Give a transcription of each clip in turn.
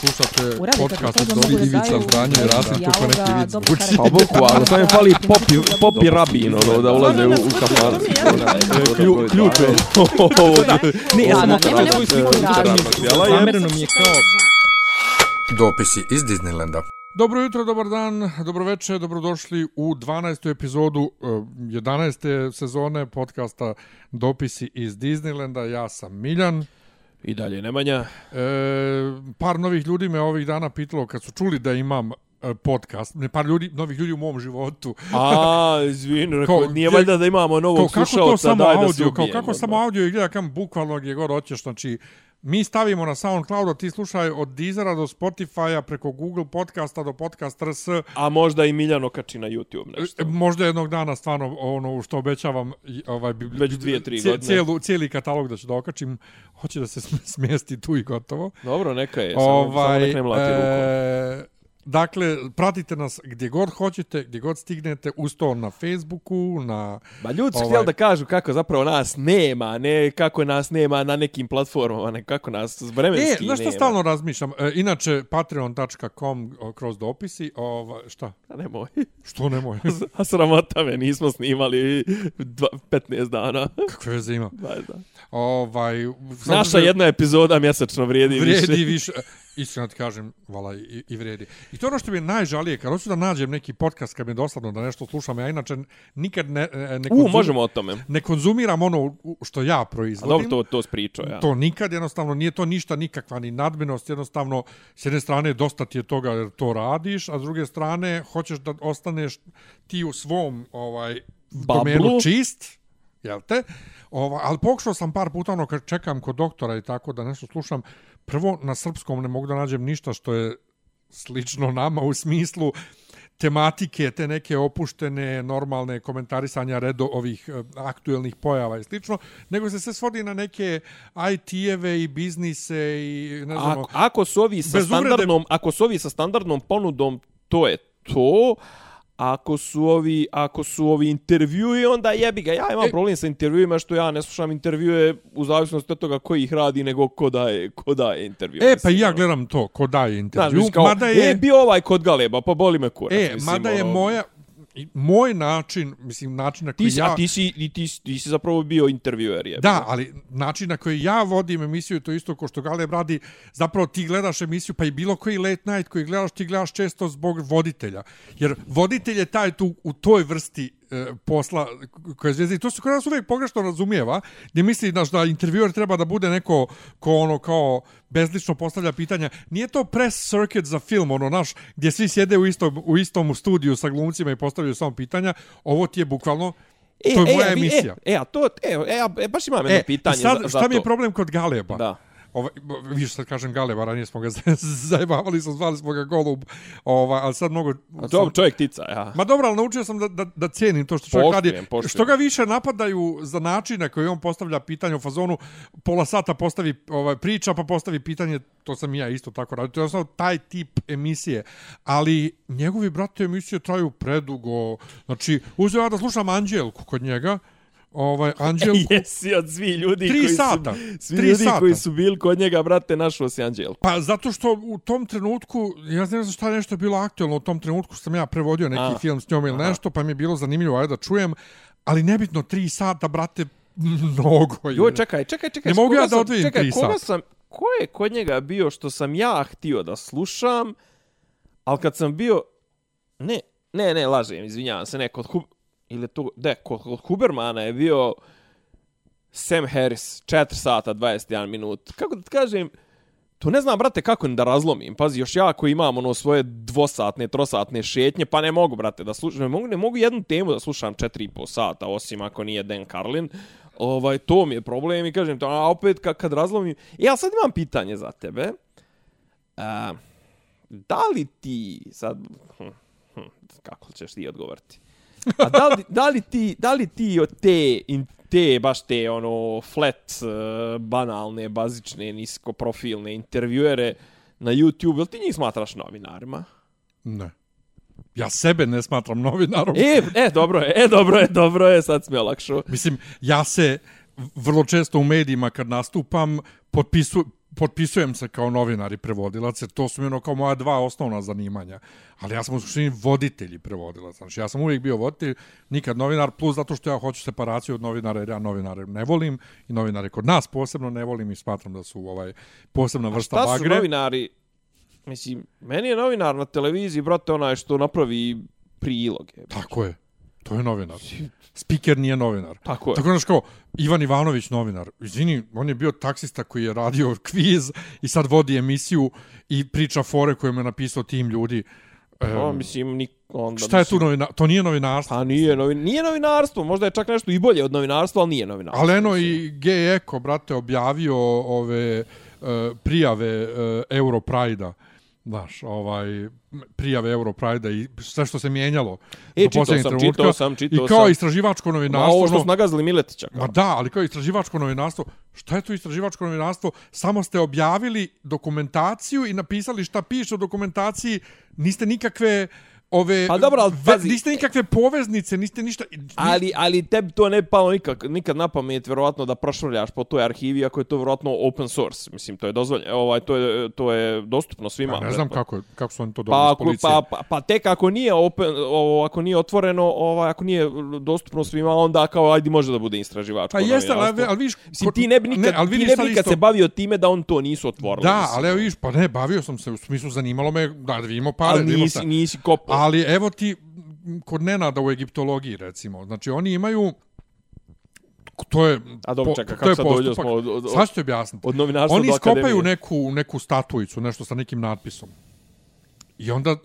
Slušate podcast od da Ivica i dijaloga, Rasim kako neki vic karakter. Pa bukvalno, samo mi fali popi, popi rabin, ono, da ulaze u, u kafan. Klju, ključ je. Ne, ja sam svoju sliku je. Mi je kao... Dopisi iz Disneylanda. Dobro jutro, dobar dan, dobro večer, dobrodošli u 12. epizodu eh, 11. sezone podcasta Dopisi iz Disneylanda. Ja sam Miljan. I dalje Nemanja. E, par novih ljudi me ovih dana pitalo kad su čuli da imam e, podcast, ne par ljudi, novih ljudi u mom životu. A, rekao, Kao, nije valjda da imamo Kao novog kako to slušalca, daj da se audio, kao ubijemo. kako samo audio izgleda kam bukvalno gdje god hoćeš, znači mi stavimo na SoundCloud, a ti slušaj od Deezera do Spotify-a, preko Google podcasta do podcast RS, A možda i Miljan okači na YouTube nešto. E, Možda jednog dana stvarno ono što obećavam ovaj Već dvije, tri cije- godine. Cijelu, cijeli katalog da ću da okačim. Hoće da se sm- smjesti tu i gotovo. Dobro, neka je, samo, samo ovaj, nek ne mlati rukom. e, dakle, pratite nas gdje god hoćete, gdje god stignete, uz to na Facebooku, na... Ba ljudi su ovaj- htjeli da kažu kako zapravo nas nema, ne kako nas nema na nekim platformama, ne kako nas vremenski E, na što nema. stalno razmišljam? E, inače, patreon.com kroz dopisi, ova, šta? A nemoj. Što nemoj? A sramota me, nismo snimali dva, 15 dana. Kakve veze ima? Da, da. Ovaj, Naša jedna epizoda mjesečno vrijedi, vrijedi više. više. Iskreno ti kažem, vala, i, i vrijedi. I to ono što mi je najžalije, kad hoću da nađem neki podcast kad mi je dosadno da nešto slušam, ja inače nikad ne, ne, ne, U, konzum- možemo o tome. ne konzumiram ono u- što ja A proizvodim. dobro, to, to spričao, ja. To nikad, jednostavno, nije to ništa nikakva ni nadmenost, jednostavno, s jedne strane, dosta ti je toga jer to radiš, a s druge strane, hoćeš da ostaneš ti u svom ovaj, domenu Bablu. čist, jel te? Ova, ali pokušao sam par puta, ono, kad čekam kod doktora i tako da nešto slušam, prvo na srpskom ne mogu da nađem ništa što je slično nama u smislu tematike, te neke opuštene, normalne komentarisanja redo ovih eh, aktuelnih pojava i slično, nego se sve svodi na neke IT-eve i biznise i ne znam, Ako, ako su ovi sa Bez uvrede- standardnom, ako su ovi sa standardnom ponudom, to je to. Ako su ovi, ako su ovi intervjui, onda jebi ga. Ja imam E- problem sa intervjuima što ja ne slušam intervjue u zavisnosti od toga koji ih radi, nego ko daje, ko daje intervju. E, pa ja ono. gledam to, ko daje intervju, mislim, kao, mada je... E, bio ovaj kod Galeba, pa boli me kurac. E, mislim, mada je ono, moja, i moj način, mislim, način na koji Ti si, ja... A ti si, i ti, ti si zapravo bio intervjuer. Je. Da, ali način na koji ja vodim emisiju to isto ko što Galeb radi. Zapravo ti gledaš emisiju, pa i bilo koji late night koji gledaš, ti gledaš često zbog voditelja. Jer voditelj je taj tu u toj vrsti e, posla koje zvijezde. I to se kod nas uvijek pogrešno razumijeva, gdje misli znaš, da intervjuer treba da bude neko ko ono kao bezlično postavlja pitanja. Nije to press circuit za film, ono naš, gdje svi sjede u istom, u istom studiju sa glumcima i postavljaju samo pitanja. Ovo ti je bukvalno to je moja a vi- emisija. E, e, a to, e, e, e, baš imam jedno pitanje i sad, za, za šta to. mi je problem kod Galeba? Da. Ovaj, viš sad kažem Galeba, ranije smo ga zajebavali, smo zvali smo ga Golub, ovaj, ali sad mnogo... A to čovjek tica, ja. Ma dobro, ali naučio sam da, da, da cijenim to što čovjek Poštujem, radi. poštujem. Što ga više napadaju za način na koji on postavlja pitanje u fazonu, pola sata postavi ovaj, priča, pa postavi pitanje, to sam i ja isto tako radio. To je jednostavno taj tip emisije. Ali njegovi brate emisije traju predugo. Znači, uzeo ja da slušam Anđelku kod njega, ovaj, Anđelku, Jesi od svi ljudi Tri koji sata. su svi Tri ljudi sata. koji su bili kod njega brate našo si Anđel. Pa zato što u tom trenutku, ja ne znam šta je nešto bilo aktuelno u tom trenutku sam ja prevodio neki A. film s njom ili nešto, pa mi je bilo zanimljivo ajde da čujem, ali nebitno tri sata, brate, mnogo je. Joj, čekaj, čekaj, čekaj. Ne mogu ja da odvojim čekaj, tri koga sata. sam, ko je kod njega bio što sam ja htio da slušam, ali kad sam bio, ne, ne, ne, lažem, izvinjavam se, ne, kod ili to, de, kod, kod Hubermana je bio Sam Harris, 4 sata, 21 minut. Kako da ti kažem, to ne znam, brate, kako da razlomim. Pazi, još ja koji imam ono svoje dvosatne, trosatne šetnje, pa ne mogu, brate, da slušam, ne mogu, ne mogu jednu temu da slušam 4,5 sata, osim ako nije Dan Carlin. Ovaj, to mi je problem i kažem to, a opet kad, kad razlomim... Ja sad imam pitanje za tebe. A, da li ti, sad, hm, hm, kako ćeš ti odgovoriti? A da li, da li ti, da li ti od te, in, te baš te ono flat, uh, banalne, bazične, niskoprofilne intervjuere na YouTube, jel ti njih smatraš novinarima? Ne. Ja sebe ne smatram novinarom. E, e, dobro je, e, dobro je, dobro je, sad mi je olakšao. Mislim, ja se vrlo često u medijima kad nastupam potpisu, potpisujem se kao novinar i prevodilac, jer to su mi ono kao moja dva osnovna zanimanja. Ali ja sam u suštini voditelj i prevodilac. Znači, ja sam uvijek bio voditelj, nikad novinar, plus zato što ja hoću separaciju od novinara, jer ja novinare ne volim i novinare kod nas posebno ne volim i smatram da su ovaj posebna vrsta A šta bagre. su novinari? Mislim, meni je novinar na televiziji, brate, onaj što napravi priloge. Tako je. To je novinar. Speaker nije novinar. Tako je. Tako znaš kao, Ivan Ivanović novinar. Izvini, on je bio taksista koji je radio kviz i sad vodi emisiju i priča fore koje mu je napisao tim ljudi. E, O, mislim, nik, onda, šta je tu mislim, novina? To nije novinarstvo. Pa nije, novin, nije novinarstvo, možda je čak nešto i bolje od novinarstva, ali nije novinarstvo. Ali eno i G Eko, brate, objavio ove uh, prijave uh, Europride-a. Znaš, ovaj, prijave Europride-a i sve što se mijenjalo. E, do posljednjeg sam, trenutka. čitao sam, čitao I kao sam. istraživačko Ma novinarstvo. ovo što ono- su nagazili Miletića. kao. Ma da, ali kao istraživačko novinarstvo, šta je to istraživačko novinarstvo? Samo ste objavili dokumentaciju i napisali šta piše u dokumentaciji, niste nikakve ove Pa dobro, ali ve- pazi- niste nikakve poveznice, niste ništa Ali, ali tebi to ne palo nikak, nikad na pamet, vjerovatno, da prošvrljaš po toj arhivi, ako je to vjerovatno open source. Mislim, to je dozvoljeno. Ovaj, to, je, to je dostupno svima. Pa ne znam kako, kako su oni to dobili Pa, ako, pa, pa, pa tek ako nije open, ovo, ako nije otvoreno, ovaj, ako nije dostupno svima, onda kao ajde može da bude istraživačko Pa jeste, ali, novinarstvo. ali vidiš... Mislim, ti ne bi nikad, ali ti vidiš ne sad bi nikad isto- se bavio time da on to nisu otvorili. Da, mislim. ali vidiš, pa ne, bavio sam se, u smislu zanimalo me, da, da vidimo pare, ali nisi, nisi kopao. Ali evo ti, kod Nenada u egiptologiji, recimo, znači oni imaju, to je, A dobro, je kako sad postupak. smo od, od, ću ti objasniti. od novinarstva Oni iskopaju neku, neku statuicu, nešto sa nekim natpisom. I onda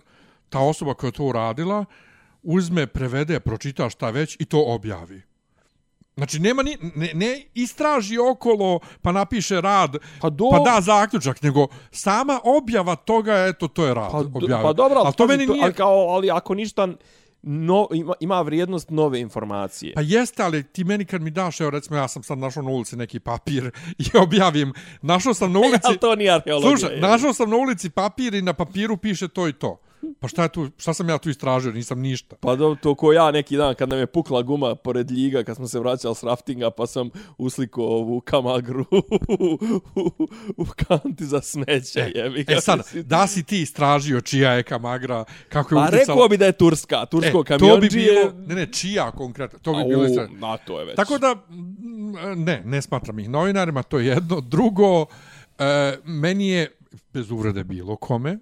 ta osoba koja je to uradila, uzme, prevede, pročita šta već i to objavi. Znači, nema ni, ne, ne istraži okolo, pa napiše rad, Pa do- pa da zaključak, nego sama objava toga, eto, to je rad. Pa, do- objavio. pa dobro, ali, ali to meni nije... ali, kao, ali ako ništa, no, ima, ima vrijednost nove informacije. Pa jeste, ali ti meni kad mi daš, evo recimo ja sam sad našao na ulici neki papir i objavim, našao sam na ulici... ali to nije arheologija. Slušaj, našao sam na ulici papir i na papiru piše to i to. Pa šta tu, šta sam ja tu istražio, nisam ništa. Pa do, to ko ja neki dan kad nam je pukla guma pored ljiga kad smo se vraćali s raftinga pa sam usliko ovu kamagru u, u kanti za smeće. jebi ga. E sad, da si ti istražio čija je kamagra, kako je Pa utjecala... rekao bi da je turska, tursko e, kamionđije. to bi bilo, ne, ne, čija konkretno, to bi bilo istražio. Na, to je već. Tako da, mm, ne, ne smatram ih novinarima, to je jedno. Drugo, e, meni je, bez uvrede bilo kome,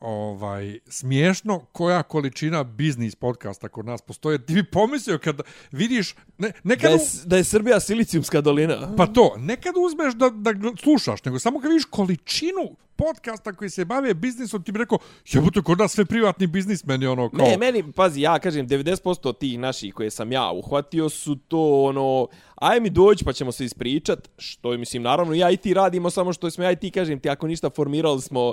ovaj smiješno koja količina biznis podcasta kod nas postoje. Ti bi pomislio kad vidiš ne, da nekad je, u- da je Srbija silicijumska dolina. pa to, nekad uzmeš da da slušaš, nego samo kad vidiš količinu podcasta koji se bave biznisom, ti bi rekao, jebote, kod nas sve privatni biznismeni, ono, kao... Ne, meni, pazi, ja kažem, 90% tih naših koje sam ja uhvatio su to, ono, aj mi dođi pa ćemo se ispričat, što je, mislim, naravno, ja i ti radimo, samo što smo ja i ti, kažem ti, ako ništa, formirali smo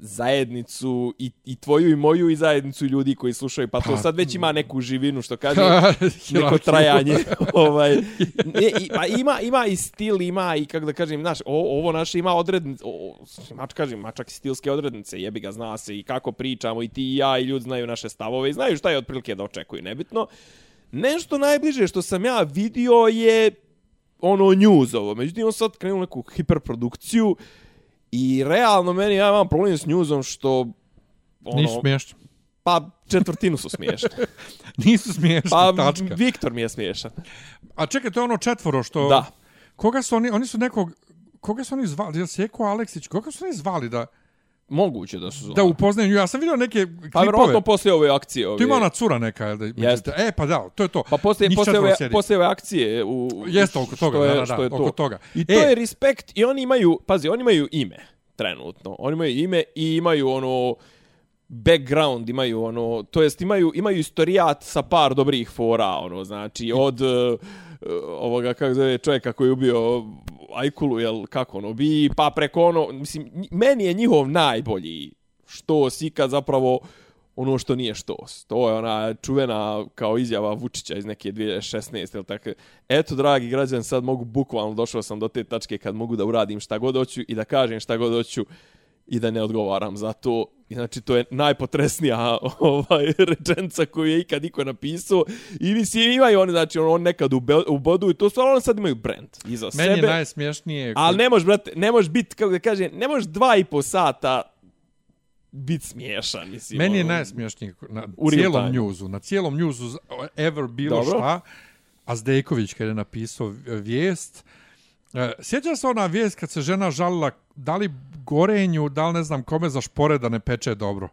zajednicu i, i tvoju i moju i zajednicu ljudi koji slušaju, pa to Pa- sad već ima neku živinu, što kaže, neko trajanje. ovaj, ne, i, pa ima, ima i stil, ima i, kako da kažem, znaš, o, ovo naše ima odrednice, o, ima, kažem, ima čak i stilske odrednice, jebi ga, zna se i kako pričamo, i ti i ja, i ljudi znaju naše stavove, i znaju šta je otprilike da očekuju, nebitno. Nešto najbliže što sam ja vidio je ono newsovo, međutim on sad krenuo neku hiperprodukciju i realno meni ja imam problem s newsom što ono, Nisu smiješni. pa četvrtinu su smiješne. Nisu smiješni, Pa tačka. Viktor mi je smiješan. A čekaj, to je ono četvoro što... Da. Koga su oni, oni su nekog, koga su oni zvali, jel Seko Aleksić, koga su oni zvali da, Moguće da su zvali. da upoznaju? Ja sam vidio neke Pa klipove. vjerovatno poslije ove akcije. Ove... Tu ima ona cura neka, jel da? Jeste. E, pa da, to je to. Pa poslije, poslije, ove, poslije ove akcije. U, Jeste oko toga, je, da, da, da, je oko to. toga. I to E. je respekt i oni imaju, pazi, oni imaju ime trenutno. Oni imaju ime i imaju ono background, imaju ono, to jest imaju, imaju istorijat sa par dobrih fora, ono, znači od uh, ovoga, kako zove, čovjeka koji je ubio Ajkulu, jel, kako ono, bi, pa preko ono, mislim, meni je njihov najbolji što ikad zapravo ono što nije što. To je ona čuvena kao izjava Vučića iz neke 2016. Ili tako. Eto, dragi građani, sad mogu bukvalno, došao sam do te tačke kad mogu da uradim šta god hoću i da kažem šta god hoću i da ne odgovaram za to. I znači, to je najpotresnija ovaj, rečenca koju je ikad iko napisao. I mislim, imaju oni, znači, on nekad ube, ubodu i to stvarno oni sad imaju brand iza Meni sebe. je najsmješnije... Ali ne možeš, brate, ne možeš biti, kako da kaže, ne možeš dva i po sata biti smiješan, mislim. Meni je ono. najsmješnije na U cijelom time. njuzu, na cijelom njuzu ever bilo Dobro. šta, a Zdejković kad je napisao vijest, e, sjeća se ona vijest kad se žena žalila da li gorenju, da li ne znam kome za špore da ne peče dobro.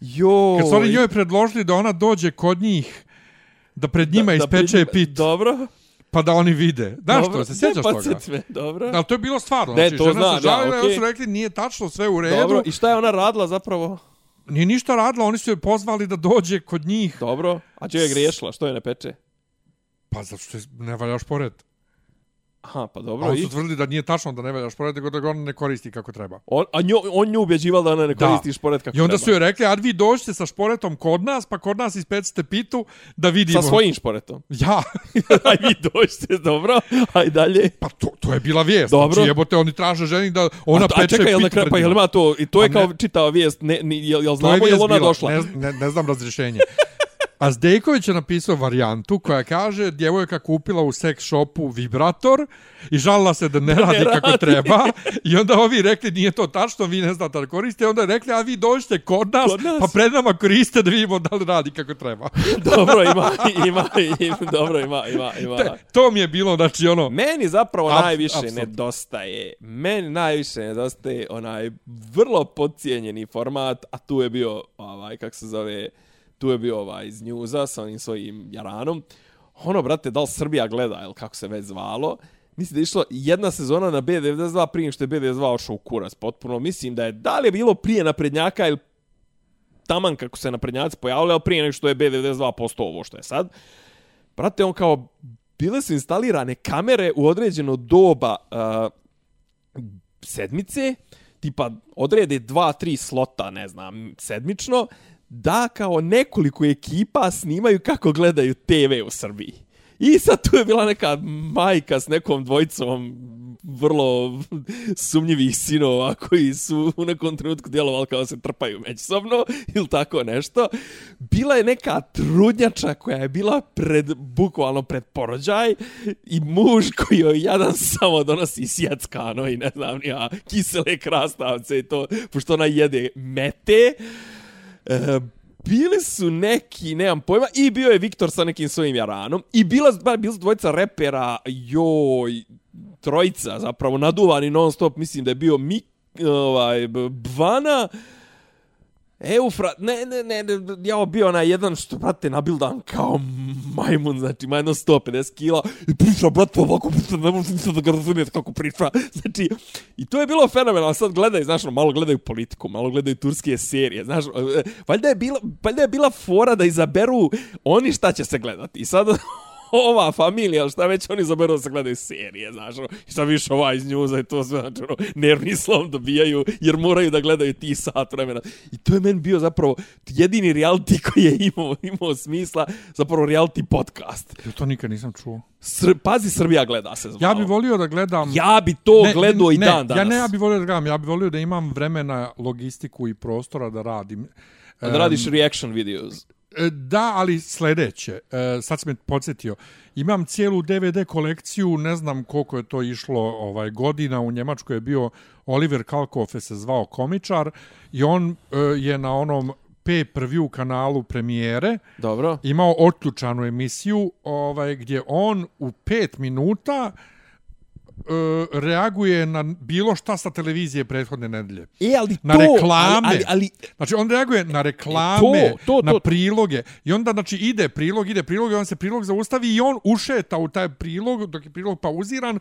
Jo, Kad su oni njoj predložili da ona dođe kod njih da pred njima ispeče pred- pit, Dobro. pa da oni vide. Znaš dobro. što, se sjećaš Ne, toga? podsjeti me, dobro. Da, to je bilo stvarno. Ne, znači, to žena znam, se žalila da, oni su okej. rekli nije tačno, sve u redu. Dobro, i šta je ona radila zapravo? Nije ništa radila, oni su je pozvali da dođe kod njih. Dobro, a čega je griješila, što je ne peče? Pa zato što je- ne valjaš pored. Aha, pa A dobro. oni I, su tvrdili da nije tačno da ne valjaš pored, nego da ga on ne koristi kako treba. on, a nju, on nju ubjeđival da ona ne Da. koristi šporet kako I onda treba. su joj rekli, a vi dođete sa šporetom kod nas, pa kod nas ispecite pitu da vidimo. Sa svojim šporetom. Ja, Aj vi dođete, dobro. Aj dalje. pa to, to je bila vijest. Dobro. Znači, jebote, oni traže ženi da ona a, a peče čekaj, jel, pit na kraju, pred pa jel ima to, i to je Pa kao ne. čitava vijest, ne, ni, jel, jel To je znamo, jel ona bila. došla? Ne, ne, ne znam razrješenje. A Zdejković je napisao varijantu koja kaže djevojka kupila u seks shopu vibrator i žalila se da ne radi kako radi. treba. I onda ovi rekli nije to tačno, vi ne znate da koriste. I onda rekli, a vi dođite kod nas, Kod nas. pa pred nama koriste da vidimo da li radi kako treba. dobro, ima, ima, ima, dobro, ima, ima, ima. Te, to mi je bilo, znači ono... Meni zapravo Apс- najviše apsolutno. nedostaje, meni najviše nedostaje onaj vrlo podcijenjeni format, a tu je bio, ovaj, kak se zove, tu je bio ovaj iz njuza sa onim svojim jaranom. Ono, brate, da li Srbija gleda, ili kako se već zvalo, mislim da je išlo jedna sezona na B92 prije što je B92 ošao u kurac potpuno. Mislim da je, da li je bilo prije naprednjaka ili taman kako se naprednjaci pojavili, ali prije nego što je B92 postao ovo što je sad. Brate, on kao, bile su instalirane kamere u određeno doba uh, sedmice, tipa odrede dva, tri slota, ne znam, sedmično, da kao nekoliko ekipa snimaju kako gledaju TV u Srbiji. I sad tu je bila neka majka s nekom dvojicom vrlo sumnjivih sinova koji su u nekom trenutku djelovali kao da se trpaju međusobno ili tako nešto. Bila je neka trudnjača koja je bila pred, bukvalno pred porođaj i muž koji joj jadan samo donosi sjeckano i ne znam ja, kisele krastavce i to, pošto ona jede mete. E, bili su neki, nemam pojma, i bio je Viktor sa nekim svojim jaranom, i bila, ba, bila su dvojica repera, joj, trojica, zapravo, naduvani non stop, mislim da je bio Mik, ovaj, Bvana, uh, Eufrat, ne, ne, ne, ne, ja bio onaj jedan što, brate, nabildan kao majmun, znači, ima jedno 150 kila i priča, brate, ovako, brate, ne možete da ga razumijete kako priča. Znači, i to je bilo fenomenalno, sad gledaj, znaš, ono, malo gledaju politiku, malo gledaju turske serije, znaš, e, valjda je bila, valjda je bila fora da izaberu oni šta će se gledati. I sad, ova familija, šta već oni izaberu da se gledaju serije, znaš, ono, i sad više ova iz njuza i to sve, znači, ono, nervni slom dobijaju, jer moraju da gledaju ti sat vremena. I to je meni bio zapravo jedini reality koji je imao, imao smisla, zapravo reality podcast. Ja to nikad nisam čuo. Sr Pazi, Srbija gleda se zvao. Ja bih volio da gledam... Ja bi to gledao i ne, dan danas. Ja ne, ja bih volio da gledam, ja bih volio da imam vremena, logistiku i prostora da radim. Da radiš reaction videos. E, Da, ali sljedeće, e, sad si me podsjetio, imam cijelu DVD kolekciju, ne znam koliko je to išlo ovaj godina, u Njemačkoj je bio Oliver Kalkofe se zvao komičar i on e, je na onom pay-per-view kanalu premijere Dobro. imao otključanu emisiju ovaj gdje on u pet minuta e, reaguje na bilo šta sa televizije prethodne nedelje. E, ali Na to, reklame. Ali, ali, ali Znači, on reaguje na reklame, To, to, na to. priloge. I onda, znači, ide prilog, ide prilog i on se prilog zaustavi i on ušeta u taj prilog, dok je prilog pauziran,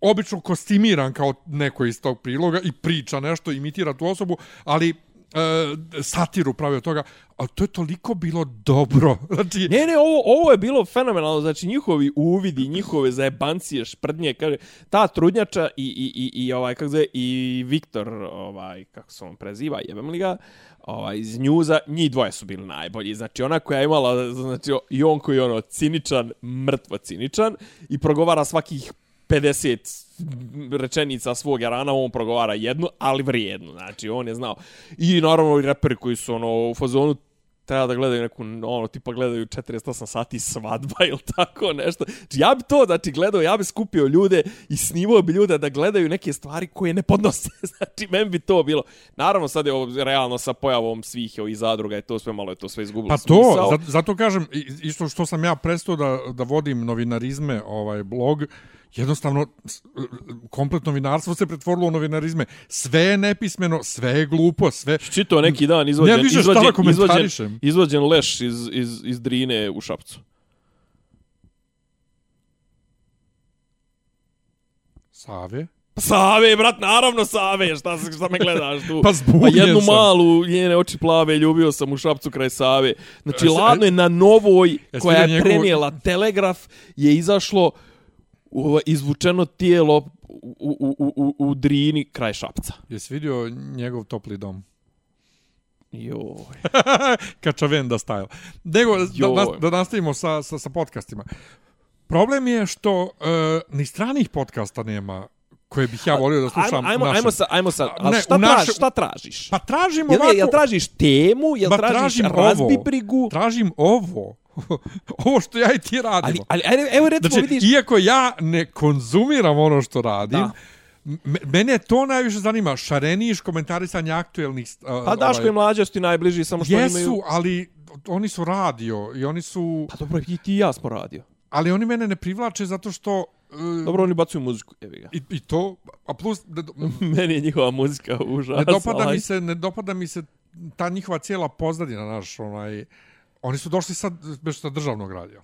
obično kostimiran kao neko iz tog priloga i priča nešto, imitira tu osobu, ali e, satiru pravi od toga. Ali to je toliko bilo dobro. Znači, Ne, ne, ovo, ovo je bilo fenomenalno, znači njihovi uvidi, njihove zajebancije, šprdnje, kaže, ta trudnjača i, i, i, i ovaj, kako zove, i Viktor, ovaj, kako se on preziva, jebem li ga, ovaj, iz njuza, njih dvoje su bili najbolji, znači ona koja je imala, znači i on koji je ono ciničan, mrtvo ciničan i progovara svakih 50 rečenica svog jarana, on progovara jednu, ali vrijednu, znači on je znao. I naravno i reperi koji su ono u fazonu treba da gledaju neku, ono, tipa gledaju 48 sati svadba ili tako nešto. Znači, ja bi to, znači, gledao, ja bi skupio ljude i snimao bi ljude da gledaju neke stvari koje ne podnose. znači, meni bi to bilo. Naravno, sad je ovo realno sa pojavom svih ovih zadruga i to sve malo je to sve izgubilo Pa to, zato, zato kažem, isto što sam ja prestao da, da vodim novinarizme, ovaj blog, jednostavno kompletno novinarstvo se pretvorilo u novinarizme. Sve je nepismeno, sve je glupo, sve... Čito neki dan izvođen, Ne, više izvođen, izvođen, izvođen leš iz, iz, iz Drine u Šapcu. Save? Save, brat, naravno Save, šta, šta me gledaš tu? Pa zbunjen jednu sam. malu, njene oči plave, ljubio sam u Šapcu kraj Save. Znači, E, ladno je na novoj, Jesi koja je vidio njegovu- prenijela telegraf, je izašlo u, izvučeno tijelo u, u, u, u, u Drini kraj Šapca. Jesi vidio njegov topli dom? Joj. Kačavenda style. Nego, da, Joj. da, da nastavimo sa, sa, sa podcastima. Problem je što uh, ni stranih podcasta nema koje bih ja volio da slušam Ajmo, ajmo, sa, ajmo sa, ali ne, šta, naše- tražiš, šta tražiš? Pa tražim Jel, ovako... jel tražiš temu, jel Ba, tražiš tražim razbi ovo. brigu? Tražim ovo. ovo što ja i ti radimo. Ali, ali, evo recimo Znači, vidiš... iako ja ne konzumiram ono što radim, Da. mene to najviše zanima. Šareniš komentarisanje aktuelnih... Uh, Pa Daško i mlađa su ti najbliži, samo što Jesu, oni imaju... ali oni su radio i oni su... Pa dobro, i ti i ja smo radio. Ali oni mene ne privlače zato što... Uh, Dobro, oni bacuju muziku, evi ga. I, I to, a plus, ne, Meni je njihova muzika užasna. ne dopada mi se, ne dopada mi se ta njihova cijela pozadina, naš, onaj, oni su došli sad bez sa državnog radija.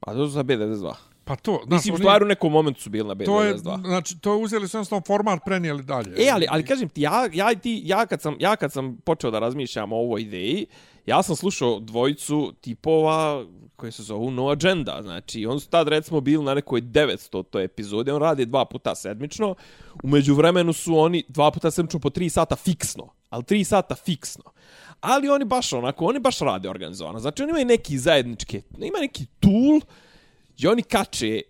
Pa to su za B92. Pa to, znaš, Mislim, u oni- stvari u nekom momentu su bili na to je, B92. znači, to je uzeli su jednostavno format, prenijeli dalje. E, ali, ali kažem ti, ja, ja, ti, ja, kad sam, ja kad sam počeo da razmišljam o ovoj ideji, ja sam slušao dvojicu tipova koji se zovu No Agenda. Znači, on su tad recimo bili na nekoj 900 to epizode, on radi dva puta sedmično. Umeđu vremenu su oni dva puta sedmično po tri sata fiksno. Ali tri sata fiksno. Ali oni baš onako, oni baš rade organizovano. Znači, oni imaju neki zajednički, ima neki tool gdje oni kače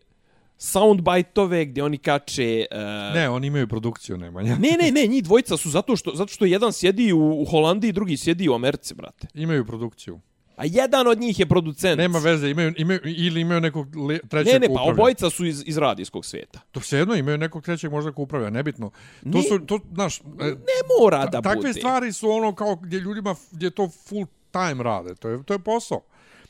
soundbite-ove, gdje oni kače... Uh, Ne, oni imaju produkciju, Nemanja. Ne, ne, ne, njih dvojica su zato što, zato što jedan sjedi u, u Holandiji, drugi sjedi u Americi, brate. Imaju produkciju. A jedan od njih je producent. Nema veze, imaju, imaju, ili imaju nekog le, trećeg Ne, ne, pa obojica su iz, iz radijskog svijeta. To sve jedno imaju nekog trećeg možda ko upravlja, nebitno. To Ne- su, to, znaš, e, Ne mora da takve bude. stvari su ono kao gdje ljudima, gdje to full time rade. To je, to je posao.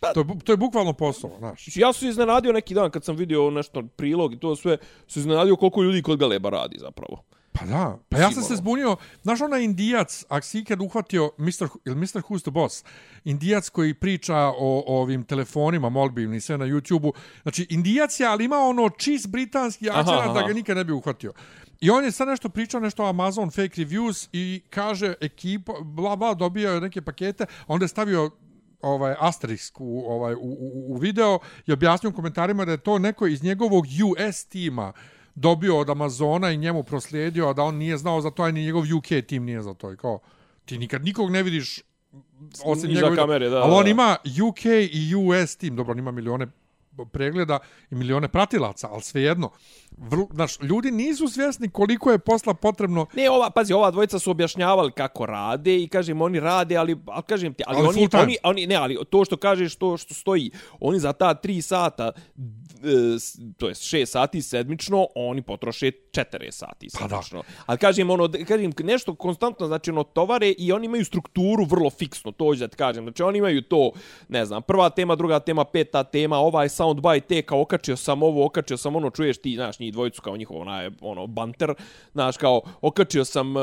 Pa- to, je, to je bukvalno posao, znaš. Znači, Ja sam iznenadio neki dan kad sam vidio nešto prilog i to sve, se iznenadio koliko ljudi kod Galeba radi zapravo. Pa da, pa ja sam se Sigurno. zbunio, znaš onaj indijac, ako si ikad uhvatio Mr. Ili Mr. Who's the Boss, indijac koji priča o, o ovim telefonima mobilnim i sve na YouTube-u, znači indijac je, ali ima ono čist britanski akcent da ga nikad ne bi uhvatio. I on je sad nešto pričao, nešto o Amazon fake reviews i kaže ekipa, bla bla, dobio je neke pakete, a onda je stavio ovaj asterisk u, ovaj, u, u, u video i objasnio u komentarima da je to neko iz njegovog US tima dobio od Amazona i njemu proslijedio, a da on nije znao za to, a ni njegov UK tim nije za to. I kao, ti nikad nikog ne vidiš osim Iza njegove... kamere, da, Ali on ima UK i US tim, dobro, on ima milione pregleda i milione pratilaca, ali svejedno. Vrlo, znaš, ljudi nisu svjesni koliko je posla potrebno Ne, ova, pazi, ova dvojica su objašnjavali kako rade i kažem oni rade, ali, ali kažem ti, ali, Ali oni, oni, oni, ne, ali to što kažeš, to što stoji, oni za ta tri sata, to jest šest sati sedmično, oni potroše četiri sati Pa da. sedmično. Ali kažem, ono, kažem, nešto konstantno, znači, ono, tovare i oni imaju strukturu vrlo fiksno, to hoću da ti kažem. Znači, oni imaju to, ne znam, prva tema, druga tema, peta tema, ovaj soundbite, te, kao okačio sam ovo, okačio sam ono, čuješ ti, znaš, njih dvojicu kao njihov, onaj, ono, banter, znaš, kao, okačio sam...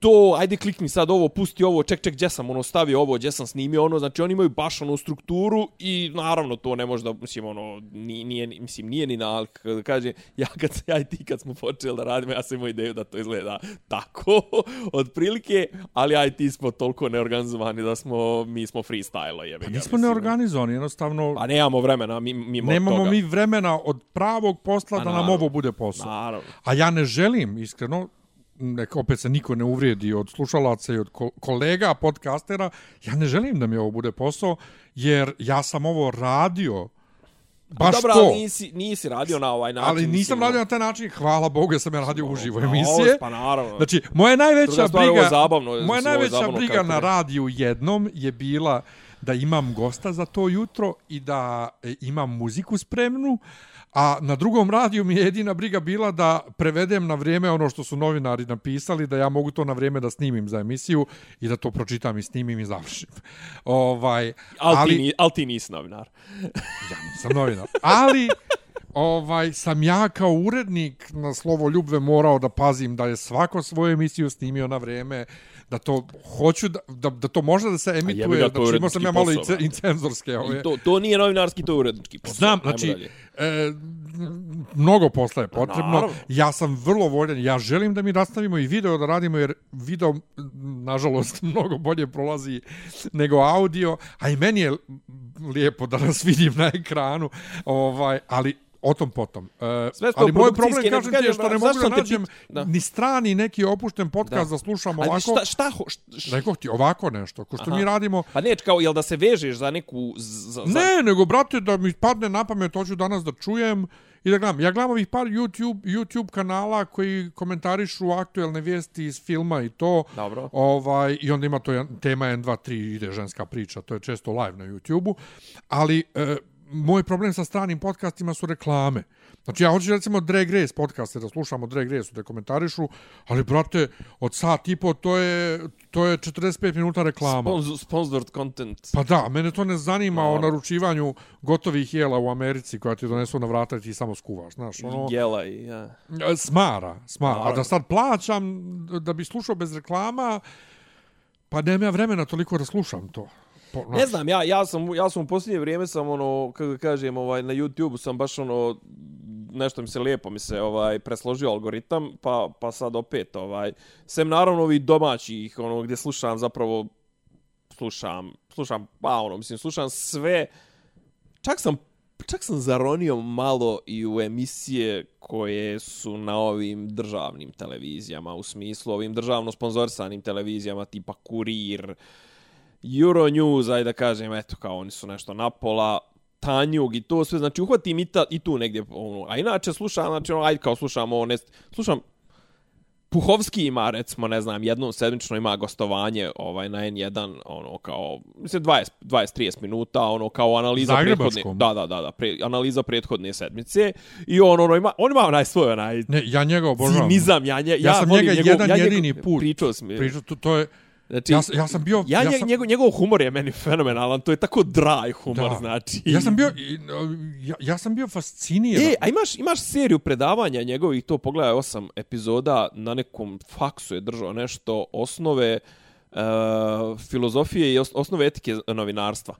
to, ajde klikni sad ovo, pusti ovo, ček, ček, gdje sam ono stavio ovo, gdje sam snimio ono, znači oni imaju baš onu strukturu i naravno to ne može da, mislim, ono, nije, nije, mislim, nije ni nalik, kada kaže, ja, kad, ja i ti kad smo počeli da radimo, ja sam imao ideju da to izgleda tako, otprilike, ali ja i ti smo toliko neorganizovani da smo, mi smo freestyle, jebi Pa nismo mislim. neorganizovani, jednostavno Pa nemamo vremena, mi, mimo nemamo toga. mi vremena od pravog posla Pa da nam naravno. ovo bude posao. Naravno. A ja ne želim, iskreno, neka opet se niko ne uvrijedi od slušalaca i od ko- kolega podcastera, ja ne želim da mi ovo bude posao, jer ja sam ovo radio Baš Dobro, to. ali nisi, nisi radio na ovaj način. Ali nisam radio na taj način, hvala Bogu, ja sam ja radio uživo emisije. Pa naravno. Znači, moja najveća Druga stvar, briga, zabavno, moja najveća zabavno briga na radiju jednom je bila da imam gosta za to jutro i da e, imam muziku spremnu, a na drugom radiju mi je jedina briga bila da prevedem na vrijeme ono što su novinari napisali, da ja mogu to na vrijeme da snimim za emisiju i da to pročitam i snimim i završim. Ovaj, ali, ali, ali ti nisi novinar. ja nisam novinar. Ali ovaj sam ja kao urednik na slovo Ljubve morao da pazim da je svako svoju emisiju snimio na vrijeme, da to hoću da, da, da to može da se emituje, je znači imao sam ja malo posao, i cenzorske ove. I to, to nije novinarski, to je urednički posao. Znam, Ajmo znači, dalje. e, mnogo posla je potrebno. naravno. Ja sam vrlo voljan, ja želim da mi nastavimo i video da radimo, jer video, nažalost, mnogo bolje prolazi nego audio, a i meni je lijepo da nas vidim na ekranu, ovaj, ali o tom potom. E, Sve ali moj problem, kažem ti, je što ne mogu da nađem da. ni strani neki opušten podcast da, da slušam Ali ovako. šta, šta, ho, šta, šta, Rekao ti, ovako nešto, ko što Aha. mi radimo, Pa neće kao, jel da se vežeš za neku... Za, Ne, nego, brate, da mi padne na pamet, hoću danas da čujem i da gledam. Ja gledam ovih par YouTube, YouTube kanala koji komentarišu aktuelne vijesti iz filma i to. Dobro. Ovaj, I onda ima to tema 1, 2, 3, ide ženska priča. To je često live na YouTube-u. Ali e, moj problem sa stranim podcastima su reklame. Znači, ja hoću recimo Drag Race podcaste, da slušamo Drag Race, da komentarišu, ali, brate, od sat i po, to je, to je 45 minuta reklama. Sponsor, sponsored content. Pa da, mene to ne zanima o Naravno. naručivanju gotovih jela u Americi koja ti donesu na vrata i ti samo skuvaš, znaš, ono, Jela i... Ja. e, smara, smara, a Naravno. da sad plaćam da bi slušao bez reklama, pa nemam ja vremena toliko da slušam to. Po, Ne znam, ja, ja, sam, ja sam u posljednje vrijeme sam ono, kako kažem, ovaj, na YouTube sam baš ono, nešto mi se lijepo mi se ovaj presložio algoritam, pa, pa sad opet ovaj, sem naravno ovih domaćih, ono, gdje slušam zapravo, slušam, slušam, pa ono, mislim, slušam sve, čak sam čak sam zaronio malo i u emisije koje su na ovim državnim televizijama, u smislu ovim državno sponzorisanim televizijama tipa Kurir, Euronews, ajde da kažem, eto, kao oni su nešto napola, Tanjug i to sve, znači uhvatim i, ta, i tu negdje, ono, a inače slušam, znači, ono, ajde kao slušam ovo, ne, slušam, Puhovski ima, recimo, ne znam, jednom sedmično ima gostovanje ovaj, na N1, ono, kao, mislim, 20, 20-30 minuta, ono, kao analiza prethodne, da, da, da, da pre, analiza prethodne sedmice, i on, ono, ima, on ima onaj svoj, onaj, Ne, ja njega obožavam. cinizam, ja, nje, ja, Ja sam njega njegov, jedan ja jedini njegov, put. Pričao sam, Priča, to, to je, Znači, ja, ja sam bio... Ja, ja sam, njegov, njegov humor je meni fenomenalan, to je tako dry humor, da. znači. Ja sam bio, ja, ja sam bio fasciniran. E, a imaš, imaš seriju predavanja njegovih, to pogledaj, osam epizoda, na nekom faksu je držao nešto, osnove uh, filozofije i os, osnove etike novinarstva.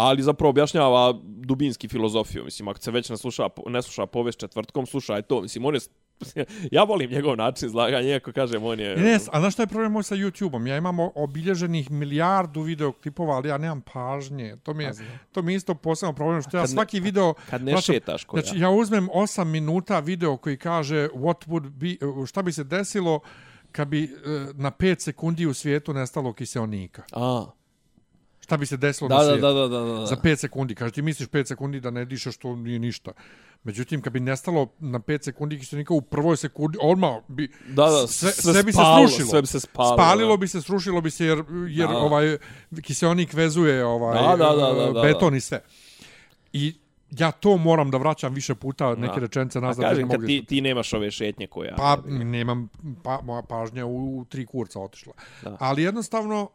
Ali zapravo objašnjava dubinski filozofiju. Mislim, ako se već ne sluša, ne sluša povest četvrtkom, slušaj to. Mislim, on je... ja volim njegov način izlaganja, iako kažem, on je... Ne, a znaš šta je problem moj sa YouTube-om? Ja imam obilježenih milijardu videoklipova, ali ja nemam pažnje. To mi je, to mi je isto posebno problem, što ja kad ne- svaki video... kad ne vraćam- šetaš ko Znači, ja uzmem 8 minuta video koji kaže what would be, šta bi se desilo kad bi eh, na 5 sekundi u svijetu nestalo kiseonika. A, Šta bi se desilo da, na da, svijetu? da, da, da, da. Za 5 sekundi. Kaže, ti misliš 5 sekundi da ne dišeš, to nije ništa. Međutim, kad bi nestalo na 5 sekundi kiselnika u prvoj sekundi, odmah bi Da, da, sve, sve sve bi spalo, se srušilo. sve bi se spalilo, Spalilo da. bi se, srušilo bi se jer, jer Da. ovaj kiselnik vezuje ovaj Da, da, da, da, da. beton i sve. I ja to moram da vraćam više puta neke Da. rečenice A nazad. da kažem, kad ti, ti nemaš ove šetnje koje... Pa nemam, pa, moja pažnja u, u tri kurca otišla. Da. Ali jednostavno,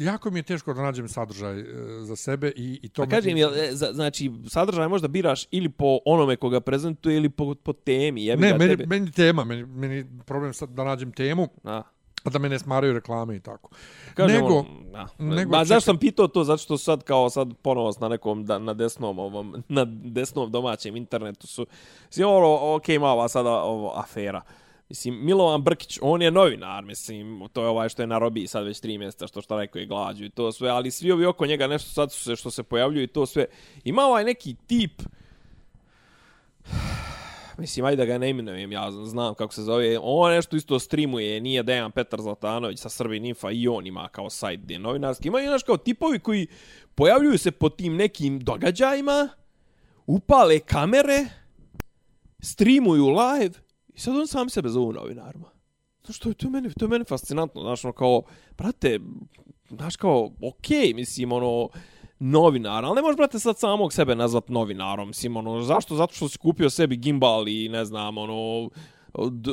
jako mi je teško da nađem sadržaj e, za sebe i, i to... Pa me- kažem, jel, e, znači, sadržaj možda biraš ili po onome koga prezentuje ili po, po temi. Jebi Ne, meni, tebe. meni tema, meni, meni problem sad da nađem temu, Da. a da me ne smaraju reklame i tako. Kažem, nego, on, da. nego Ma, čekaj. zašto sam pitao to? Zato što sad kao sad ponovo na nekom da, na desnom ovom na desnom domaćem internetu su mislim ovo ok ima ova sada ovo afera. Mislim, Milovan Brkić, on je novinar, mislim, to je ovaj što je na robiji sad već tri mjeseca, što šta rekao je glađu i to sve, ali svi ovi oko njega nešto sad su se, što se pojavljuju i to sve. Ima ovaj neki tip, mislim, ajde da ga ne imenujem, ja znam kako se zove, on nešto isto streamuje, nije Dejan Petar Zlatanović sa Srbin Infa i on ima kao sajt gdje novinarski. Ima i naš kao tipovi koji pojavljuju se po tim nekim događajima, upale kamere, streamuju live i sad on sam sebe zove novinarima. Znaš, to je, to je, meni, to je meni fascinantno, znaš, ono, kao, brate, znaš, kao, okej, okay, mislim, ono, novinar, ali ne možeš, brate, sad samog sebe nazvat novinarom, mislim, ono, zašto? Zato što si kupio sebi gimbal i, ne znam, ono,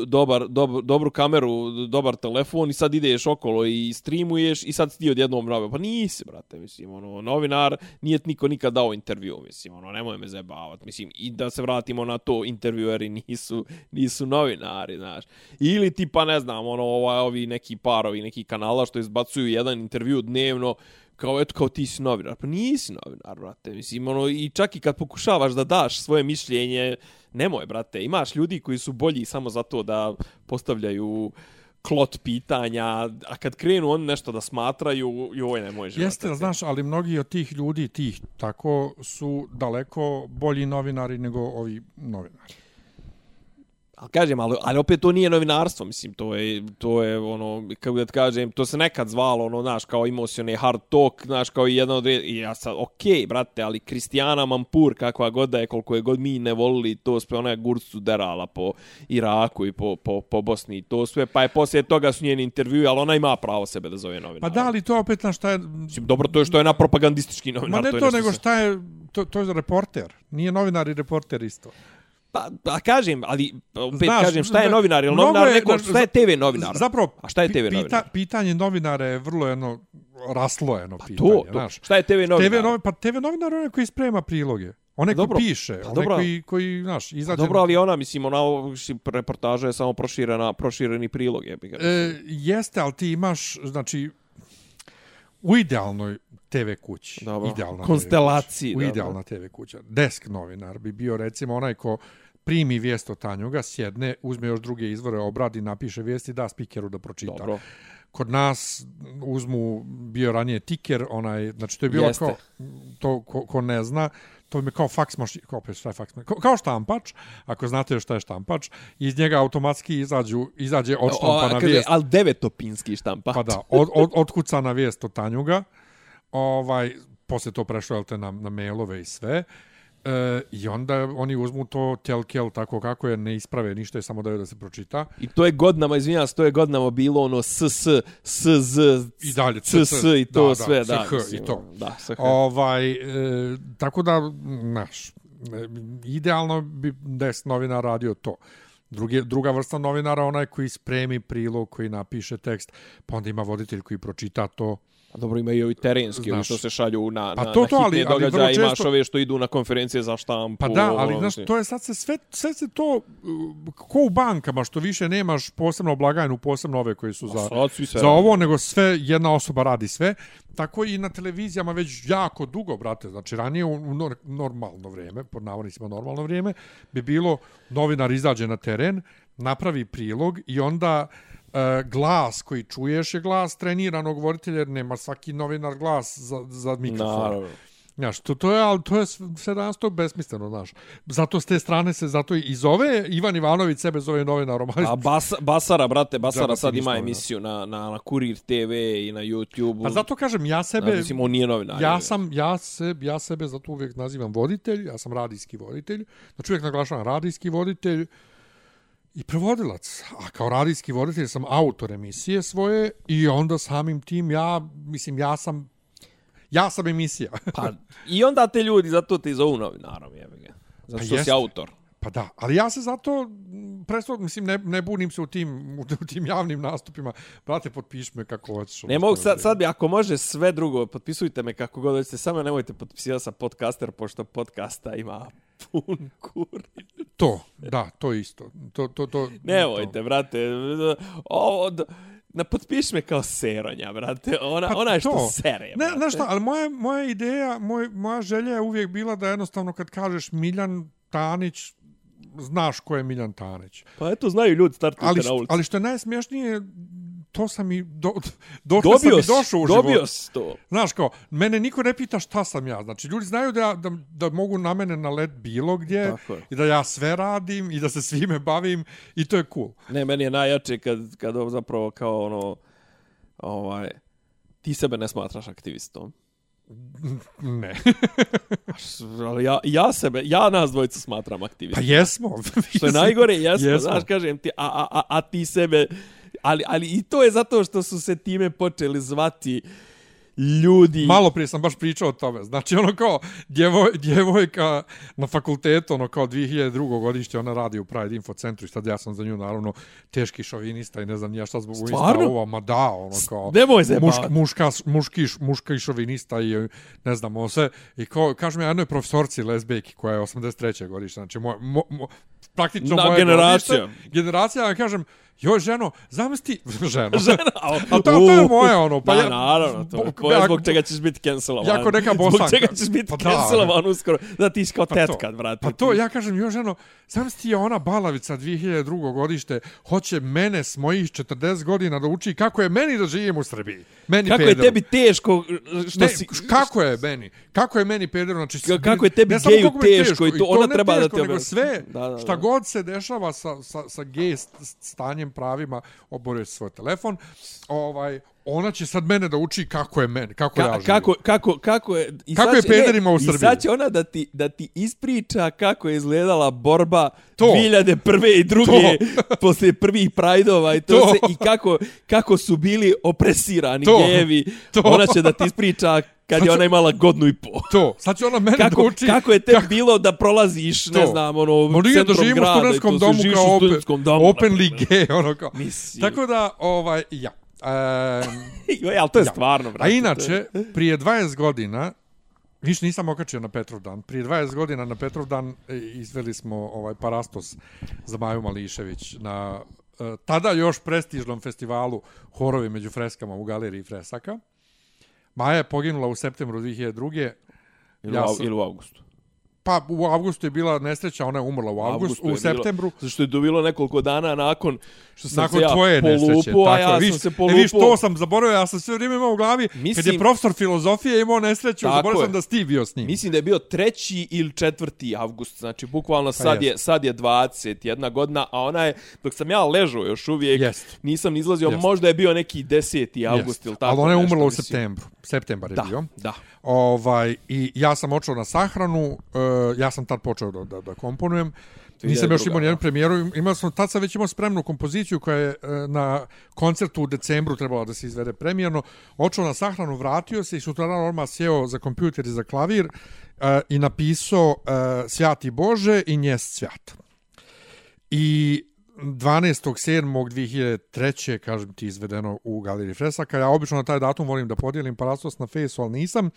dobar, dob, dobru kameru, dobar telefon i sad ideš okolo i streamuješ i sad ti odjednom nove. Pa nisi, brate, mislim, ono, novinar nije niko nikad dao intervju, mislim, ono, nemoj me zabavat, mislim, i da se vratimo na to, intervjueri nisu, nisu novinari, znaš. Ili ti, pa ne znam, ono, ovaj, ovi neki parovi, neki kanala što izbacuju jedan intervju dnevno, kao eto kao ti si novinar. Pa nisi novinar, brate. Mislim, ono, i čak i kad pokušavaš da daš svoje mišljenje, nemoj, brate. Imaš ljudi koji su bolji samo zato da postavljaju klot pitanja, a kad krenu oni nešto da smatraju, joj, nemoj živati. Jeste, znaš, ali mnogi od tih ljudi, tih tako, su daleko bolji novinari nego ovi novinari. Ali kažem, ali, ali opet to nije novinarstvo, mislim, to je, to je ono, kako da kažem, to se nekad zvalo, ono, znaš, kao imao si onaj hard talk, znaš, kao i jedan od i ja sad, okej, okay, brate, ali Kristijana Mampur, kakva god da je, koliko je god mi ne volili, to sve, ona je gurcu derala po Iraku i po, po, po Bosni, to sve, pa je poslije toga su njeni intervju, ali ona ima pravo sebe da zove novinar. Pa da, ali to opet, na šta je... Mislim, dobro, to je što je na propagandistički novinar. Ma ne to, to nego šta je, to, to je reporter, nije novinar i reporter isto. Pa, pa kažem, ali opet Znaš, kažem, šta je novinar? Ili novinar je, neko, šta je TV novinar? Zapravo, A šta je TV novinar? Pita, pitanje novinara je vrlo jedno raslojeno pa pitanje. To, to. Znaš. Šta je TV novinar? TV novinar? Pa TV novinar je koji sprema priloge. Onaj ko piše, pa, onaj koji, koji, znaš, izađe... Dobro, ali ona, mislim, ona reportaža je samo proširena, prošireni prilog. Je, e, jeste, ali ti imaš, znači, u idealnoj TV kući. Dobro. Idealna Konstelaciji. TV kuća. U idealna TV kuća. Desk novinar bi bio, recimo, onaj ko primi vijest od Tanjuga, sjedne, uzme još druge izvore, obradi, napiše vijesti, da spikeru da pročita. Dobro. Kod nas uzmu bio ranije tiker, onaj, znači to je bilo Jeste. kao, to ko, ko ne zna, to je kao faks mašina, kao, šta je faks kao, kao štampač, ako znate šta je štampač, iz njega automatski izađu, izađe odštampana vijest. Ali devetopinski štampač. Pa da, od, od, otkucana vijest od Tanjuga, ovaj, posle to prešlo te, na, na mailove i sve, E, I onda oni uzmu to tel tako kako je, ne isprave ništa, je samo da je da se pročita. I to je godinama, izvinjam to je godinama bilo ono s, s, s, z, i dalje, c, s, i to da, sve, da. Da, i to. Da, s, ovaj, e, tako da, naš, e, idealno bi des novinar radio to. Drugi, druga vrsta novinara, onaj koji spremi prilog, koji napiše tekst, pa onda ima voditelj koji pročita to, A dobro, ima i ovi terenski, ovi što se šalju na, pa na, to, na to, ali, hitne ali, događaje, često... imaš ove što idu na konferencije za štampu. Pa da, ali ono, znaš, to je sad se sve, sve se to, ko u bankama, što više nemaš posebno blagajnu, posebno ove koji su za, za ovo, nego sve, jedna osoba radi sve. Tako i na televizijama već jako dugo, brate, znači ranije u normalno vrijeme, pod navodnicima normalno vrijeme, bi bilo novinar izađe na teren, napravi prilog i onda uh, glas koji čuješ je glas treniranog voditelja, jer nema svaki novinar glas za, za mikrofon. Naravno. Znaš, to, to je, ali to je sve danas to besmisleno, znaš. Zato s te strane se, zato i zove Ivan Ivanović sebe zove novinarom. A Bas, Basara, brate, Basara sad ima emisiju na, na, na Kurir TV i na YouTube. Pa zato kažem, ja sebe... Ja, mislim, on nije novinar. Ja, sam, ja, se, ja sebe zato uvijek nazivam voditelj, ja sam radijski voditelj. Znači uvijek naglašavam radijski voditelj, i prevodilac. A kao radijski voditelj sam autor emisije svoje i onda samim tim ja, mislim, ja sam ja sam emisija. pa, I onda te ljudi zato te zovu novinarom, jebe ga. Zato pa što si autor. Pa da, ali ja se zato presto, mislim, ne, ne bunim se u tim, u tim javnim nastupima. Brate, potpiš me kako hoćeš. Ne mogu, sad, sad bi, ako može sve drugo, potpisujte me kako god hoćete, samo nemojte potpisivati sa podcaster, pošto podcasta ima pun kur. To, da, to isto. To, to, to, Nemojte, to. brate. Ovo, na potpiš me kao seronja, brate. Ona, pa ona je što to. sere, brate. Ne, znaš šta, ali moja, moja ideja, moj, moja želja je uvijek bila da jednostavno kad kažeš Miljan Tanić, znaš ko je Miljan Tanić. Pa eto, znaju ljudi startujte ali, na ulici. Ali što je najsmješnije, to sam i do, dokle sam i došao u životu. Dobio si to. Znaš kao, mene niko ne pita šta sam ja. Znači, ljudi znaju da, da, da mogu na mene na let bilo gdje i da ja sve radim i da se svime bavim i to je cool. Ne, meni je najjače kad, kad zapravo kao ono, ovaj, ti sebe ne smatraš aktivistom. Ne. Ali ja, ja sebe, ja nas dvojicu smatram Pa aktivistima. jesmo. Što je najgore, jesmo, Jesmo. znaš, kažem ti, a, a, a, a ti sebe... Ali, ali i to je zato što su se time počeli zvati ljudi... Malo prije sam baš pričao o tome. Znači, ono kao, djevoj, djevojka na fakultetu, ono kao 2002. godište, ona radi u Pride Info centru i sad ja sam za nju, naravno, teški šovinista i ne znam ja šta zbog Stvarno? ovo, ma da, ono kao... Nemoj se muš, muška, muški, muška šovinista i ne znam, ovo sve. I kao, kažem ja jednoj profesorci lesbejki koja je 83. godište, znači, moj, mo, mo, praktično Na moje generacija. godište. Generacija, ja kažem, joj ženo, zamisli, ženo, Žena, a, to, to je moje ono, pa Pa ja, naravno, to je Bo- tvoje, ja- zbog čega ćeš biti cancelovan. Jako neka Zbog bosanka. čega ćeš biti Pa cancelovan uskoro. Da ti si kao Pa tetka, brate. Pa to, ja kažem, još ženo, zamisli je ona balavica 2002. godište, hoće mene s mojih 40 godina da uči kako je meni da živim u Srbiji. Meni Kako je pederu. tebi teško što ne, si... kako je meni? Kako je meni pederu? Znači, Ka- kako je tebi geju je teško i to ona treba da teško, te nego sve, Da, da, da. šta god se dešava sa, sa, sa gej st- stanjem pravima, oborio svoj telefon, ovaj, ona će sad mene da uči kako je meni, kako ja Ka, živim. kako, kako, kako je... I Kako sad je pederima u I Srbiji? sad će ona da ti, da ti ispriča kako je izgledala borba To. 2001. i druge, poslije prvih prajdova i to, To. se, i kako, kako su bili opresirani To. gejevi. To. Ona će da ti ispriča kad Sad je ona imala godnu i po. To, sad će ona mene da Kako, uči... kako je tebi bilo da prolaziš, ne To. znam, ono, Ma nije da centrom živimo u grada i studentskom to, domu kao open, domu. openly gay, ono kao. Mislim. Tako da, ovaj, ja. E, Joj, ali to je Ja. stvarno, brate. a inače, prije 20 godina, Više nisam okačio na Petrov dan. Prije 20 godina na Petrov dan e, izveli smo ovaj Parastos za Maju Mališević na e, tada još prestižnom festivalu Horovi među freskama u galeriji Fresaka. Maja je poginula u septembru 2002. Ili, ja sam- ili u augustu. Pa u avgustu je bila nesreća, ona je umrla u avgustu, Avgustu je u septembru. Bilo, zašto je to bilo nekoliko dana nakon što sam Nakon se ja tvoje nesreće. polupo, a tako ja je. sam se E, polupo. viš, to sam zaboravio, ja sam sve vrijeme imao u glavi. Kad je Mislim- profesor filozofije imao nesreću, zaboravio je. sam da si ti bio s njim. Mislim da je bio treći ili četvrti avgust, znači bukvalno sad, je, jest. sad je 21 godina, a ona je, dok sam ja ležao još uvijek, Jest. nisam izlazio, Jest. možda je bio neki 10. avgust ili tako Ali ona je nešto, umrla u mislim. septembru. Septembar je Da, bio. da. Ovaj, I ja sam očeo na sahranu, uh, ja sam tad počeo da, da, da komponujem. Nisam još 2002, imao nijednu premijeru, imao sam, tad sam već imao spremnu kompoziciju koja je e, na koncertu u decembru trebala da se izvede premijerno. Očeo na sahranu, vratio se i sutradan odmah sjeo za kompjuter i za klavir e, i napisao e, Svjati Bože i Njes Svjat. I 12.7.2003. kažem ti izvedeno u Galeriji Fresaka. Ja obično na taj datum volim da podijelim parastos na fejsu, ali nisam.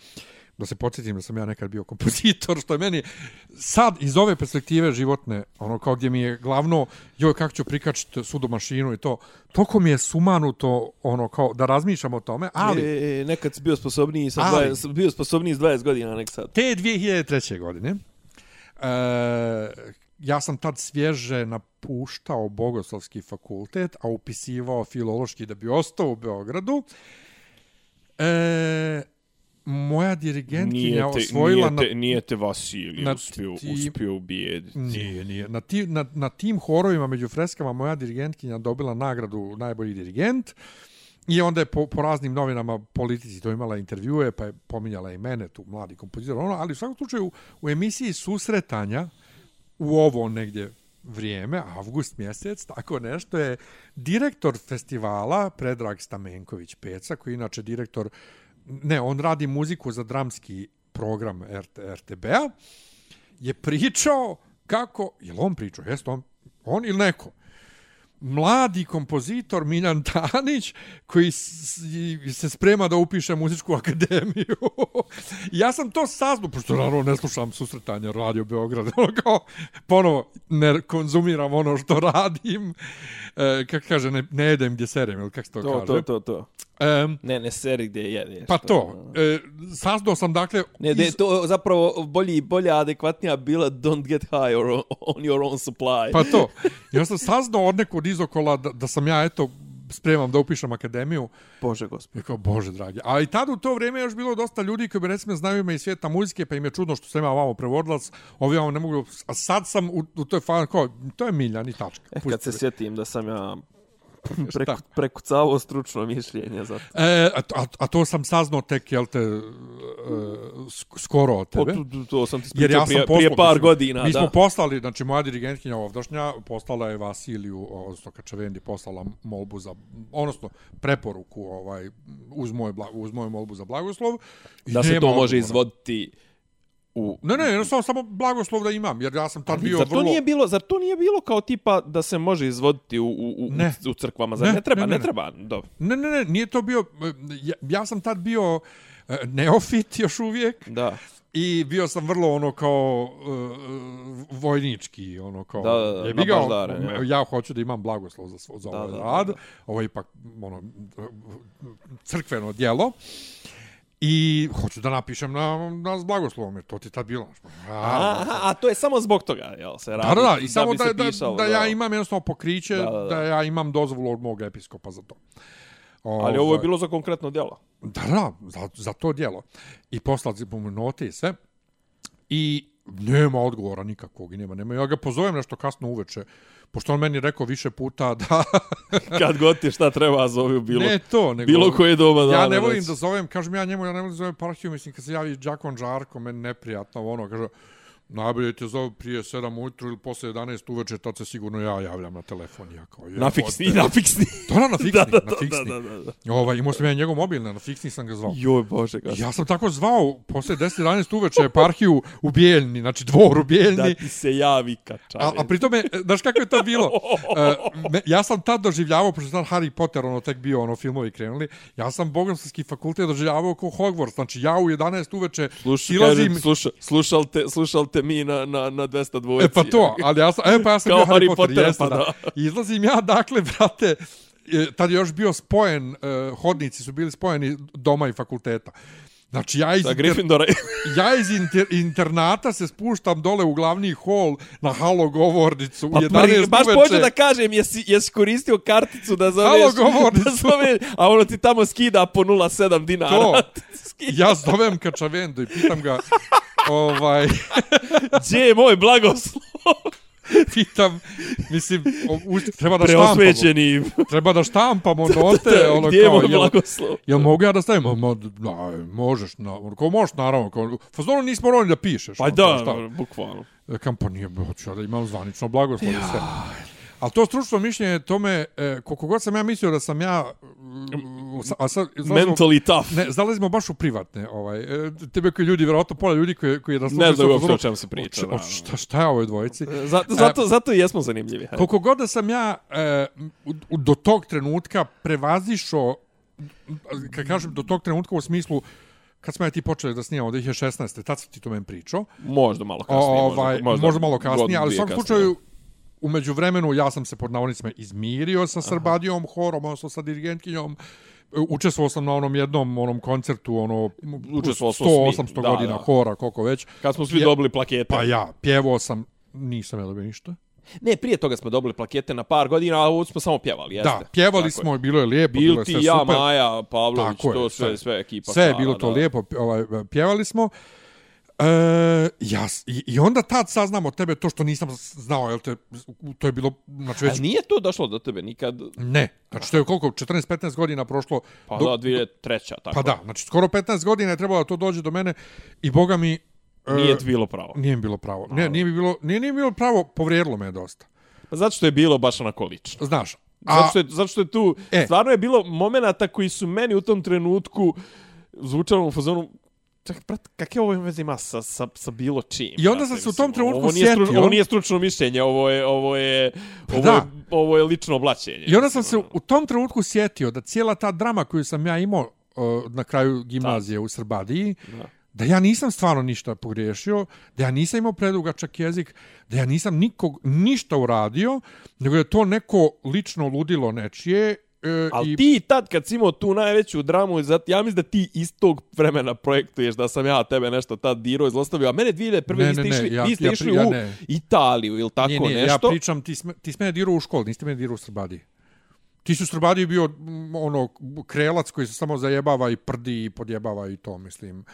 Da se podsjetim da sam ja nekad bio kompozitor, što je meni sad iz ove perspektive životne, ono kao gdje mi je glavno, joj kako ću prikačiti sudo mašinu i to, toliko mi je sumanuto ono kao da razmišljam o tome, ali E, nekad si bio sposobniji, sa Ali- 20, bio sposobniji s 20 godina nek sad. te 2003. godine e, ja sam tad svježe napuštao Bogoslovski fakultet, a upisivao filološki da bi ostao u Beogradu. E, moja dirigentkinja osvojila nije, te, nije te Vasilij na uspio, ti- uspio ubijediti. Nije, nije. Na, ti, na, na tim horovima među freskama moja dirigentkinja dobila nagradu najbolji dirigent i onda je po, po raznim novinama politici to imala intervjue, pa je pominjala i mene, tu mladi kompozitor, ono, ali u svakom slučaju u emisiji susretanja u ovo negdje vrijeme, avgust mjesec, tako nešto je direktor festivala Predrag Stamenković Peca, koji je inače direktor, ne, on radi muziku za dramski program RT, RTB-a, je pričao kako, je on pričao, jeste on, on ili neko, mladi kompozitor Miljan Tanić koji se sprema da upiše muzičku akademiju. ja sam to saznao, pošto naravno ne slušam susretanja Radio Beograd, ono kao ponovo ne konzumiram ono što radim, e, kako kaže, ne, ne jedem gdje serem, ili kako se to, To, kaže. to, to, to. Em, Ne, ne seri gdje jedeš. pa to, e, saznao sam dakle... Ne, iz- to zapravo bolji, bolja, adekvatnija bila don't get high or on your own supply. Pa to. Ja sam saznao od nekog izokola da, da sam ja, eto, spremam da upišem akademiju. Bože gospod. I kao, bože dragi. A i tad u to vrijeme je još bilo dosta ljudi koji bi recimo znaju ime iz svijeta muzike, pa im je čudno što sam ja ovamo prevodilac, ovi ovamo ne mogu... A sad sam u, u toj fan, kao, to je Miljan i tačka. E, kad se sjetim da sam ja preko, prekucavao stručno mišljenje za to. E, a, a, to sam saznao tek, jel te, sk- skoro od tebe. to, to, to sam ti Jer pričao ja sam prije, poslao, prije par godina, Mi da. smo poslali, znači moja dirigentkinja ovdašnja poslala je Vasiliju, odnosno Kačavendi, poslala molbu za, odnosno preporuku ovaj, uz, moje, uz moju molbu za blagoslov. I da se to može odgovora. izvoditi u... Ne, ne, jednostavno samo blagoslov da imam, jer ja sam tad bio zar to vrlo... nije bilo, zar to nije bilo kao tipa da se može izvoditi u, u, u, Ne. u crkvama? Zar Ne, ne, treba? ne, Ne, ne, ne, treba. Dobro. Ne, ne, ne, nije to bio... Ja, ja sam tad bio e, neofit još uvijek Da. i bio sam vrlo ono kao uh, vojnički, ono kao... Da, da, da, jebi ga, nabaždaren, ja. ja hoću da imam blagoslov za, svo- za Da, ovaj da, da, rad. da. Ovo je ipak ono, crkveno djelo. I hoću da napišem na, na blagoslovom, jer to ti tad bilo. A, Aha, a to je samo zbog toga, jel se radi? Da, da, da, i samo bi da, se da, pisalo, da, ja imam jednostavno pokriće, da, Da, da, da, da. ja imam dozvolu od mog episkopa za to. Ali ovo je Ovaj, bilo za konkretno djelo. Da, da, za, za to djelo. I poslali mu note i sve. I nema odgovora nikakvog i nema, nema. Ja ga pozovem nešto kasno uveče, pošto on meni rekao više puta da... Kad god ti šta treba zovi u bilo, ne to, nego... bilo koje doba dana. Ja ne volim da zovem, kažem ja njemu, ja ne volim da zovem parhiju, mislim, kad se javi Đakon Žarko, meni neprijatno, ono, kaže, najbolje te zove prije 7 ujutru ili posle 11 uveče, tad se sigurno ja javljam na telefon. Ja kao, Na fiksni, na fiksni. Da, da, na fiksni, da, da, na fiksni. da, da, da. Ovaj, imao sam ja njegov mobilni, na fiksni sam ga zvao. Joj, bože, kako. Ja sam tako zvao posle 10-11 uveče eparhiju u Bijeljni, znači dvor u Bijeljni. Da ti se javi kača. A, a pri tome, e, znaš kako je to bilo? E, me, ja sam tad doživljavao, pošto je tad Harry Potter, ono, tek bio, ono, filmovi krenuli, ja sam bogomski fakultet doživljavao kao Hogwarts, znači ja u 11 uveče silazim... kažem, sluša, slušal, te, slušal te mi na, na, na 202. E pa to, ali ja sam, e pa ja sam Kao bio Harry Potter, Potter, jeste, pa da. izlazim ja, dakle, brate, e, tad je još bio spojen, e, hodnici su bili spojeni doma i fakulteta. Znači ja iz, inter, ja iz inter, internata se spuštam dole u glavni hol na halo govornicu Pa u 11 pri, baš uveče. pođe da kažem, jesi, jesi koristio karticu da zoveš, Halo, govornicu. da zoveš, a ono ti tamo skida po 0,7 dinara. To. Ja zovem Kačavendu i pitam ga, ovaj, Gdje je moj blagoslov? pitam, mislim, u, treba da štampamo. Treba da štampamo note, ono Gdje je kao, moj jel, blagoslov? jel mogu ja da stavim? Ma, da, možeš, na, ko možeš, naravno. Kao, fazonu nismo morali da pišeš. Pa ono, da, bukvalno. Rekam, pa nije, hoću ja da imam zvanično blagoslov i sve. Ali to stručno mišljenje tome, e, koliko god sam ja mislio da sam ja, mm, a sad, zalazimo- Mentally tough. Ne, zalazimo baš u privatne, ovaj. E, tebe koji ljudi, vjerovatno pola ljudi koji koji nas Ne uopće vrlo- o čemu se priča, o- o-. Šta, šta je ovoj dvojici? Zato, zato, zato i jesmo zanimljivi. hajde. Koliko god da sam ja e, u- do tog trenutka prevazišao, kad kažem do tog trenutka u smislu, kad smo ja ti počeli da snimamo 2016. Tad si ti to meni pričao. Možda malo kasnije. ovaj, možda, možda malo kasnije, ali u svakom slučaju, umeđu vremenu ja sam se pod navodnicima izmirio sa Srbadijom horom, odnosno sa dirigentkinjom. Učestvovao sam na onom jednom onom koncertu, ono, Učestvovao smo 100-800 svi, da, godina da. hora, koliko već. Kad smo svi Ja- dobili plakete. Pa ja, pjevao sam, nisam ja dobio ništa. Ne, prije toga smo dobili plakete na par godina, a ovo smo samo pjevali, jeste. Da, pjevali Tako smo, je. bilo je lijepo, bilo Bil je ti, sve ja, super. Maja, Pavlović, Tako je, to sve, sve. sve ekipa. Sve je bilo to da. lijepo, ovaj, pjevali smo. E, ja, i, onda tad saznam od tebe to što nisam znao, jel te, to je bilo, znači već, A nije to došlo do tebe nikad? ne, znači to je koliko, 14-15 godina prošlo, Pa do- da, 2003. tako. pa da, znači skoro 15 godina je trebalo da to dođe do mene i boga mi, e, Nije ti bilo pravo. nije mi bilo pravo, ne, nije mi bilo, nije, nije mi bilo pravo, povrijedilo me je dosta, Pa Zato što je bilo baš onako lično. znaš, Zato što je, zato što je tu, E. stvarno je bilo momenata koji su meni u tom trenutku zvučalo u fazonu, čak, brat, kakve ovo veze ima sa, sa, sa bilo čim? I onda sam se u tom trenutku ovo nije, sjetio- ovo nije stručno mišljenje, ovo je, ovo je, ovo da. je, ovo je lično oblačenje. I onda sam se u tom trenutku sjetio da cijela ta drama koju sam ja imao uh, na kraju gimnazije u Srbadiji, Da. da ja nisam stvarno ništa pogriješio, da ja nisam imao predugačak jezik, da ja nisam nikog ništa uradio, nego da je to neko lično ludilo nečije. E, Ali i, ti tad kad si imao tu najveću dramu, ja mislim da ti iz tog vremena projektuješ da sam ja tebe nešto tad dirao i zlostavio, a mene 2001. Ne, vi ste ne, ne, išli, ja- vi ste ja išli ja u ne. Italiju ili tako nije, nije, nešto. ja pričam, ti, sme, ti mene dirao u školi, niste mene dirao u Srbadiji. Ti su u Srbadiji bio mm, ono krelac koji se samo zajebava i prdi i podjebava i to, mislim.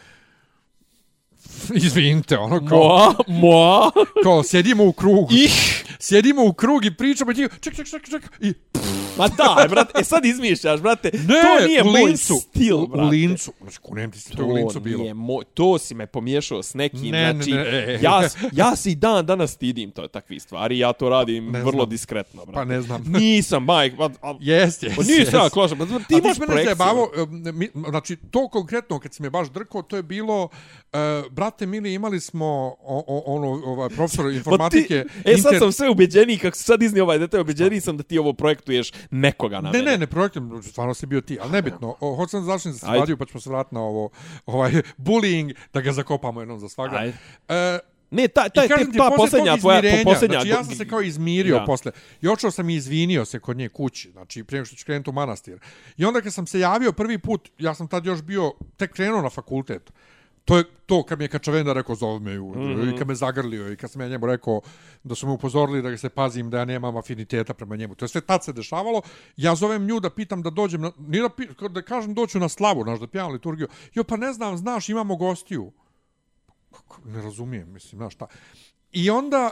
Izvinite, ono kao, Moa, moa, kao sjedimo u krugu. ih, Sjedimo u krug i pričamo i ti ček, ček, ček, ček, i pff, Ma da, brate, e sad izmišljaš, brate. Ne, to nije u moj lincu, stil, u, brate. U lincu, znači kunem ti se to, u lincu bilo. Nije moj, to si me pomiješao s nekim, Ne, ne, znači, ne, e, e. ja, ja se i dan danas stidim to takvih stvari, ja to radim Ne vrlo znam. diskretno, brate. Pa ne znam. Nisam, majk, pa, a, Jest, jest, pa nisam ja jest. klošan, pa ti A imaš si mene projekciju. zajebavao, mi- znači to konkretno kad si me baš drkao, to je bilo, uh, brate mili, imali smo o, o, ono, ovaj, profesor informatike. Pa ti, e, sad sam sve ubeđeniji, kako si sad iznio ovaj detalj, ubeđeniji sam da ti ovo projektuješ nekoga na Ne, mene. ne, ne projektom, stvarno si bio ti, ali nebitno. O, hoću sam završim za svadiju, pa ćemo se vratiti na ovo, ovaj, bullying, da ga zakopamo jednom za svaga. Ajde. E, Ne, ti, ti, ta posle posljednja tvoja, posljednja... znači ja sam se kao izmirio Da. posle. I očeo sam i izvinio se kod nje kući, znači prije što ću krenuti u manastir. I onda kad sam se javio prvi put, ja sam tad još bio, tek krenuo na fakultet. To je to kad mi je Kačavenda rekao zove me u, mm. -hmm. i kad me zagrlio i kad sam ja njemu rekao da su me upozorili da ga se pazim da ja nemam afiniteta prema njemu. To je sve tad se dešavalo. Ja zovem nju da pitam da dođem, na, nije da, pi- da kažem doću na slavu, znaš, da pijavam liturgiju. Jo, pa ne znam, znaš, imamo gostiju. Ne razumijem, mislim, znaš šta. I onda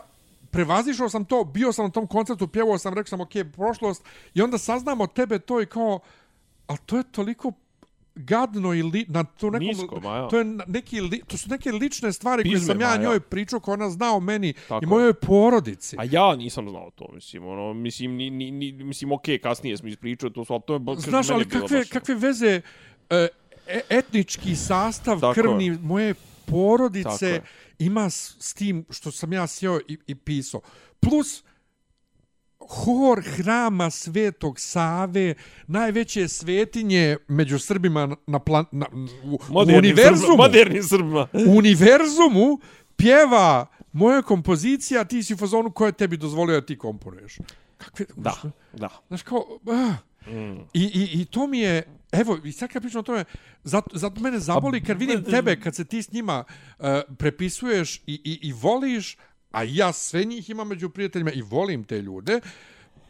prevazišao sam to, bio sam na tom koncertu, pjevao sam, rekao sam, ok, prošlost, i onda saznam od tebe to i kao, ali to je toliko gadno i li, na to nekom, Nisko, ma to je neki li, to su neke lične stvari koje Pizme, sam ja ma ja. njoj pričao koje ona zna o meni Tako i mojoj porodici. A ja nisam znao to, mislim, ono, mislim, ni, ni, ni, mislim, okej, kasnije smo ispričali to, su, ali to je, Znaš, ali kakve, baš- kakve veze e, e- etnički sastav Tako krvni je. moje Tako porodice je. ima s, s tim što sam ja sjeo i, i pisao. Plus, hor hrama Svetog Save, najveće svetinje među Srbima na, plan, na u, u Modernim univerzumu. Srbima, modernim Srbima. u univerzumu pjeva moja kompozicija, ti si u fazonu koja tebi dozvolio da ti komponuješ. Kakve, Da, da. Znaš kao, ah. I, i, I to mi je, evo, i sad kad pričam o tome, zato, zato mene zaboli kad vidim tebe, kad se ti s njima uh, prepisuješ i, i, i voliš, a ja sve njih imam među prijateljima i volim te ljude,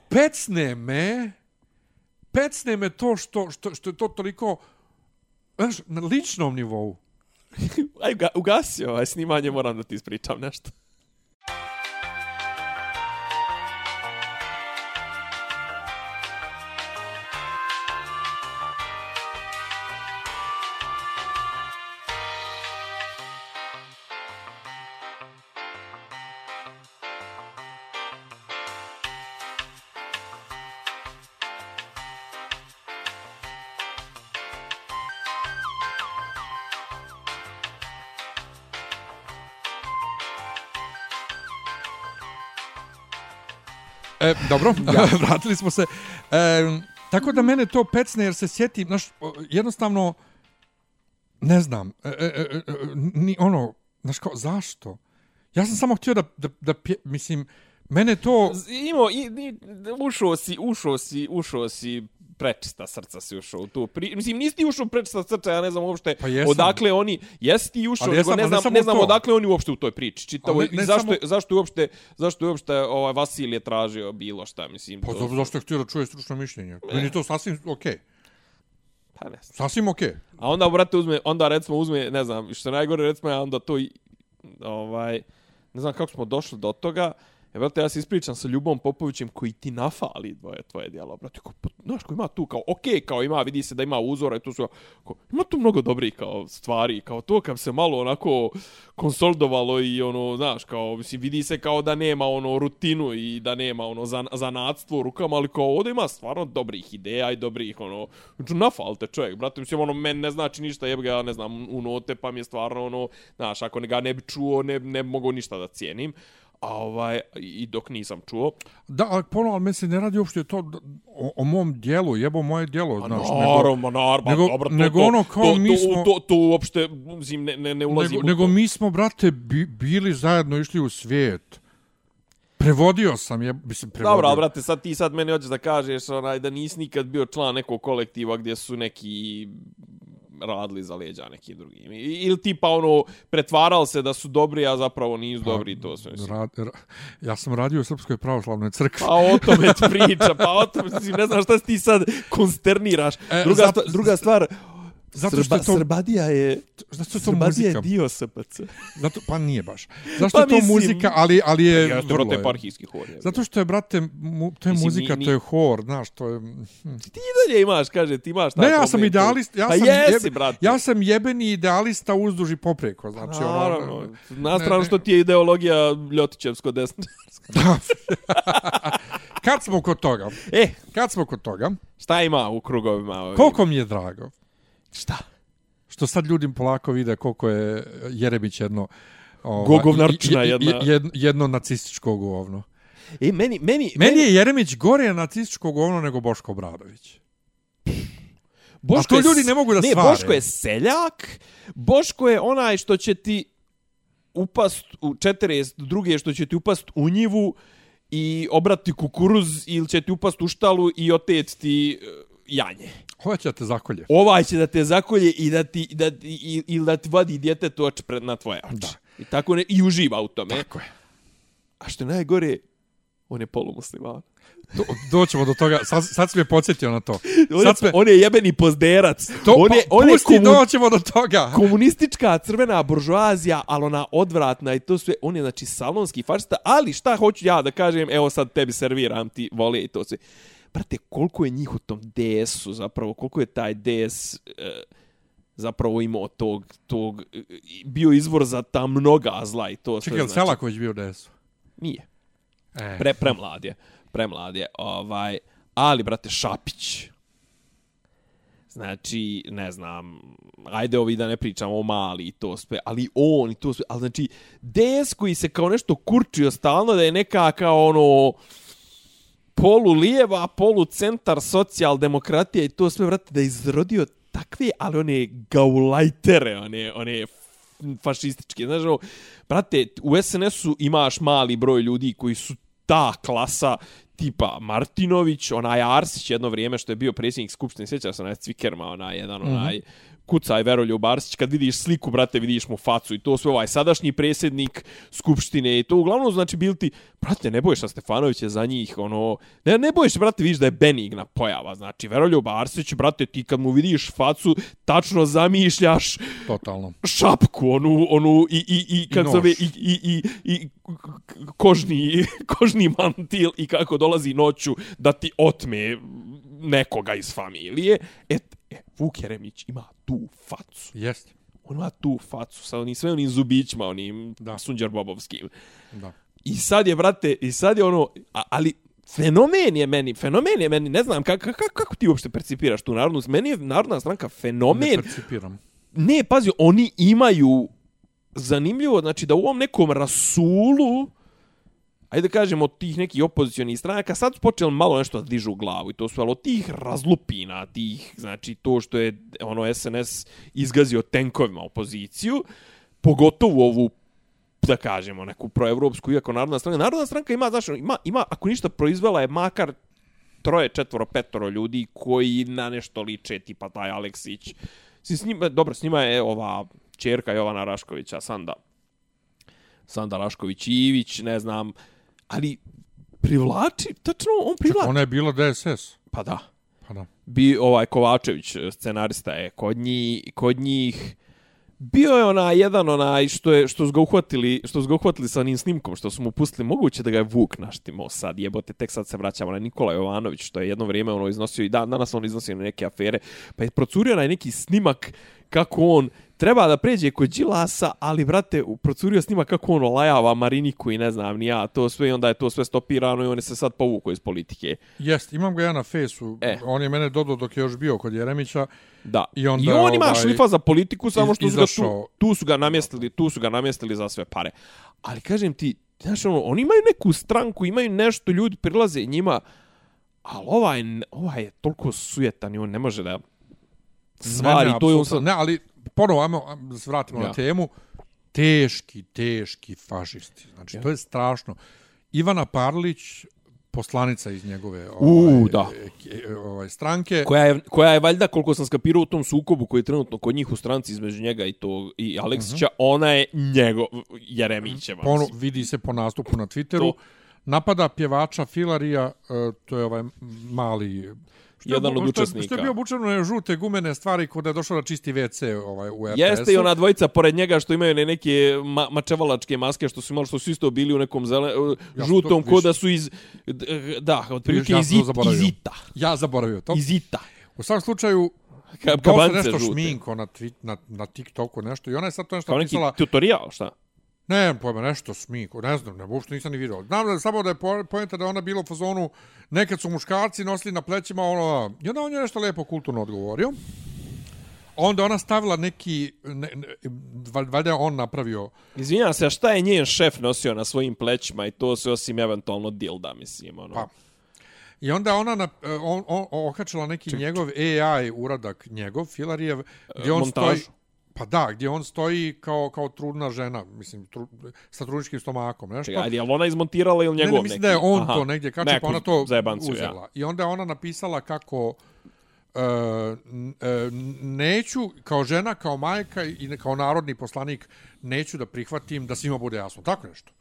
pecne me, pecne me to što, što, što je to toliko, znaš, na ličnom nivou. Aj, ugasio ovaj snimanje, moram da ti ispričam nešto. E, dobro, ja. vratili smo se. E, tako da mene to pecne jer se sjetim, znaš, jednostavno, ne znam, e, e, e, e, ni ono, znaš kao, zašto? Ja sam samo htio da, da, da pje, mislim, mene to... Imao, i, i, ušao si, ušao si, ušao si prečista srca si ušao u tu pri... Mislim, nisi ti ušao u prečista srca, ja ne znam uopšte Pa jesam. odakle oni... Jesi ti ušao, nego ne ne znam, samo ne znam to. odakle oni uopšte u toj priči. Čitavo, Ali ne- i ne zašto, samo- zašto uopšte, zašto uopšte ovaj, Vasilije tražio bilo šta, mislim. Pa to- dobro, zašto je htio da čuje stručno mišljenje? Meni je to sasvim okej. Pa ne znam. Sasvim okej. A onda, brate, uzme, onda recimo uzme, ne znam, što najgore, recimo, ja onda to, i, ovaj, ne znam kako smo došli do toga, E, brate, ja se ispričam sa Ljubom Popovićem koji ti nafali dvoje tvoje djela, brate, ko, pa, znaš, ko ima tu kao, okej, kao ima, vidi se da ima uzora i tu su, ko, ima tu mnogo dobrih kao stvari, kao to kad se malo onako konsolidovalo i ono, znaš, kao, mislim, vidi se kao da nema ono rutinu i da nema ono zan, zanatstvo u rukama, ali kao ovdje ima stvarno dobrih ideja i dobrih, ono, znači, nafalte čovjek, brate, mislim, ono, men ne znači ništa, jeb ga, ja ne znam, u note, pa mi je stvarno, ono, znaš, ako ne ga ne bi čuo, ne, ne mogu ništa da cijenim. A ovaj, i dok nisam čuo, Da, ali ponovno, ali meni se ne radi uopšte to o, o mom dijelu, jebo moje dijelo, A znaš. naravno, naravno, nego- dobro, to, nego to, ono kao to, mi to, smo- To, to, uopšte, mislim, ne, ne, ne ulazim nego, u nego to. mi smo, brate, bi, bili zajedno, išli u svijet. Prevodio sam, je, mislim, prevodio. Dobro, brate, sad ti sad meni hoćeš da kažeš onaj, da nisi nikad bio član nekog kolektiva gdje su neki radili za leđa nekim drugim. I- Ili tipa ono, pretvarali se da su dobri, a zapravo nisu dobri i to sve. Rad, ra, ja sam radio u Srpskoj pravoslavnoj crkvi. Pa o tome ti priča, pa o tome, ne znam šta si ti sad konsterniraš. E, Druga, stva, druga stvar, Zato što je to, Srbadija je... zato što je to Srbadija je muzika. dio SPC. Zato, pa nije baš. Zašto Pa je to mislim- muzika, ali, ali je... Jeste, vrlo brate, je. parhijski hor. je. Zato što je, brate, mu, to je Mislim, muzika, ni- ni- to je hor, znaš, to je... Ti i dalje imaš, kaže, ti imaš taj Ne, ja sam tu. idealist, ja pa sam, jesi, jebe- brate. ja sam jebeni idealista uzduž i popreko, znači, Naravno, ono... na stranu ne. što ti je ideologija Ljotićevsko desno. Kad smo kod toga, e, kad smo kod toga, šta ima u krugovima? ovim? koliko mi je drago Šta? što sad ljudi polako vide koliko je Jeremić jedno... Ovaj, i- i- jedna. Jedno, jedno nacističko govno. E, meni, meni, Meni je Jeremić gore nacističko govno nego Boško Obradović. Boško A to ljudi ne mogu da ne, svare. Boško je seljak, Boško je onaj što će ti upast u 42. što će ti upast u njivu i obrati kukuruz ili će ti upast u štalu i otet ti e, janje. Hoće da te zakolje. Ovaj će da te zakolje i da ti, da, i, ili da ti vadi dijete to oči pred na tvoje oči. Da. I tako ne, i uživa u tome. Tako je. A što je najgore, on je polumusliman. Do, doćemo do toga. Sad, sad si me podsjetio na to. On je, Sad sme, on je jebeni pozderac. to, on je, pa, on je pusti, komun- doćemo do toga. komunistička crvena buržoazija, ali ona odvratna i to sve, on je znači salonski fašista, ali šta hoću ja da kažem, evo sad tebi serviram ti vole i to sve. Brate, koliko je njih u tom DS-u zapravo, koliko je taj DS e, zapravo imao tog, tog, e, bio izvor za ta mnoga zla i to. Čekaj, je znači, Selaković bio u DS-u? Nije. E, Pre, premlad je. Premlad je. Ovaj, ali, brate, Šapić. Znači, ne znam, ajde ovi da ne pričamo o mali i to sve, ali on i to sve, ali znači, DS koji se kao nešto kurčio stalno da je neka kao ono, polu lijeva, polu centar socijaldemokratija i to sve, brate, da je izrodio takve, ali one gaulajtere, one, one fašističke. Znaš, ono, brate, u SNS-u imaš mali broj ljudi koji su ta klasa tipa Martinović, onaj Arsić jedno vrijeme što je bio predsjednik skupštine, sjećaš se onaj Cvikerma, onaj jedan, onaj kucaj Veroljub Arsić, kad vidiš sliku, brate, vidiš mu facu i to sve ovaj sadašnji predsjednik skupštine i to uglavnom znači bil ti, brate, ne bojiš Stefanović je za njih, ono, ne, ne bojiš, brate, vidiš da je benigna pojava, znači Veroljub Arsić, brate, ti kad mu vidiš facu, tačno zamišljaš totalno. šapku, onu, onu i, i, i, kad nož. zove, i, i, i, i kožni, kožni mantil i kako dolazi noću da ti otme nekoga iz familije. E Vuk Jeremić ima tu facu. Jeste. On ima tu facu sa onim sve onim zubićima, onim Da. da. sunđerbobovskim. Da. I sad je, brate, i sad je ono, a, ali fenomen je meni, fenomen je meni, ne znam, kako, kako, kako ti uopšte percipiraš tu narodnu, meni je narodna stranka Ne fenomen, percipiram. ne, pazi, oni imaju zanimljivo, znači da u ovom nekom rasulu, ajde kažemo, od tih nekih opozicionih stranaka, sad su počeli malo nešto da dižu glavu i to su, ali od tih razlupina, tih, znači to što je ono SNS izgazio tenkovima opoziciju, pogotovo ovu da kažemo, neku proevropsku, iako Narodna stranka. Narodna stranka ima, znači, ima, ima, ako ništa, proizvela je makar troje, četvoro, petoro ljudi koji na nešto liče, tipa taj Aleksić. Si s njima, dobro, s njima je ova čerka Jovana Raškovića, Sanda. Sanda Rašković-Ivić, ne znam, ali privlači, tačno on privlači. Ona je bila DSS. Pa da. Pa da. Bi ovaj Kovačević scenarista je kod njih kod njih bio je onaj jedan onaj što je što su ga uhvatili što su ga uhvatili sa onim snimkom što su mu pustili moguće da ga je Vuk naštimo sad jebote tek sad se vraćamo na Nikola Jovanović što je jedno vrijeme ono iznosio i dan danas on iznosi na neke afere pa je procurio onaj neki snimak kako on treba da pređe kod Đilasa, ali brate, procurio snimak kako on olajava Mariniku i ne znam ni ja, to sve i onda je to sve stopirano i on je se sad povukao iz politike. Jest, imam ga ja na fesu. E. On je mene dodao dok je još bio kod Jeremića. Da. I onda, I on ima ovaj, šlifa za politiku, samo što su ga tu, izašao. tu su ga namjestili, tu su ga namjestili za sve pare. Ali kažem ti, znaš ono, oni imaju neku stranku, imaju nešto, ljudi prilaze njima, ali ovaj, ovaj je toliko sujetan i on ne može da stvari, ne, ne, to je on sad... Ne, ali ponovo, ajmo se vratimo Ja. na temu. Teški, teški fašisti. Znači, to je strašno. Ivana Parlić, poslanica iz njegove ovaj, da. e, ovaj, stranke. Koja je, koja je valjda, koliko sam skapirao u tom sukobu koji je trenutno kod njih u stranci između njega i, to, i Aleksića, ona je njegov, Jeremićeva. Mislim. vidi se po nastupu na Twitteru To. Napada pjevača Filarija, e, to je ovaj mali... Što je Jedan od učesnika. Što je bio obučen u one žute gumene stvari kod je došao da čisti WC ovaj, u RTS-u. Jeste i ona dvojica pored njega što imaju ne neke ma mačevalačke maske što su imali što su isto bili u nekom zele, Ja žutom to ko više- da su iz d- da, otprilike ja iz, zaboravio. iz ita. Ja zaboravio to. Iz ita. U svakom slučaju, Ka, dosta kabance nešto žute. šminko na, na, na TikToku, nešto. I ona je sad to nešto Kao neki napisala... tutorial, šta? Ne, pojma, nešto sminko, ne znam, ne, uopšte nisam ni vidio. Znam da je samo da je po- poenta da ona bila u fazonu, nekad su muškarci nosili na plećima ono, i onda on je nešto lepo kulturno odgovorio. Onda ona stavila neki, ne, ne, val- valjda je on napravio, Izvinjam se, a šta je njen šef nosio na svojim plećima i to se osim eventualno dilda, mislim, ono. Pa, I onda ona na, on, on, okačila neki Ček, njegov AI uradak, njegov, Filarijev, gdje on montažu. stoji... Pa da, gdje on stoji kao, kao trudna žena, mislim, tru, sa trudničkim stomakom, nešto. Čekaj, ajde, je ona izmontirala ili Ne, njegov ne, mislim neki? da je on Aha. to negdje kače, pa Neku ona to zajebanciju, uzela. Ja. I onda je ona napisala kako e, e, neću, kao žena, kao majka i ne- kao narodni poslanik, neću da prihvatim da svima bude jasno. Tako nešto.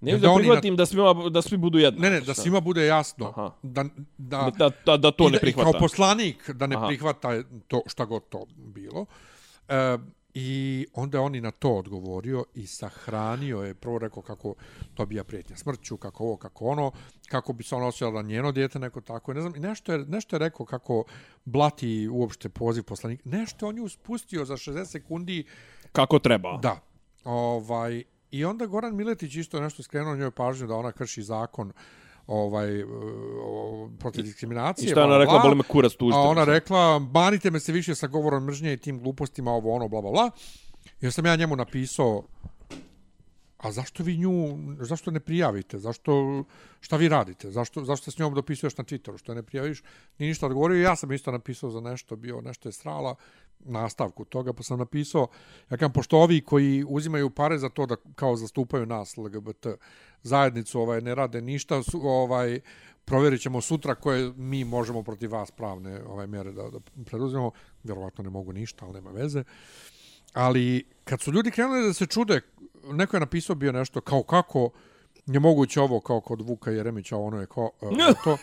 Ne Da da prihvatim da, svima, da svi budu jednaki. Ne, ne, da svima bude jasno. Aha. Da, da, Da, da, da to ne prihvata. Kao poslanik da ne Aha. prihvata to šta god to bilo. E, I onda je on i na to odgovorio i sahranio je, prvo rekao kako dobija prijetnje smrću, kako ovo, kako ono, kako bi se on osjećala na njeno dijete, neko tako. Ne znam, i nešto je, nešto je rekao kako blati uopšte poziv poslanik. Nešto on ju spustio za 60 sekundi Kako treba. Da. Ovaj, I onda Goran Miletić isto nešto skrenuo njoj pažnju da ona krši zakon ovaj e, protiv diskriminacije. I šta ona bla, rekla, boli me kurac tužite. A ona mislim. rekla, banite me se više sa govorom mržnje i tim glupostima, ovo ono, bla, bla, bla. Jer sam ja njemu napisao, a zašto vi nju, zašto ne prijavite? Zašto, šta vi radite? Zašto, zašto s njom dopisuješ na Twitteru? Što ne prijaviš? Ni ništa odgovorio. Ja sam isto napisao za nešto, bio nešto je strala nastavku toga, pa sam napisao, ja kažem, pošto ovi koji uzimaju pare za to da kao zastupaju nas, LGBT zajednicu, ovaj, ne rade ništa, su, ovaj, provjerit ćemo sutra koje mi možemo protiv vas pravne ovaj mjere da, da preduzmemo. Vjerovatno ne mogu ništa, ali nema veze. Ali kad su ljudi krenuli da se čude, neko je napisao bio nešto kao kako je moguće ovo kao kod Vuka Jeremića, ono je kao uh, to.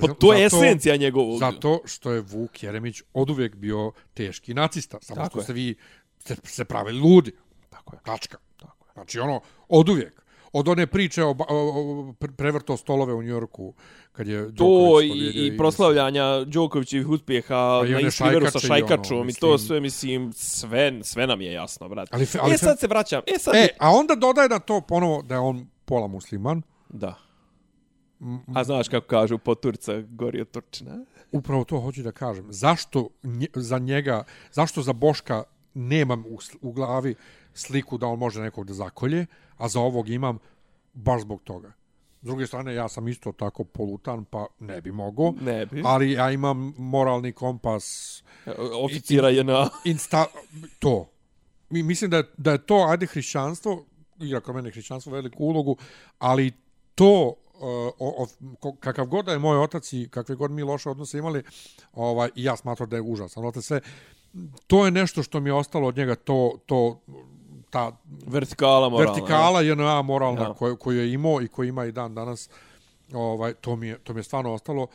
Pa to je esencija njegovog. Zato što je Vuk Jeremić oduvijek bio teški nacista. Samo Tako što je. ste vi ste se pravili ludi. Tako je. Tačka. Tako je. Znači ono, oduvijek. Od one priče o, o, o pre- prevrto stolove u Njorku kad je To Đoković i, i proslavljanja Đokovićevih uspjeha Pa na Iskriveru sa i ono, Šajkačom i to sve, mislim, sve, sve nam je jasno, brate. Ali fe- ali e, sad se vraćam. E, sad... E, a onda dodaje na to ponovo da je on pola musliman. Da. A znaš kako kažu po Turca gori od Turčina? Upravo to hoću da kažem. Zašto nje, za njega, zašto za Boška nemam u, u glavi sliku da on može nekog da zakolje, a za ovog imam baš zbog toga. S druge strane, ja sam isto tako polutan, pa ne bi mogao. Ne bi. Ali ja imam moralni kompas, Oficira je na... insta, to. Mi, mislim da da je to, ajde, hrišćanstvo, igra kod mene hrišćanstvo veliku ulogu, ali to, o, o, kakav god da je moj otac i kakve god mi loše odnose imali, ovaj, i ja smatram da je užasan. Otac sve, to je nešto što mi je ostalo od njega, to, to ta Vertikala moralna. vertikala JNA moralna Ja. koju, koju je imao i koju ima i dan danas, ovaj, to, mi je, to mi je stvarno ostalo.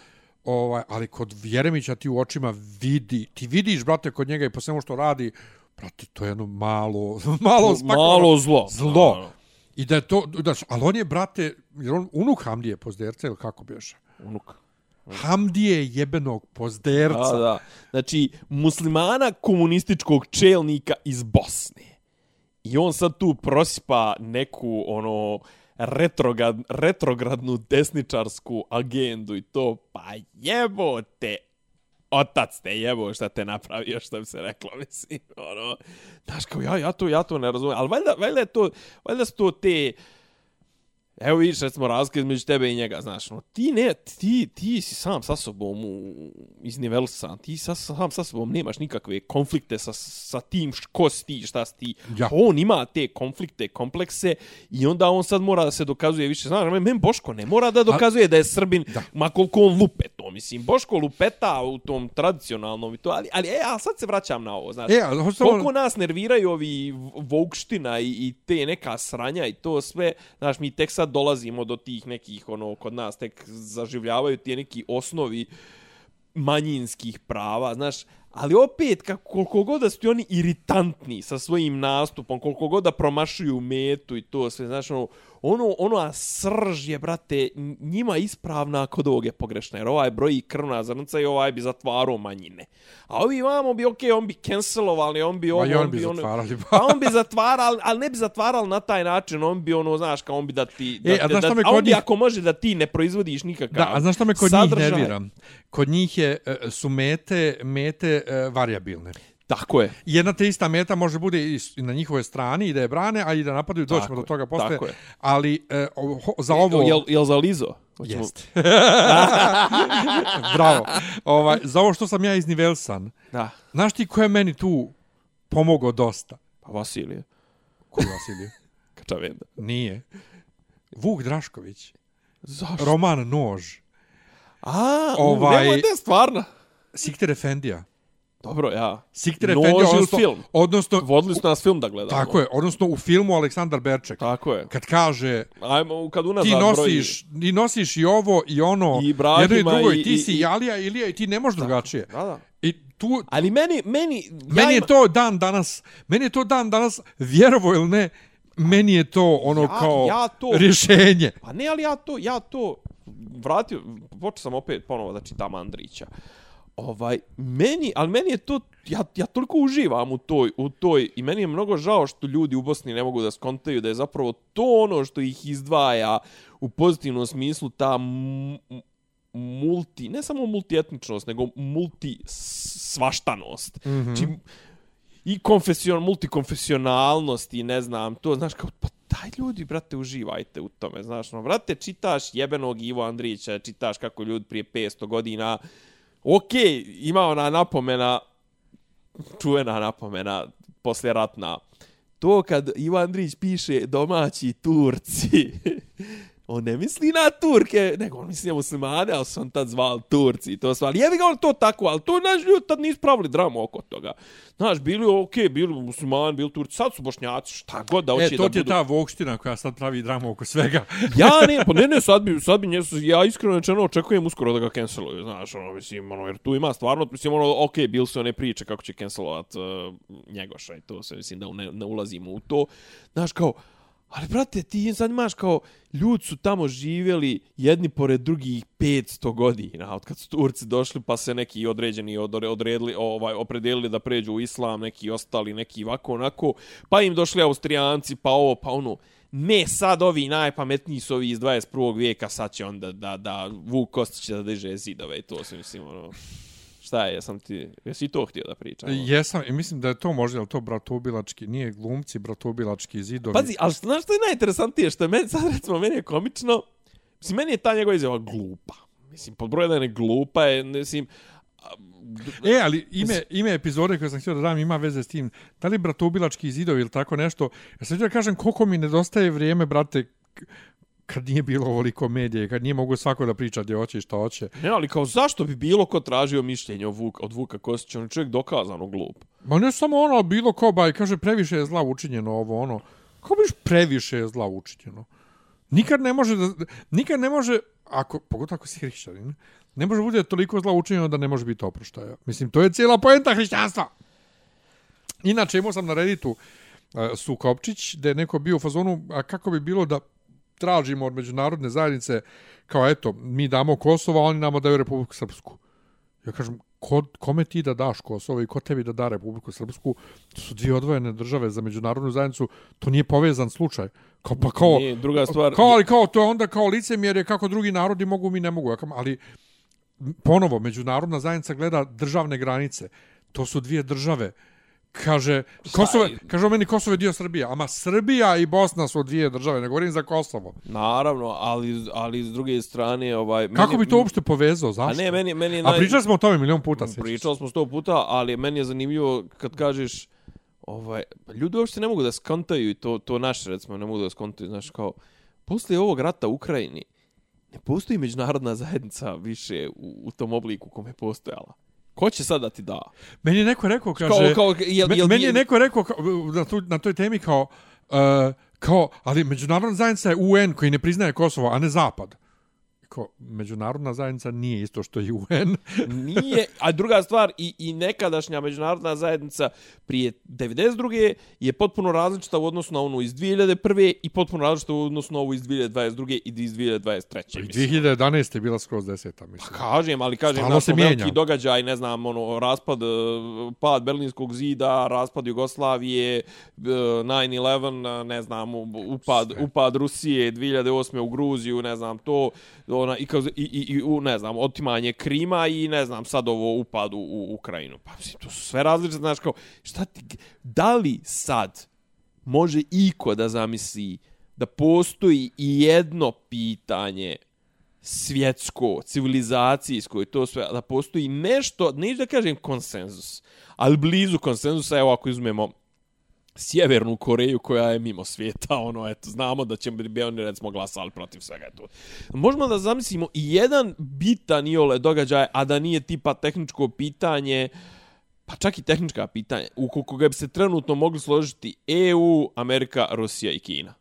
Ovaj, ali kod Jeremića ti u očima vidi, ti vidiš, brate, kod njega i po svemu što radi, brate, to je jedno malo, malo, spakovano Malo zlo. Zlo. I da je to, da, ali on je, brate, jer on unuk Hamdije pozderca ili kako bješe? Unuk. Hamdije jebenog pozderca. Da, da. Znači, muslimana komunističkog čelnika iz Bosne. I on sad tu prosipa neku, ono, retrograd, retrogradnu desničarsku agendu i to, pa jebote, otac te jebo šta te napravio, što bi se reklo, mislim, ono, znaš, kao ja, ja to, ja to ne razumijem, ali valjda, valjda je to, valjda su to te, Evo vidiš, recimo, razlika između tebe i njega, znaš, no, ti ne, ti, ti si sam sa sobom u, iznivelisan, ti sa, sam sa sobom nemaš nikakve konflikte sa, sa tim ko si ti, šta si ti. Ja. On ima te konflikte, komplekse i onda on sad mora da se dokazuje više. Znaš, men, men Boško ne mora da dokazuje da je Srbin, Da. ma koliko on lupe to, mislim. Boško lupeta u tom tradicionalnom i to, ali, ali e, a sad se vraćam na ovo, znaš. E, ali samo- Koliko nas nerviraju ovi vokština i, i te neka sranja i to sve, znaš, mi tek sad sad dolazimo do tih nekih, ono, kod nas tek zaživljavaju ti neki osnovi manjinskih prava, znaš, ali opet, kako, koliko god da su ti oni iritantni sa svojim nastupom, koliko god da promašuju metu i to sve, znaš, ono, ono, ono srž je, brate, njima ispravna kod ovog je pogrešna, jer ovaj broji krvna zrnca i ovaj bi zatvarao manjine. A ovi imamo bi, okej, okay, on bi cancelovali, on bi ovo, on, on bi ono, zatvarali. Pa on bi zatvarali, ali ne bi zatvarali na taj način, on bi ono, znaš, kao on bi da ti, da, E, a znaš da, šta me a on bi njih- ako može da ti ne proizvodiš nikakav Da, a znaš šta me kod sadržaj. njih nervira? Kod njih je, e, su mete, mete e, variabilne. Tako je. Jedna te ista meta može bude i na njihovoj strani i da je brane, a i da napadaju, doćemo Tako do je, toga posle. tako je. Ali e, o- ho- za ovo... Jel, jel za Lizo? Hoćemo- Jeste. Bravo. Ovaj, za ovo što sam ja iz Nivelsan, Da. znaš ti ko je meni tu pomogao dosta? Pa Vasilije. Ko je Vasilije? Kačavenda. Nije. Vuk Drašković. Zašto? Roman Nož. A, Ovaj- ovaj... nemojte stvarno. Sikter Efendija. Dobro, ja. Sikter Efendija, ili odnosno, film? odnosno Vodili su nas film da gledamo. tako je, odnosno u filmu Aleksandar Berček. Tako je. Kad kaže Ajmo, kad ti broji- nosiš, ti nosiš i ovo i ono, I Ibrahima jedno i drugo, i, i- ti i- si i Alija i Ilija i ti ne možeš drugačije. Da, da. I tu, Ali meni, meni... meni je ima- to dan danas, meni je to dan danas, vjerovo ili ne, meni je to ono Ja- kao ja to- rješenje. Pa ne, ali ja to, ja to vratio, počeo sam opet ponovo da čitam Andrića. Ovaj, meni, ali meni je to, ja, ja toliko uživam u toj, u toj, i meni je mnogo žao što ljudi u Bosni ne mogu da skontaju da je zapravo to ono što ih izdvaja u pozitivnom smislu ta multi, ne samo multietničnost, nego multi svaštanost. Mm -hmm. I konfesion, multikonfesionalnost i ne znam, to znaš kao, pa daj ljudi, brate, uživajte u tome, znaš, no, brate, čitaš jebenog Ivo Andrića, čitaš kako ljudi prije 500 godina, okej, okay, ima ona napomena, čuvena napomena, posljeratna, to kad Ivan Andrić piše domaći Turci, on ne misli na Turke, nego on misli na muslimane, ali su on tad zvali Turci i to sve. Ali jevi ga on to tako, ali to, znaš, ljudi tad nisu pravili dramu oko toga. Znaš, bili okej, okay, bili muslimani, bili Turci, sad su bošnjaci, šta god da hoće E, to da ti je budu. ta vokština koja sad pravi dramu oko svega. Ja ne, pa ne, ne, sad bi, sad bi njesu, ja iskreno rečeno očekujem uskoro da ga canceluju, znaš, ono, mislim, ono, jer tu ima stvarno, mislim, ono, okej, okay, bili su one priče kako će cancelovat uh, Njegoša i to se, mislim, da ne, ne ulazimo u to, znaš, kao, ali, brate, ti sad imaš kao, ljudi su tamo živjeli jedni pored drugih 500 godina, od kad su Turci došli, pa se neki određeni odre- odredili, ovaj, opredelili da pređu u islam, neki ostali, neki ovako, onako, pa im došli Austrijanci, pa ovo, pa ono, ne sad ovi najpametniji su ovi iz 21. vijeka, sad će onda da, da Vuk Kostić da diže zidove i to se mislim, ono, šta je, jesam ti, jesi i to htio da pričam? Jesam, i mislim da je to možda, ali to bratobilački, nije glumci, bratobilački zidovi. Pazi, ali znaš što je najinteresantije, što je meni, sad recimo, meni je komično, mislim, meni je ta njegova izjava glupa. Mislim, pod broj jedan je glupa, je, mislim, E, ali ime, ime epizode koje sam htio da dam ima veze s tim. Da li bratobilački zidovi ili tako nešto? Ja sam htio da kažem koliko mi nedostaje vrijeme, brate, kad nije bilo ovoliko medije, kad nije mogu svako da priča gdje hoće i šta hoće. ne, ali kao zašto bi bilo ko tražio mišljenje od Vuka, od Vuka Kostića, on je čovjek dokazano glup. Ma ne samo ono, bilo ko, baj, kaže previše je zla učinjeno ovo, ono. Kako biš previše je zla učinjeno? Nikad ne može da, nikad ne može, ako, pogotovo ako si hrišćanin, ne može bude toliko zla učinjeno da ne može biti oproštaja. Mislim, to je cijela poenta hrišćanstva. Inače, imao sam na Redditu uh, Sukopčić, da je neko bio u fazonu, a kako bi bilo da tražimo od međunarodne zajednice, kao eto, mi damo Kosovo, a oni nama daju Republiku Srpsku. Ja kažem, ko, kome ti da daš Kosovo i ko tebi da da Republiku Srpsku? To su dvije odvojene države za međunarodnu zajednicu, to nije povezan slučaj. Kao, pa kao, Nije, druga stvar... kao, ali kao, to je onda kao licemjerje kako drugi narodi mogu, mi ne mogu. Ja kažem, ali ponovo, međunarodna zajednica gleda državne granice. To su dvije države. Kaže, Kosovo, kaže o meni Kosovo je dio Srbije. Ama Srbija i Bosna su dvije države, ne govorim za Kosovo. Naravno, ali, ali s druge strane, ovaj... Kako meni, bi to uopšte povezao? A Zašto? ne, meni, meni je A pričali smo o tome milion puta. sjećaš. Pričali smo sto puta, ali meni je zanimljivo kad kažeš ovaj, ljudi uopšte ne mogu da skontaju to, to naše, recimo, ne mogu da skontaju, znaš, kao, poslije ovog rata u Ukrajini, ne postoji međunarodna zajednica više u, u tom obliku u kome je postojala. Ko će sad da ti da? Meni je neko rekao, kaže... Kao, kao, jel, jel, meni je neko rekao kao, na, tu, na toj temi kao, uh, Kao, ali međunarodna zajednica je UN koji ne priznaje Kosovo, a ne Zapad. Kao, međunarodna zajednica nije isto što i UN. Nije, a druga stvar, i, i nekadašnja međunarodna zajednica prije 92. je potpuno različita u odnosu na onu iz 2001. i potpuno različita u odnosu na ovu iz 2022. i iz 2023. I mislim. 2011. je bila skroz deseta, mislim. Pa kažem, ali kažem, Stalno naš se veliki događaj, ne znam, ono, raspad, e, pad Berlinskog zida, raspad Jugoslavije, e, 9-11, ne znam, upad, upad Rusije 2008. u Gruziju, ne znam, to, ona, i, kao, i, i, i, u, ne znam, otimanje Krima i, ne znam, sad ovo upad u, u Ukrajinu. Pa, mislim, to su sve različite, znaš, kao, šta ti, da li sad može iko da zamisli da postoji i jedno pitanje svjetsko, civilizacijsko i to sve, da postoji nešto, neću da kažem konsenzus, ali blizu konsenzusa, evo ako izumemo Sjevernu Koreju koja je mimo svijeta, ono, eto, znamo da će bi oni recimo glasali protiv svega tu. Možemo da zamislimo i jedan bitan iole događaj, a da nije tipa tehničko pitanje, pa čak i tehnička pitanja, u koga bi se trenutno mogli složiti EU, Amerika, Rusija i Kina.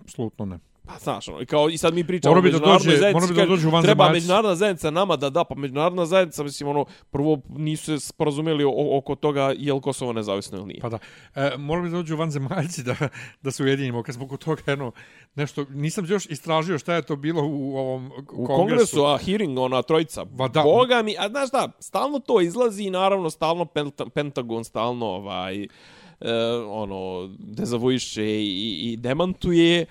Apsolutno ne. Pa znaš, ono, i kao i sad mi pričamo Mora o bi da međunarodnoj dođe- zajednici, mora bi da treba međunarodna zajednica nama da da, pa međunarodna zajednica, mislim, ono, prvo nisu se sporazumeli o- oko toga je li Kosovo nezavisno ili nije. Pa da. E, moram bi da dođu vanzemaljci da, da se ujedinimo. Kad smo kod toga, eno, nešto, nisam još istražio šta je to bilo u ovom U kongresu. kongresu, a hearing, ona trojica. Ma da. Boga mi, a znaš šta, stalno to izlazi i naravno stalno Penta- Pentagon stalno ovaj, e, ono, dezavuiše i, i demantuje,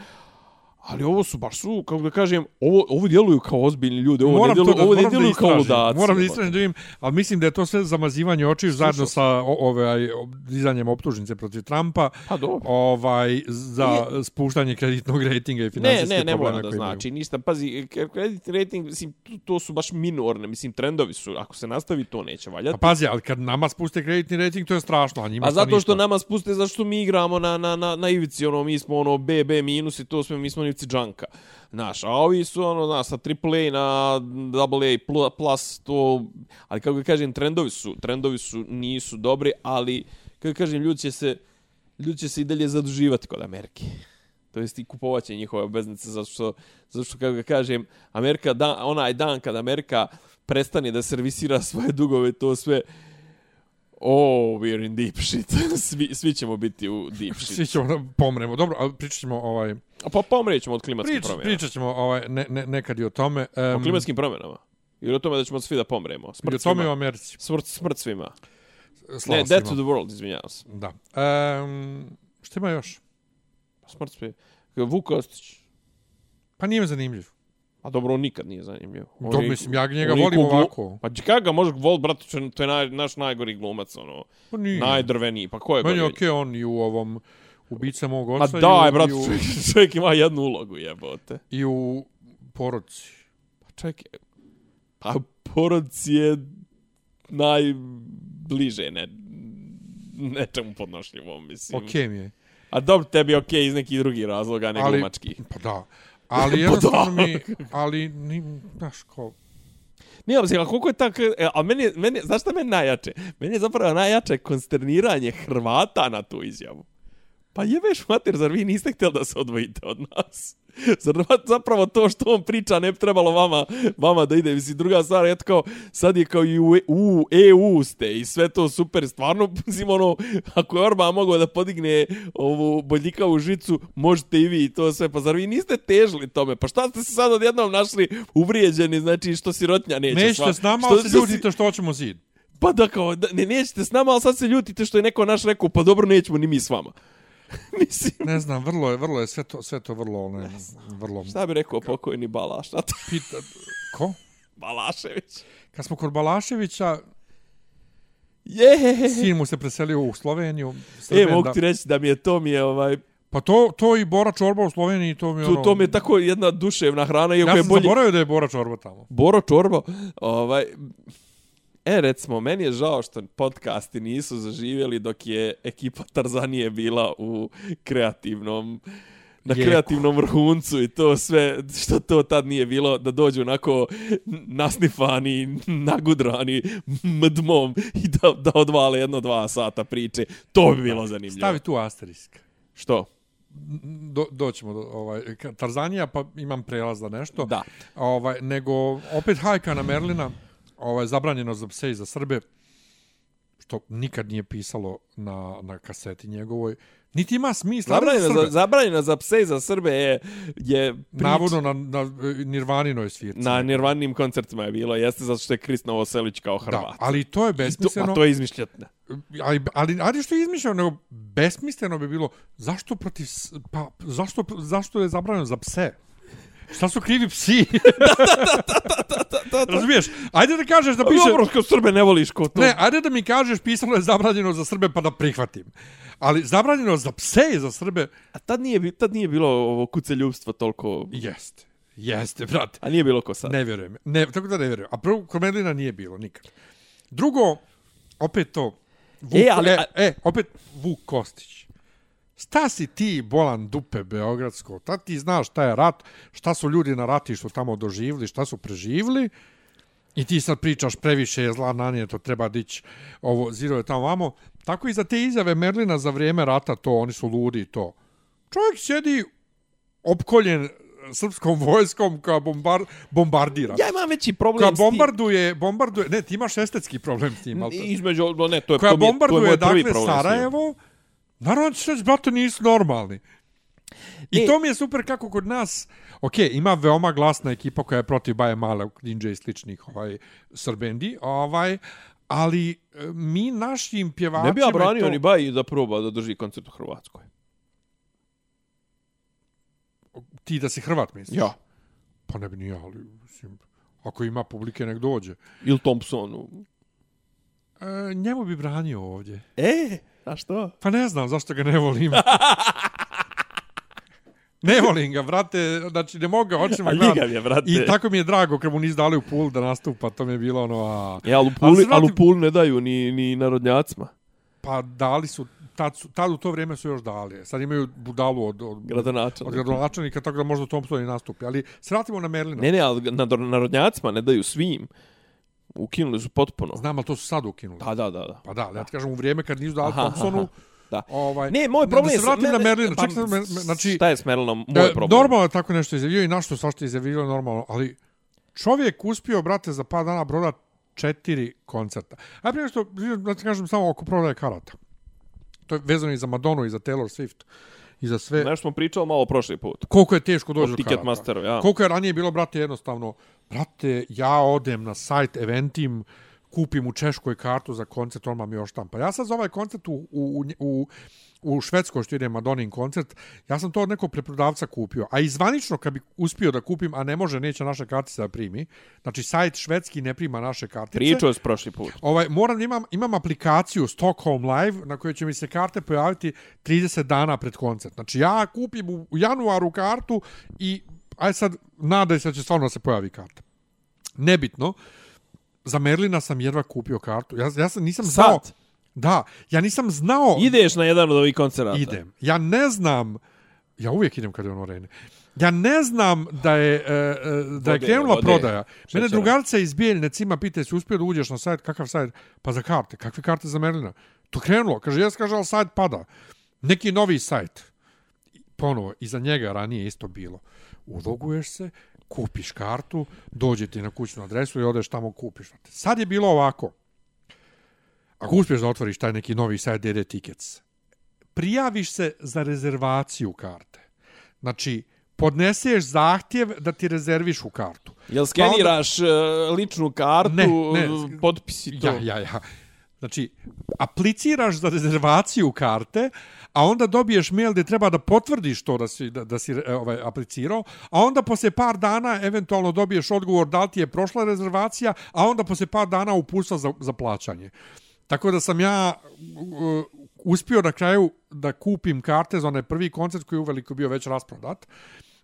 Ali ovo su baš su, kako da kažem, ovo, ovo djeluju kao ozbiljni ljudi, ovo moram ne djeluju, da, ovo ne moram da djeluju kao ludaci. Moram da istražim da vidim, ali mislim da je to sve zamazivanje očiju zajedno sa ovaj, dizanjem optužnice protiv Trumpa, Pa dobro. ovaj, za spuštanje kreditnog rejtinga i Ne, finansijske ne, ne probleme mora da koje imaju. znači, ništa. Pazi, kreditni rating, mislim, to- su baš minorne, mislim, trendovi su, ako se nastavi, to neće Pa valjati. pazi, ali kad nama spuste kreditni rejting, to je strašno, a njima A to zato što ništa. nama spuste, zašto mi igramo na, na, na, na ivici, ono, mi smo ono BB minus i to smo, mi smo ivici džanka. Znaš, a ovi su ono, znaš, sa AAA na AA plu- plus, to, ali kako ga kažem, trendovi su, trendovi su, nisu dobri, ali, kako kažem, ljudi će se, ljudi će se i dalje zaduživati kod Amerike. To jest i kupovat će njihove obveznice, zato što, zato što kako ga kažem, Amerika, dan, onaj dan kad Amerika prestane da servisira svoje dugove, to sve, Oh, we're in deep shit. svi, svi ćemo biti u deep shit. Svi ćemo da pomremo. Dobro, ali pričat ćemo, ovaj, A Pa pomrećemo od klimatskih prič, promjena. pričat ćemo ovaj, ne, ne, nekad i o tome. Um, O klimatskim promjenama. Ili o tome da ćemo svi da pomremo. i o Smrt tome u svima. Americi. Smrt, smrt svima. Slava ne, Death to the World, izvinjavam se. Da. Um, šta ima još? Smrt svima. Vuk Kostić. Pa nije me zanimljiv. A dobro, on nikad nije zanimljiv. On To je- mislim, ja njega volim glu- ovako. Pa kako ga možeš vol, brate, to je- naj, naš najgori glumac, ono. Pa nije. Najdrveniji. Pa ko je Meni je okej on i u ovom ubica mog Ma oca i, daj, i, u, čovjek, ima jednu ulogu, jebote. i u porodci. Pa čekaj, pa porodici je najbliže ne, nečemu podnošljivom, mislim. Okej mi je. A dobro, tebi je okej iz nekih drugih razloga, ne Ali- glumačkih. Pa da. Ali jednostavno mi, ali, ni, znaš, ko, Nije, mislim, a koliko je tako... E, a meni, meni, znaš šta meni najjače? Meni je zapravo najjače konsterniranje Hrvata na tu izjavu. Pa jebeš mater, zar vi niste htjeli da se odvojite od nas? Zar zapravo to što on priča ne bi trebalo vama, vama da ide? Mislim, druga stvar, je kao, sad je kao i u, E- u EU ste i sve to super. Stvarno, mislim, ono, ako je Orban mogao da podigne ovu boljikavu žicu, možete i vi i to sve. Pa zar vi niste težili tome? Pa šta ste se sad odjednom našli uvrijeđeni, znači što sirotnja neće nećete sva- s nama, što- se ljutite što hoćemo zid. Pa da kao, da, ne, nećete s nama, ali sad se ljutite što je neko naš rekao, pa dobro, nećemo ni mi s vama. Mislim, Ne znam, vrlo je, vrlo je sve to, sve to vrlo, ne, vrlo... šta bi rekao pokojni Balaš, šta to? Pita, ko? Balašević. Kad smo kod Balaševića, Je! sin mu se preselio u Sloveniju. E, Srben, mogu ti reći da mi je to mi je ovaj Pa to, to i Bora Čorba u Sloveniji, to mi je to, ono... to mi je tako jedna duševna hrana iako Ja je sam bolje zaboravio da je Bora Čorba tamo. Boro Čorbo ovaj E, recimo, meni je žao što podcasti nisu zaživjeli dok je ekipa Tarzanije bila u kreativnom na Jeku. kreativnom vrhuncu i to sve što to tad nije bilo da dođu onako nasnifani, nagudrani mdmom i da, da odvale jedno dva sata priče. To bi bilo zanimljivo. Stavi tu asterisk. Što? do, doćemo do ovaj Tarzanija pa imam prelaz da nešto. Da. Ovaj nego opet hajka na Merlina, ovaj zabranjeno za pse i za Srbe što nikad nije pisalo na, na kaseti njegovoj. Niti ima smisla. Zabranjeno za, zabranjeno za pse i za Srbe je, je prič, Navodno na, na Nirvaninoj svirci. na nirvanim koncertima je bilo, jeste zato što je Kris Novoselić kao Hrvat. Da, ali to je I to, besmisleno. a to je izmišljatna. ali, ali, ali što je izmišljeno, nego besmisleno bi bilo, zašto protiv, pa, zašto, zašto je zabranjeno za pse? Šta su krivi psi? Razumiješ? Ajde da kažeš da piše... Dobro, kao Srbe ne voliš ko to. Ne, ajde da mi kažeš pisalo je zabranjeno za Srbe pa da prihvatim. Ali zabranjeno za pse i za Srbe, A tad nije, tad nije bilo ovo kuceljubstvo toliko... jeste. Jeste, brate. A nije bilo ko sad. Ne vjerujem. Ne, tako da ne vjerujem. A prvo, kod Medlina nije bilo nikad. Drugo, opet to. Vuk, E, ali- e, e, opet Vuk Kostić. Sta si ti bolan dupe Beogradsko? Ta ti znaš šta je rat, šta su ljudi na ratištu tamo doživili, šta su preživili. I ti sad pričaš previše je zla nanijeto, treba dići ovo zirove tamo vamo. Tako i za te izjave Merlina za vrijeme rata, to oni su ludi i to. Čovjek sjedi opkoljen srpskom vojskom koja bombar, bombardira. Ja imam veći problem koja s tim. bombarduje, bombarduje, ne, ti imaš estetski problem s tim, ali to- Između, no ne, to je, koja to mi je, to je bombarduje, moj prvi dakle, problem s tim. Naravno će reći, brate, nisu normalni. I Ne. to mi je super kako kod nas, ok, ima veoma glasna ekipa koja je protiv Baje Male, Ninja i sličnih ovaj, Srbendi, ovaj, ali e, mi našim pjevačima... Ne bi ja branio to- ni Baji da proba da drži koncert u Hrvatskoj. Ti da si Hrvat, misliš? Ja. Pa ne bi ni ja, ali, mislim, ako ima publike, nek dođe. Ili Thompsonu. E, njemu bi branio ovdje. E, a što? Pa ne znam zašto ga ne volim. ne volim ga, brate, znači ne mogu ga očima A gledat. ljigav je, brate. I tako mi je drago kad mu nisu dali u pul da nastupa, to mi je bilo ono, a... E, ali u Ali puli, se ali u pul ne daju ni, ni narodnjacima. Pa dali su, tad, su, tad u to vrijeme su još dali. Sad imaju budalu od, od, Gradonačelnik. od gradonačelnika, tako da možda Thompson i nastupi. Ali se vratimo na Merlina. Ne, ne, ali na narodnjacima ne daju svim. Ukinuli su potpuno. Znam, ali to su sad ukinuli. Da, da, da. da. Pa da, ali ja ti kažem, u vrijeme kad nisu dali Thompsonu, aha. Da. ovaj, Ne, moj problem da je... se vratim na Merlina. pa, Čak, sam, me- znači, šta je s Merlinom moj E, problem? Normalno je tako nešto izjavio i našto svašta izjavio normalno, ali čovjek uspio, brate, za par dana broda četiri koncerta. A prije što, da ti kažem samo oko prodaje karata. To je vezano i za Madonu i za Taylor Swift i za sve. Nešto smo pričali malo prošli put. Koliko je teško doći do karata. Ticketmasteru, ja. Koliko je ranije bilo, brate, jednostavno, brate, ja odem na sajt Eventim, kupim u Češkoj kartu za koncert, on mam još tam. Pa ja sad za ovaj koncert u, u, u, u Švedskoj što ide Madonin koncert, ja sam to od nekog preprodavca kupio. A izvanično kad bi uspio da kupim, a ne može, neće naše kartice da primi, znači sajt švedski ne prima naše kartice. Pričao s prošli put. Ovaj, moram imam, imam aplikaciju Stockholm Live na kojoj će mi se karte pojaviti 30 dana pred koncert. Znači ja kupim u januaru kartu i aj sad nadaj se da će stvarno da se pojavi karta. Nebitno. Za Merlina sam jedva kupio kartu. Ja, ja sam, nisam znao... Sad? Da, ja nisam znao... Ideš na jedan od ovih koncerata. Idem. Ja ne znam... Ja uvijek idem kad je ono rene. Ja ne znam da je, e, e, da je krenula vode. prodaja. Mene Šećera. drugarica iz Bijeljne cima pita si uspio da uđeš na sajt, kakav sajt? Pa za karte. Kakve karte za Merlina? To krenulo. Kaže, jes, kaže, ali sajt pada. Neki novi sajt. Ponovo, iza njega ranije isto bilo. Uloguješ se, kupiš kartu, dođe ti na kućnu adresu i odeš tamo kupiš. Sad je bilo ovako. Ako uspiješ da otvoriš taj neki novi sajt DD Tickets, prijaviš se za rezervaciju karte. Znači, podneseš zahtjev da ti rezerviš u kartu. Jel skeniraš e, ličnu kartu, Ne, ne. e, potpis i to? Ja, ja, ja. Znači, apliciraš za rezervaciju karte, a onda dobiješ mail gdje treba da potvrdiš to da si, da, da si e, ovaj, aplicirao, a onda posle par dana eventualno dobiješ odgovor da li ti je prošla rezervacija, a onda posle par dana uputstva za, za plaćanje. Tako da sam ja uh, uspio na kraju da kupim karte za onaj prvi koncert koji je uveliko bio već rasprodat.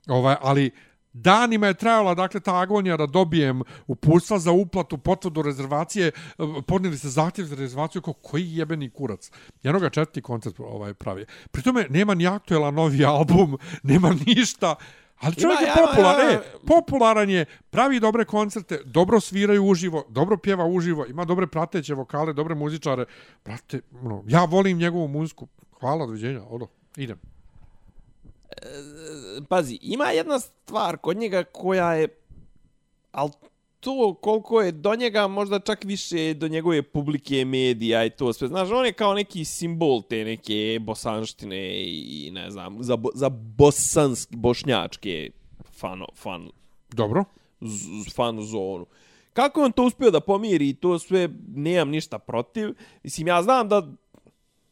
Ovaj, ali danima je trajala dakle ta agonija da dobijem uputstva za uplatu, potvrdu rezervacije, eh, podnijeli se zahtjev za rezervaciju kao koji jebeni kurac. Jednoga četvrti koncert ovaj pravi. Pri tome nema ni aktuelan novi album, nema ništa. Ali čovjek Ima, je popularan, ima. e, popularan je, pravi dobre koncerte, dobro sviraju uživo, dobro pjeva uživo, ima dobre prateće vokale, dobre muzičare. Brate, ono, ja volim njegovu muziku. Hvala, doviđenja, odo, idem. Pazi, ima jedna stvar kod njega koja je, al to koliko je do njega možda čak više do njegove publike medija i to sve. Znaš, on je kao neki simbol te neke bosanštine i ne znam, za, bo, za bosanski, bošnjačke fan, fan, Dobro. z- fan zonu. Kako on to uspio da pomiri i to sve, nemam ništa protiv. Mislim, ja znam da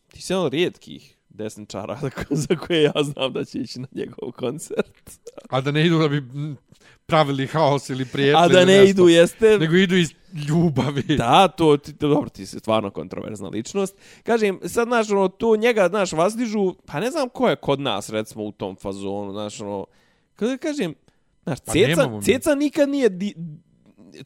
ti jedan od rijetkih desničara za ko- za koje ja znam da će ići na njegov koncert. A da ne idu da bi pravili haos ili prijetli A da ne nešto. idu, jeste... Nego idu iz ljubavi. Da, to, ti, to, dobro, ti si stvarno kontroverzna ličnost. Kažem, sad, znaš, ono, to njega, znaš, vazdižu, pa ne znam ko je kod nas, recimo, u tom fazonu, znaš, ono, kada kažem, znaš, Pa Ceca. Ceca nikad nije, di,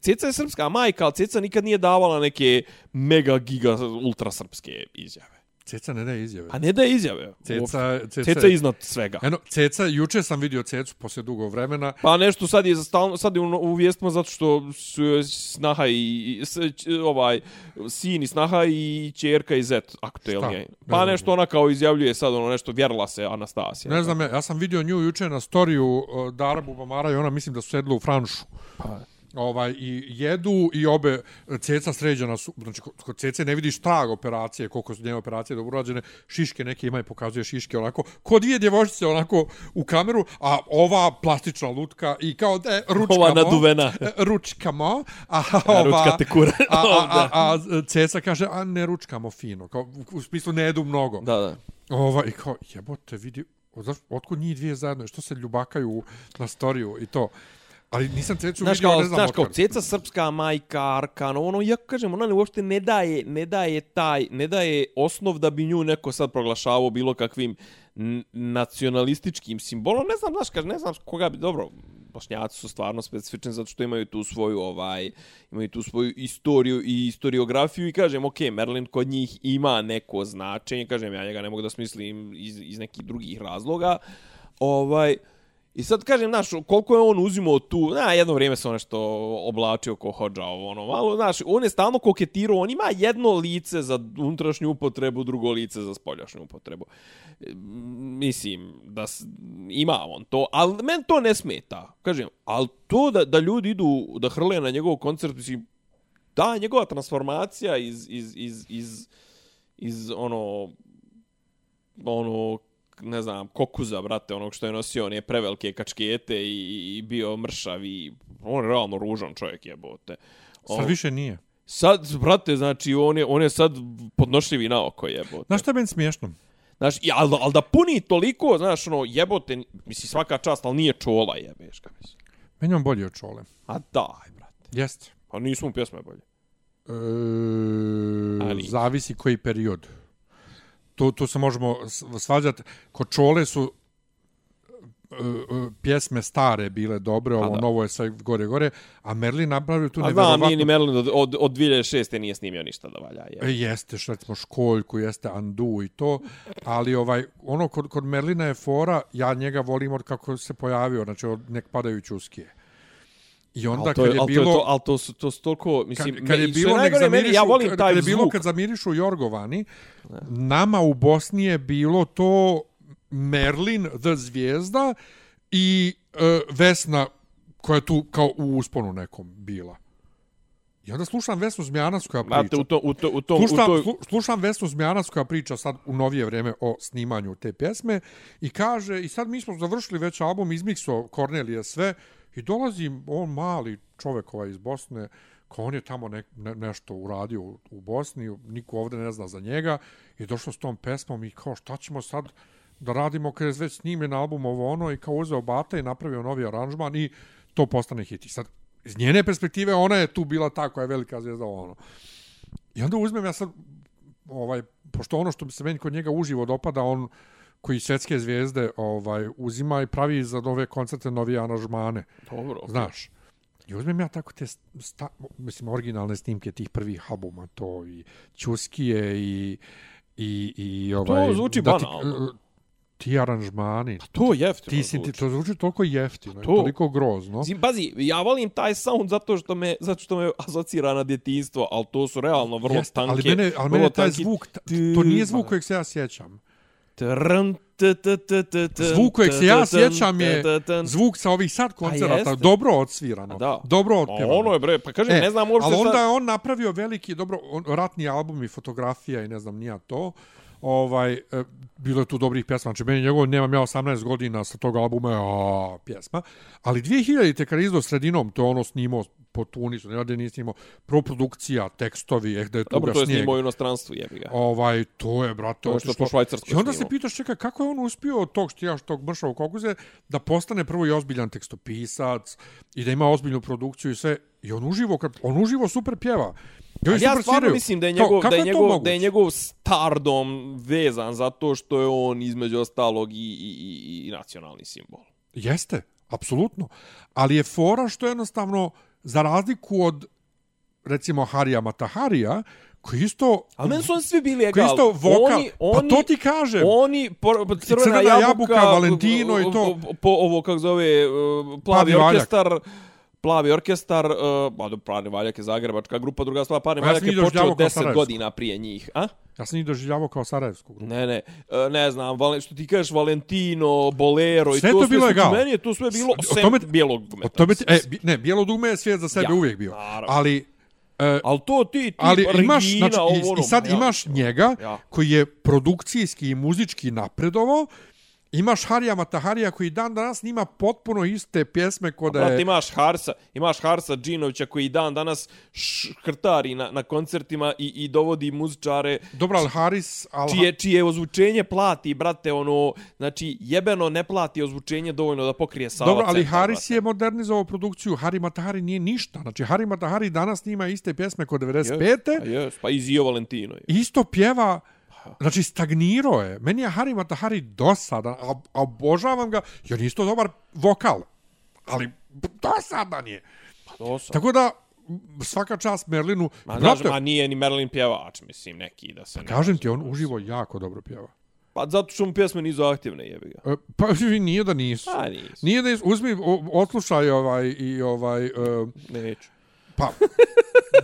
Ceca je srpska majka, ali Ceca nikad nije davala neke mega giga ultra srpske izjave. Ceca ne daje izjave. Pa ne da je izjave. Ceca, ceca, Ceca je iznad svega. Eno, Ceca, juče sam vidio Cecu poslije dugo vremena. Pa nešto sad je stalno sad je u, u vijestima zato što su snaha i, s, ć- ovaj sin i snaha i ćerka i zet aktuelnije. Ne Pa znam. nešto ona kao izjavljuje sad ono nešto vjerila se Anastasija. Ne znam, ja, ja sam vidio nju juče na storiju uh, Dara Bubamara i ona mislim da su sedla u Franšu. Pa, Ovaj, I jedu i obe ceca sređena su, znači kod- cece ne vidiš trag operacije, koliko su njene operacije dobro urađene, šiške neke ima i pokazuje šiške onako, kod dvije djevojčice onako u kameru, a ova plastična lutka i kao da ručkamo. Ova naduvena. e, Ručkamo. A, ova, ručka te kura. a, a, a, a, ceca kaže, a ne ručkamo fino, kao, u, u smislu ne jedu mnogo. Da, da. Ova, I kao, jebote, vidi, otkud njih dvije zajedno, što se ljubakaju na storiju i to. Ali nisam cecu Znaš vidio, kao, ne znam znaš kao, ceca srpska majka, Arkano, ono, ja kažem, ona ne uopšte ne daje, ne daje taj, ne daje osnov da bi nju neko sad proglašavao bilo kakvim nacionalističkim simbolom. Ne znam, znaš, kaže, ne znam koga bi, dobro, Bošnjaci su stvarno specifični zato što imaju tu svoju ovaj imaju tu svoju istoriju i historiografiju i kažem ok, Merlin kod njih ima neko značenje, kažem ja njega ne mogu da smislim iz, iz nekih drugih razloga. Ovaj I sad kažem, znaš, koliko je on uzimao tu, na, jedno vrijeme se on nešto oblačio ko hođa, ovo, ono, malo, znaš, on je stalno koketirao, on ima jedno lice za unutrašnju upotrebu, drugo lice za spoljašnju upotrebu. E, mislim, da ima on to, ali men to ne smeta, kažem, ali to da, da ljudi idu, da hrle na njegov koncert, mislim, da, njegova transformacija iz, iz, iz, iz, iz ono, ono, ne znam, kokuza, brate, onog što je nosio one prevelike kačkete i, i bio mršav i on je realno ružan čovjek jebote. Sad On- više nije. Sad, brate, znači, on je, on je sad podnošljivi na oko jebote. Znaš što je meni smiješno? Znaš, i, ali, ali da puni toliko, znaš, ono, jebote, misli svaka čast, ali nije čola jebeš, ga mislim. Meni on bolji od čole. A daj, brate. Jeste. Pa nisu mu pjesme bolje. E, Ali- zavisi koji period. Tu, tu se možemo svađati. Kod čole su e, e, pjesme stare bile dobre, ovo novo je sve gore gore, a Merlin napravio tu A znam, nije nevjerovatno... ni Merlin od, od, od 2006. nije snimio ništa da valja. Je. E, Jeste, što recimo školjku, jeste Andu i to, ali ovaj, ono kod, kod Merlina je fora, ja njega volim od kako se pojavio, znači od nek padaju čuskije. I onda Al to kad je, je bilo... to, je to, al to su to su toliko, mislim, kad, kad je bilo nek meni, zamirišu, ja volim taj kad je bilo zvuk. kad zamirišu Jorgovani, nama u Bosni je bilo to Merlin, The Zvijezda i e, Vesna koja je tu kao u usponu nekom bila. I onda slušam Vesnu Zmijanac koja priča. Znate, u, to, u, to, u, tom, Slušam, u slu, slušam Vesnu Zmijanac koja priča sad u novije vrijeme o snimanju te pjesme i kaže, i sad mi smo završili već album, izmikso Kornelije sve i dolazi on mali čovjek ovaj iz Bosne, kao on je tamo ne, ne, nešto uradio u, u Bosni, niko ovdje ne zna za njega i došao s tom pesmom i kao šta ćemo sad da radimo kada je već snimljen album ovo ono i kao uzeo Bata i napravio novi aranžman i to postane hit. I sad, iz njene perspektive, ona je tu bila ta koja je velika zvijezda ovo ono. I onda uzmem ja sad, ovaj, pošto ono što bi se meni kod njega uživo dopada, on koji svjetske zvijezde ovaj uzima i pravi za nove koncerte novije aranžmane, Dobro, okay. znaš. I uzmem ja tako te sta, mislim originalne snimke tih prvih albuma, to i Ćuskije i i i ovaj zvuči da ti, banalno. ti aranžmani. To je jeftino Ti si ti to zvuči toliko jeftino, i To. toliko grozno. Zim, pazi, ja volim taj sound zato što me, zato što me asocira na djetinjstvo, ali to su realno vrlo Jeste, tanke. ali mene, ali mene taj tanki zvuk, to nije zvuk kojeg se ja sjećam. Trn, Zvuk kojeg se ja sjećam je zvuk sa ovih sad koncerata, dobro odsvirano, Da. dobro A otpjevano. Ono je bre, pa kažem, E, ne znam uopšte ali onda je on napravio veliki, dobro, on, ratni album i fotografija i ne znam, nija to. Ovaj, e, bilo je tu dobrih pjesma. Znači, meni njegov, nemam ja 18 godina sa tog albuma, a, pjesma. Ali 2000-te kad je izdao sredinom, to je ono snimao po Tunisu, ne da nije snimao, proprodukcija, tekstovi, eh, da je tu Dobro, to je snijeg. snimao u inostranstvu, jebi ga. Ovaj, to je, brate, To je što otišlo. po Švajcarskoj I onda se pitaš, čekaj, kako je on uspio od tog štijaš, tog mršavog kokuze, da postane prvo i ozbiljan tekstopisac i da ima ozbiljnu produkciju i sve. I on uživo, kad, on uživo super pjeva. Ja super stvarno sviraju. mislim da je Kao, njegov, kako da je to njegov, moguće? da je njegov stardom vezan zato što je on između ostalog i, i, i, i nacionalni simbol. Jeste, apsolutno. Ali je fora što jednostavno, za razliku od, recimo, Harija Mataharija, koji isto... Ali meni su oni svi bili koji egal. isto vokal, Oni, oni, pa to ti kažem. Oni, por, po- crvena, Crvena jabuka, jabuka, Valentino i to. Po, ovo, kako zove, uh, plavi, Plavi valjak. Plavi orkestar, uh, dobro, plavi valjak je zagrebačka grupa, druga stvar, plavi Pa ja valjak je počeo doživljavao kao 10 Sarajevsku. godina prije njih. A? Ja sam ih doživljavao kao Sarajevsku grupu. Ne, ne, e, ne znam, Valen, što ti kažeš Valentino, Bolero i Sve to to sve, bilo su- egal. Meni je to sve bilo S- o sem tome- bijelog dugmeta. O tome, e, ne, bijelo dugme je svijet za sebe Ja, uvijek bio. naravno. Ali, e, Ali to ti, ti ali imaš, Regina, znači, ovo, i, i sad ja, imaš njega Ja. koji je produkcijski i muzički napredovao, imaš Harija Mataharija koji dan danas nima potpuno iste pjesme kod da je... imaš Harsa, imaš Harsa Džinovića koji dan danas škrtari na, na koncertima i, i dovodi muzičare Dobro, ali Haris... Al, čije, čije ozvučenje plati, brate, ono, znači jebeno ne plati ozvučenje dovoljno da pokrije sala Dobro, ali centar, Haris brate. je modernizovao produkciju. Hari Matahari nije ništa. Znači, Hari Matahari danas snima iste pjesme kod 95. Pa jes, pa i Zio Valentino. je. Isto pjeva... Znači, stagnirao je. Meni je Hari Matahari dosadan, a, a obožavam ga, jer je isto dobar vokal. Ali dosadan je. To sam. Tako da, svaka čast Merlinu. Ma, Brate, znaš, ma nije ni Merlin pjevač, mislim, neki da se ne... kažem ti, on uživo jako dobro pjeva. Pa zato što mu pjesme nisu aktivne, jebi ga. E, Pa nije da nisu. Pa nisu. Nije da nisu. Uzmi, o- odslušaj ovaj i ovaj... e, Neću. Pa,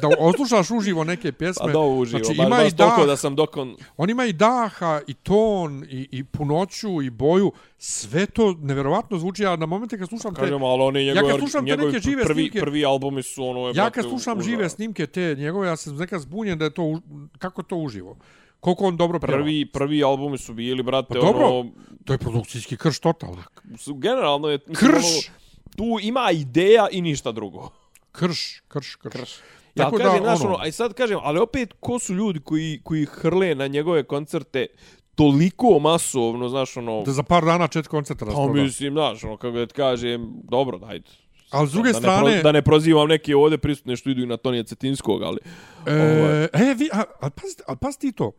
da odslušaš uživo neke pjesme. Pa da uživo, Znači, ima baš i dah, da sam dokon... on ima i daha, i ton, i, i punoću, i boju. Sve to neverovatno zvuči, ja na momente kad slušam te... Kažem, ali oni njegovi, Ja kad slušam te neke žive prvi, snimke- prvi albumi su ono... Je, Ja kad slušam užas. žive snimke te njegove, ja sam nekad zbunjen da je to, kako to uživo. Koliko on dobro pjeva. Prvi, prvi albumi su bili, brate, Pa dobro. ono... To je produkcijski krš totalno. Su, generalno je... mislim, Krš! Ono, tu ima ideja i ništa drugo. Krš, krš, krš. Krš. Ja Tako kažem, da, znaš, ono- ono, aj sad kažem, ali opet, ko su ljudi koji, koji hrle na njegove koncerte toliko masovno, znaš, ono... Da za par dana čet koncerta Pa rasproda. mislim, znaš, ono, kako da ti kažem, dobro, dajde. Ali s druge da strane... Ne pro, da ne prozivam neke ovdje prisutne što idu i na Tonija Cetinskog, ali... E, e, vi, a, a, pazi, a pazi ti to.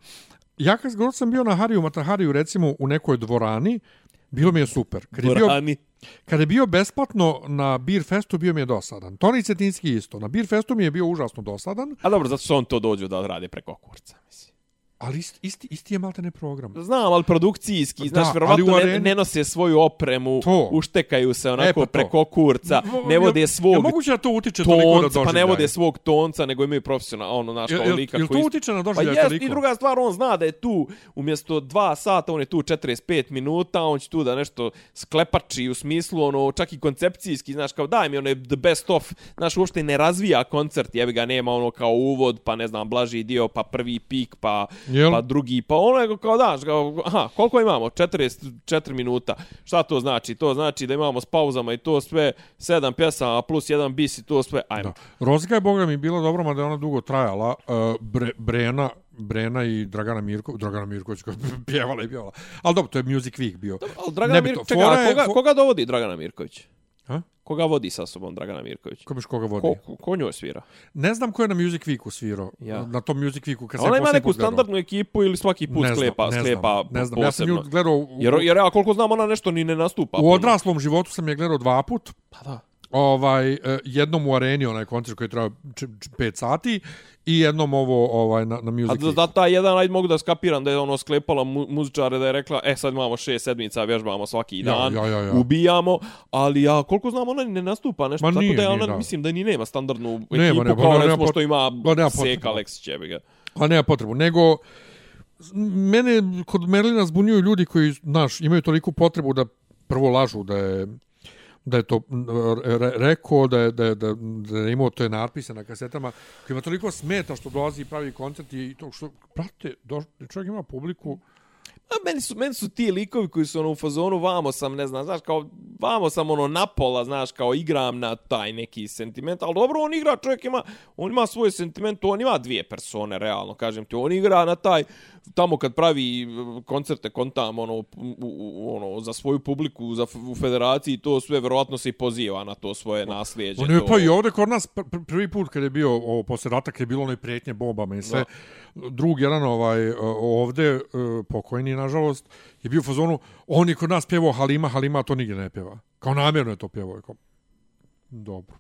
Ja kad god sam bio na Hariju Matahariju, recimo u nekoj dvorani, bilo mi je super. Kad je bio, kad je bio besplatno na Beer Festu, bio mi je dosadan. Toni Cetinski isto. Na Beer Festu mi je bio užasno dosadan, A dobro, zato što on to dođu da rade preko kurca. Ali isti, isti, isti je maltene program. Znam, ali produkcijski, znaš, Da, vjerovatno ne, areni- ne nose svoju opremu, To. uštekaju se onako E, pa to. preko kurca, ne vode Je svog moguće da to utiče toliko da tonca, pa ne vode svog tonca, nego imaju profesionalno, ono, Jel, kao lika jel to koji... utiče na Pa doživljaj jest, toliko? i druga stvar, on zna da je tu umjesto dva sata, on je tu 45 minuta, on će tu da nešto sklepači u smislu, ono, čak i koncepcijski, znaš, kao daj mi ono the best of, znaš, uopšte ne razvija koncert, jebi ga nema ono kao uvod, pa ne znam, blaži dio, pa prvi pik, pa, Jel? pa drugi, pa ono je kao, daš, kao, aha, koliko imamo? 44 minuta. Šta to znači? To znači da imamo s pauzama i to sve, sedam pjesama plus jedan bis i to sve, ajmo. Da. Rozga je, boga mi, bila dobra, mada je ona dugo trajala. Uh, Bre, Brena, Brena i Dragana Mirko, Dragana Mirković koja je pjevala i pjevala. Ali dobro, to je Music Week bio. Ali Dragana Mirković, čekaj, koga, koga dovodi Dragana Mirković? Ha? Koga vodi sa sobom Dragana Mirković? Ko biš koga vodi? Ko, ko, ko njoj svira? Ne znam ko je na Music Weeku svirao. Ja. Na tom Music Weeku kad sam ona ima neku put gledao. standardnu ekipu ili svaki put Ne znam, sklepa, ne znam, sklepa ne znam. Ja sam posebno? nju gledao u, Jer, jer ja koliko znam ona nešto ni ne nastupa. u odraslom životu sam je gledao dva put. Pa da. Ovaj, eh, jednom u areni, onaj koncert koji je trajao 5 sati i jednom ovo ovaj, na, na Music A da, da taj jedan, ajde mogu da skapiram da je ono sklepala mu, muzičare da je rekla, e sad imamo šest sedmica, vježbamo svaki Ja, dan, ja, ja, ja. ubijamo, ali ja koliko znam ona ne nastupa nešto, Ma tako nije, da je nije, ona, da. mislim da ni nema standardnu Nema, ekipu nema, kao nema recimo što ima nema Seka potrebu. Aleksić, jebi ga. A nema potrebu. Nego, mene kod Merlina zbunjuju ljudi koji, znaš, imaju toliku potrebu da prvo lažu da je da je to e, re, rekao, da je, da, je, da, da je imao to je natpise na kasetama, koji ima toliko smeta što dolazi i pravi koncert i to što, prate, do, čovjek ima publiku, A meni su, meni su ti likovi koji su ono u fazonu, vamo sam, ne znam, znaš, kao, vamo sam ono napola, znaš, kao igram na taj neki sentiment, ali dobro, on igra, čovjek ima, on ima svoj sentiment, on ima dvije persone, realno, kažem ti, on igra na taj, tamo kad pravi koncerte kontam, ono, u, u, ono, za svoju publiku, za, u federaciji, to sve, verovatno se i poziva na to svoje naslijeđe. On je to... pa i ovdje kod nas pr prvi put kad je bio ovo, posle rata, kad je bilo onoj prijetnje bombama i sve, da drug jedan ovaj ovde e, pokojni nažalost je bio u fazonu on je kod nas pjevao Halima Halima to nigdje ne pjeva kao namjerno je to pjevao kao dobro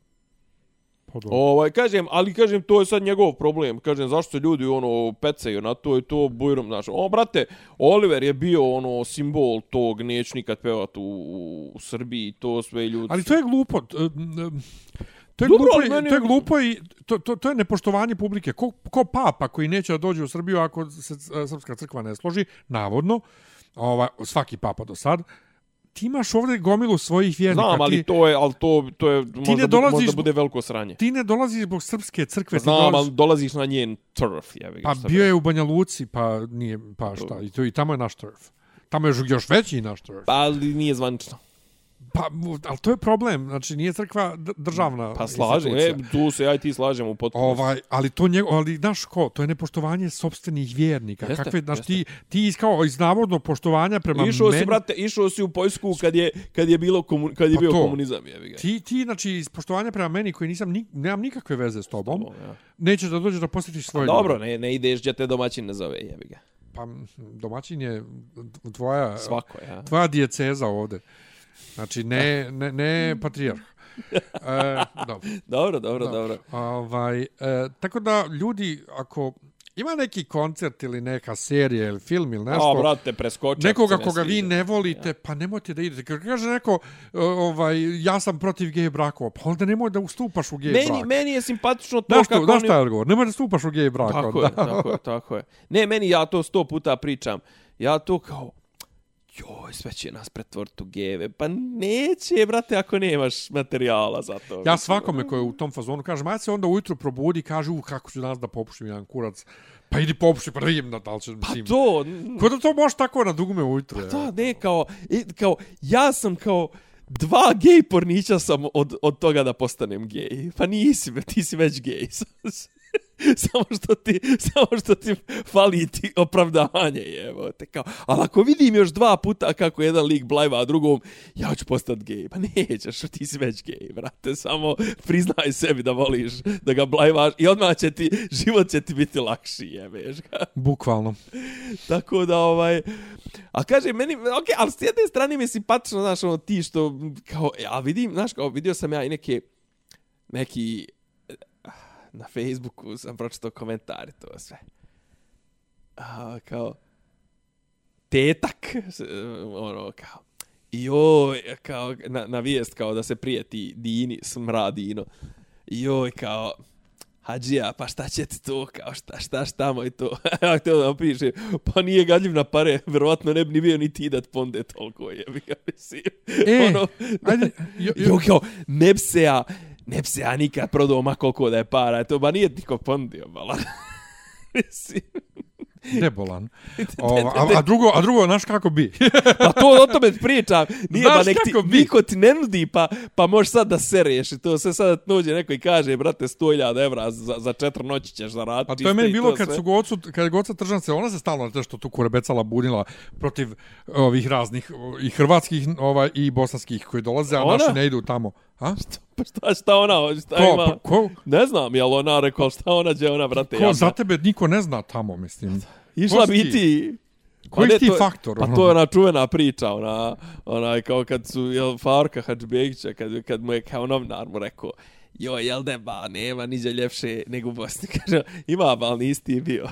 Pa ovaj, kažem, ali kažem, to je sad njegov problem. Kažem, zašto se ljudi ono pecaju na to i to bujrom, znaš. O, brate, Oliver je bio ono simbol tog, neću nikad pevati u, u Srbiji, to sve ljudi. Ali to je glupo. To je, Dobro, glupo, meni... to je glupo i to, to, to je nepoštovanje publike. Ko, ko papa koji neće da dođe u Srbiju ako se Srpska crkva ne složi, navodno, ova, svaki papa do sad, ti imaš ovdje gomilu svojih vjernika. Znam, ali ti, to je, ali to, to je možda, ne dolaziš, možda bude veliko sranje. Ti ne dolaziš zbog srpske crkve. Znam, dolaziš, ali dolaziš na njen turf. Ja pa bio je u Banja Luci, pa nije, pa šta, i, to, i tamo je naš turf. Tamo je još veći naš turf. Pa, ali nije zvanično. Pa, ali to je problem. Znači, nije crkva državna Pa slažem, e, tu se ja i ti slažemo u potpunosti. Ovaj, ali to njego, ali znaš ko, to je nepoštovanje sopstvenih vjernika. Jeste, Kakve, znaš, ti, ti kao iz navodno poštovanja prema išao meni... Si, brate, išao si u Poljsku kad je, kad je, bilo komun, kad je pa bio to, komunizam. Je, ga. ti, ti, znači, iz poštovanja prema meni koji nisam, ni, nemam nikakve veze s tobom, tobom ja. nećeš da dođeš da posjetiš svoje Dobro, ne, ne ideš gdje te domaćin ne zove, jebi ga. Pa domaćin je tvoja, Svako, ja. tvoja dijeceza ovde. Znači, ne, ne, ne patrijarh. E, dobro. dobro, dobro, dobro. Ovaj, e, tako da, ljudi, ako ima neki koncert ili neka serija ili film ili nešto... A, brate, preskočak Nekoga koga vi ne volite, ja. pa nemojte da idete. Kad kaže neko, ovaj, ja sam protiv gej brakova, pa onda nemoj da ustupaš u gej meni, brak. Meni je simpatično to daš kako... Daš šta je odgovor? Nemoj da stupaš u gej brak. Tako je, tako je, tako je. Ne, meni ja to sto puta pričam. Ja to kao, joj, sve će nas pretvoriti u geve. Pa neće, brate, ako nemaš materijala za to. Ja svakome koji je u tom fazonu kažem, ajde se onda ujutro probudi i kaže, uh, kako ću danas da popušim jedan kurac. Pa idi popuši, pa da vidim da li će... Pa mislim, to... Ko da to možeš tako na dugme ujutro? Pa to, ne, kao, kao, ja sam kao, dva gej pornića sam od, od toga da postanem gej. Pa nisi, ti si već gej. samo što ti samo što ti fali ti opravdanje evo te kao. Al ako vidim još dva puta kako jedan lik blajva a drugom ja ću postati gej. Pa nećeš ti si već gej brate. Samo priznaj sebi da voliš da ga blajvaš i odmah će ti život će ti biti lakši jebeš ga. Bukvalno. Tako da ovaj A kaže meni, ok, ali s jedne strane mi je simpatično, znaš, ono, ti što, kao, a vidim, znaš, kao, vidio sam ja i neke, neki, na Facebooku sam pročitao komentari, to sve. A, kao, tetak, ono, kao, joj, kao, na, na vijest, kao da se prijeti Dini, smra Dino. Joj, kao, Hadžija, pa šta će ti to, kao šta, šta, šta moj to? Ja htio da vam piše, pa nije gadljiv na pare, verovatno ne bi ni bio ni ti da ponde toliko, jebi ga, mislim. E, ono, ajde, jo, jo. jo, kao, ne bi se ja, ne bi se ja nikad prodao ma koliko da je para, to ba nije niko pondio, bala. Mislim. Debolan. O, a, a, drugo, a drugo, znaš kako bi? pa to o tome pričam. Nije znaš ba nek ti, bi? niko ti ne nudi, pa, pa možeš sad da se riješi. To sve sad nođe neko i kaže, brate, 100.000 evra za, za četiri noći ćeš zaraditi. A to je meni bilo kad su gocu, kad je goca Tržance, ona se stalno na što tu kurebecala bunila protiv ovih raznih i hrvatskih ovaj, i bosanskih koji dolaze, a ona? naši ne idu tamo. A? Pa šta, šta ona, šta ko, ima? Pa, ko? Ne znam, jel ona rekao šta ona, gdje ona, brate. Ko, za tebe niko ne zna tamo, mislim. Išla bi ti... Koji pa ti to, faktor? Pa to je ona čuvena priča, ona, ona kao kad su, jel, Farka Hadžbegića, kad, kad mu je kao novinar mu rekao, jo, jel da ba, nema niđe ljepše nego u Bosni. Kaže, ima, ba, ali nisi ti bio.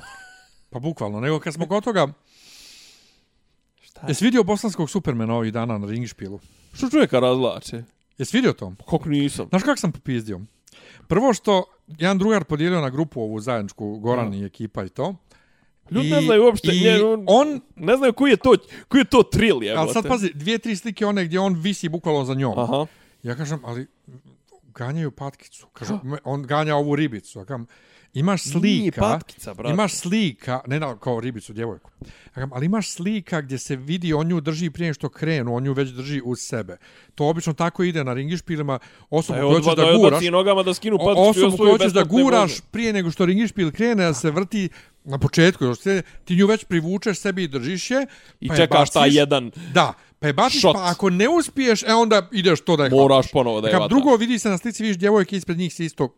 pa bukvalno, nego kad smo kod toga, Šta Jesi vidio bosanskog supermena ovih dana na ringšpilu? Što čovjeka razlače? Jesi vidio to? Kako nisam? Znaš kako sam popizdio? Prvo što jedan drugar podijelio na grupu ovu zajedničku, Goran i ekipa i to. Ljudi ne znaju uopšte, i nje, on, on- ne znaju koji je to, koji je to trill, je. Ali sad pazi, dvije, tri slike one gdje on visi bukvalno za njom. Aha. Ja kažem, ali ganjaju patkicu. Kažem, on ganja ovu ribicu. Ja kažem, imaš slika. Nije patkica, brate. Imaš slika, ne na, kao ribicu, djevojku. Ali imaš slika gdje se vidi, on nju drži prije što krenu, on nju već drži uz sebe. To obično tako ide na ringišpilima. Osobu koju hoćeš da guraš, nogama da skinu patkicu i osobu koju hoćeš da guraš prije nego što ringišpil krene da se vrti na početku, još se, ti nju već privučeš sebi i držiš je. I pa je čekaš baciš. jedan Da, pa je baciš, Shot. pa ako ne uspiješ, e onda ideš to da je Moraš hvataš. ponovo da je Kad drugo vidi se na slici, vidiš djevojke ispred njih se isto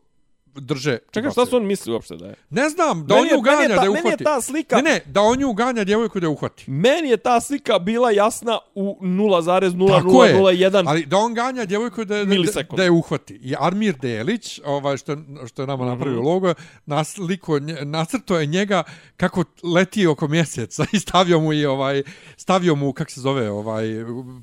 drže. Čekaj, šta su on misli uopšte da je? Ne znam, da Meni on nju je ganja ta- da je meni je uhvati. ta slika- Ne, ne, da on nju ganja djevojku da je uhvati. Meni je ta slika bila jasna u Tako je. 0,0001 Ali da on ganja djevojku da, da, da, je uhvati. I Armir Delić, ovaj, što, što je nama napravio Mhm. logo, nasliko, nacrto je njega kako leti oko mjeseca i stavio mu i ovaj, stavio mu, kak se zove, ovaj,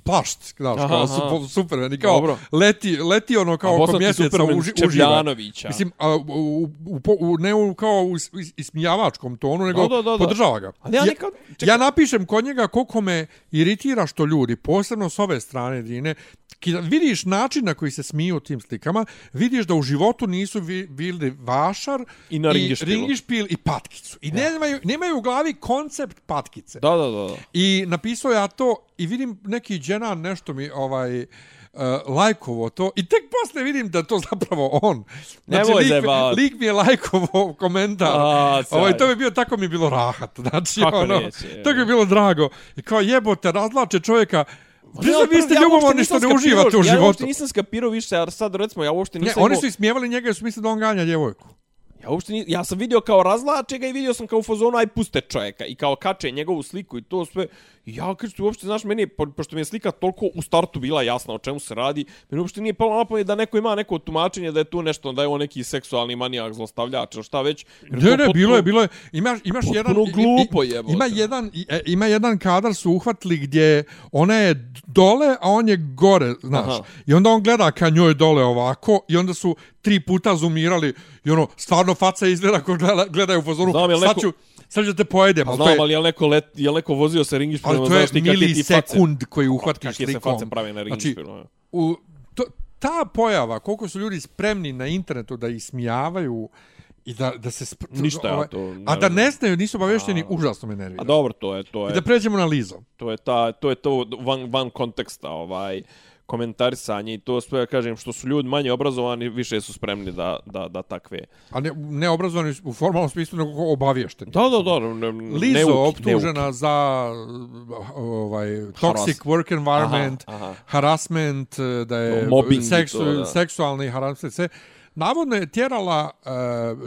plašt, znaš, Aha, kao aha. su, Superman, i kao Dobro. leti, leti ono kao A oko mjeseca uži, uživa. Mislim, a, u, u, u, ne u, kao u is- is- ismijavačkom tonu, nego Da, da, da, da. podržava ga. Ali ja nikad- čekaj. ja napišem kod njega koliko me iritira što ljudi, posebno s ove strane Dine, kada vidiš način na koji se smiju u tim slikama, vidiš da u životu nisu vi, bili vašar I na ringišpilu. ringišpil i patkicu. I nemaju, nemaju u glavi koncept patkice. Da, da, da. da. I napisao ja to i vidim neki dženan nešto mi ovaj uh, lajkovo to i tek posle vidim da to zapravo on. Znači, Nemoj lik, zajebavat. lik mi je lajkovo komentar. A, ovaj, to bi bio, tako mi bilo rahat. Znači, Kako ono, neće, to bi bilo drago. I kao jebote, razlače čovjeka. Priznam, vi ste Ja ljubomorni što ne uživate skapirao- u Ja životu. uopšte nisam skapirao više, a sad recimo, ja uopšte Ne, nisam... oni imao- su ismijevali njega jer su mislili da on ganja djevojku. Ja uopšte ni, ja sam vidio kao razlače ga i vidio sam kao u fazonu aj puste čovjeka i kao kače njegovu sliku i to sve. Ja kad tu uopšte znaš meni je, po, pošto mi je slika toliko u startu bila jasna o čemu se radi, meni uopšte nije palo na pamet da neko ima neko tumačenje da je tu nešto da je on neki seksualni manijak, zlostavljač ili šta već. Ne, ne, potpuno- bilo je, bilo je. Imaš, imaš jedan... glupo jebote. Ima jedan, e, ima jedan kadar su uhvatili gdje ona je dole, a on je gore, znaš. Aha. I onda on gleda ka njoj dole ovako i onda su tri puta zoomirali i ono, stvarno faca izgleda ko gleda, gledaju u fazonu. Znam, sad, ću, sad ću te pojedem. Pa ali to znam, je- ali je neko, let, je neko vozio se ringišpilom, ali to je znaš milisekund koji uhvatiš Kakve se slikom. face pravi na Znači, ringišpilu. u, to, ta pojava, koliko su ljudi spremni na internetu da ismijavaju i da, da se... Sp... Ništa ja ovaj- to ne A da ne znaju, nisu obavešteni, užasno me nervira. A dobro, to je, to I je. da pređemo na Lizo. to je ta to je to van van konteksta ovaj komentarisanje i to sve kažem što su ljudi manje obrazovani više su spremni da da da takve A ne, ne obrazovani u formalnom smislu, nego obavješteni. da da da ne, Lizo neuki, optužena neuki. za ovaj, toxic work environment, Aha, aha. harassment, da je Mobbing i seksu, to, da. seksualni harassment, sve. Navodno je tjerala uh,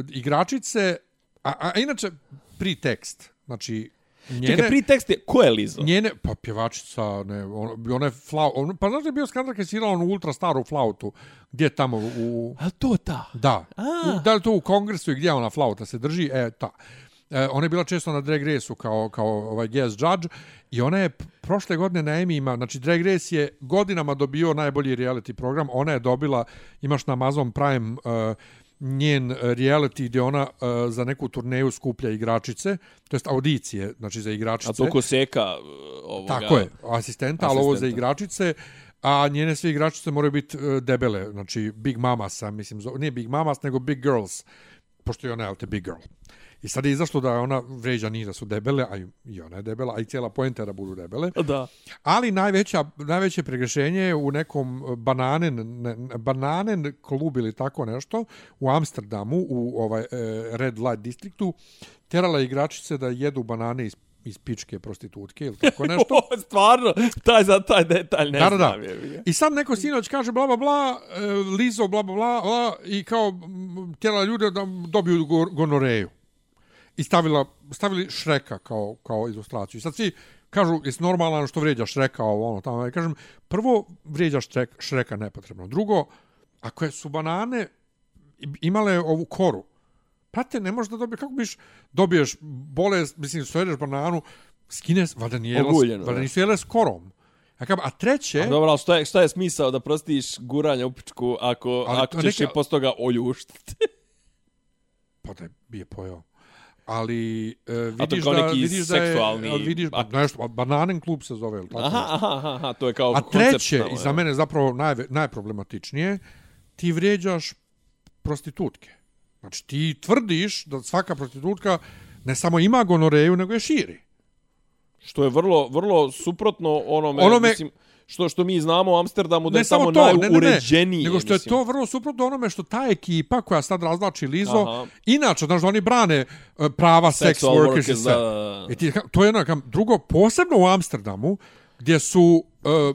igračice, a, a inače pritekst, znači njene, Čekaj, pri tekste ko je Lizo? njene, pa pjevačica, ne, on, ona je flau, on, pa znaš da je bio skandal kad je svirala onu ultra staru flautu, gdje je tamo u, A to ta. Da. A. U, da li to u kongresu i gdje ona flauta se drži? E, ta. E, ona je bila često na Drag Race-u kao, kao ovaj guest judge i ona je prošle godine na Emmy-ima, znači Drag Race je godinama dobio najbolji reality program, ona je dobila, imaš na Amazon Prime uh, njen reality gdje ona uh, za neku turneju skuplja igračice, to jest audicije, znači za igračice. A to ko seka uh, ovoga. Tako je, asistenta, ali ovo za Asistenta. igračice, a njene sve igračice moraju biti e, debele, znači Big Mamasa, mislim, nije Big Mamas, nego Big Girls, pošto je ona, jel te, Big Girl. I sad je izašlo da ona vređa njih da su debele, a i- ona je debela, a i cijela poenta je da budu debele. Da. Ali najveća, najveće pregrešenje je u nekom bananen, ne, ne- bananen klub ili tako nešto u Amsterdamu, u ovaj e, Red Light distriktu, terala je igračice da jedu banane iz, iz pičke prostitutke ili tako nešto. Stvarno, taj za taj detalj ne Da, da, da. znam. jebi ga. I sad neko sinoć kaže bla bla bla, e, Lizo bla bla bla, i kao tjela ljude da dobiju go- gonoreju. I stavila, stavili Šreka kao, kao ilustraciju. I sad svi kažu, jesi normalan što vrijeđa Šreka ovo ono tamo. Ja kažem, prvo vrijeđaš Šrek, Šreka nepotrebno. Drugo, ako su banane imale ovu koru, prate, ne možeš da dobiješ, kako biš dobiješ bolest, mislim, stojedeš bananu, skine, valjda, nije jela, valjda nisu jele s korom. Kažem, a treće... A Dobro, ali šta je, šta je smisao da prostiš guranje u pičku ako, Ali ako ćeš neka- je posto toga oljuštiti? pa da je je pojao. Ali e, vidiš da neki vidiš da je seksualni vidiš akt. nešto Bananen klub se zove, jel tako? Aha, aha, aha, to je kao A treće, i za mene zapravo naj, najproblematičnije, ti vrijeđaš prostitutke. Znači, ti tvrdiš da svaka prostitutka ne samo ima gonoreju, nego je širi. Što je vrlo, vrlo suprotno onome, Onome- mislim, što, što mi znamo u Amsterdamu da ne je samo to, ne, ne, ne, najuređenije. nego što je mislim. to vrlo suprotno onome što ta ekipa koja sad razlači Lizo, Aha. inače, znaš, da oni brane e, prava sex Sexual workers da, da, da. I ti, to je jedno, kam- drugo, posebno u Amsterdamu, gdje su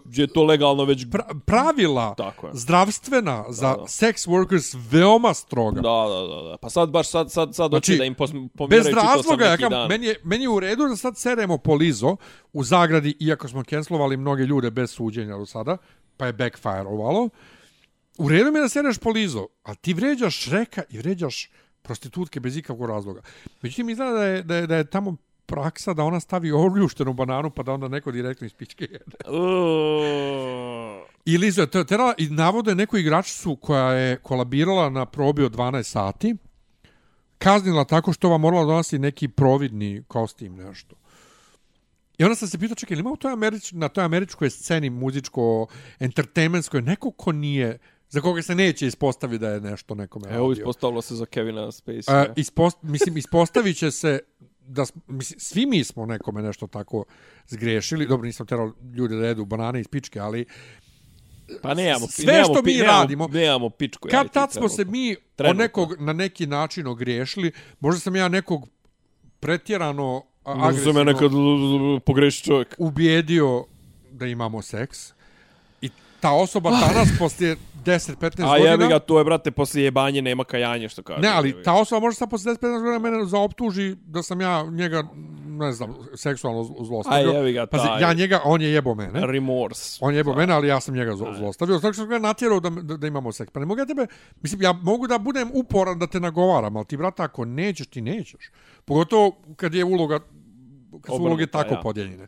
Gdje je to legalno već... pra, pravila Tako je. zdravstvena za da. sex workers veoma stroga. Da, da, da, da. Pa sad baš sad sad sad Znači, hoće da im Bez pomjeraju sam razloga, ja kam, dan. meni, je, meni je u redu da sad seremo po Lizo u zagradi, iako smo cancelovali mnoge ljude bez suđenja do sada, pa je backfireovalo. U redu mi je da sereš po Lizo, a ti vređaš Šreka i vređaš prostitutke bez ikakvog razloga. Međutim, izgleda da je, da je, da je tamo praksa da ona stavi oljuštenu bananu pa da onda neko direktno iz pičke jede. I Lizo je terala i navode neku igračicu koja je kolabirala na probi od 12 sati, kaznila tako što vam morala donosi neki providni kostim, nešto. I onda sam se pitao, čekaj, ili ima u toj Američ, na toj američkoj sceni muzičko, entertainmentskoj, neko ko nije, za koga se neće ispostaviti da je nešto nekome Evo radio? ispostavilo se za Kevina Spacey. Uh, ispost, mislim, ispostavit će se da mislim, svi mi smo nekome nešto tako zgrešili. Dobro, nisam terao ljude da jedu banane iz pičke, ali pa nemamo, sve nemamo, što mi nemamo, radimo- nemamo pičku. kad ja, tad smo se mi o nekog na neki način ogriješili, možda sam ja nekog pretjerano a, Možda sam agresivno ja nekad pogreši čovjek. ubijedio da imamo seks. Ta osoba danas, poslije 10-15 A godina... jebi ga, to je, brate, poslije jebanje nema kajanje, što kaže. Ne, ali ta osoba može sad posle 10-15 godina mene zaoptuži da sam ja njega, ne znam, seksualno zlo- zlostavio. A jebi ga, Pazi, ja njega, on je jebo mene. Remorse. On je jebo mene, ali ja sam njega zlo- zlostavio. Tako sam ga natjerao da, da, da imamo seks. Pa ne mogu ja tebe, mislim, ja mogu da budem uporan da te nagovaram, ali ti, brate, ako nećeš, ti nećeš. Pogotovo kad je uloga, kad su Obrnuta, uloge tako ja. podijeljene.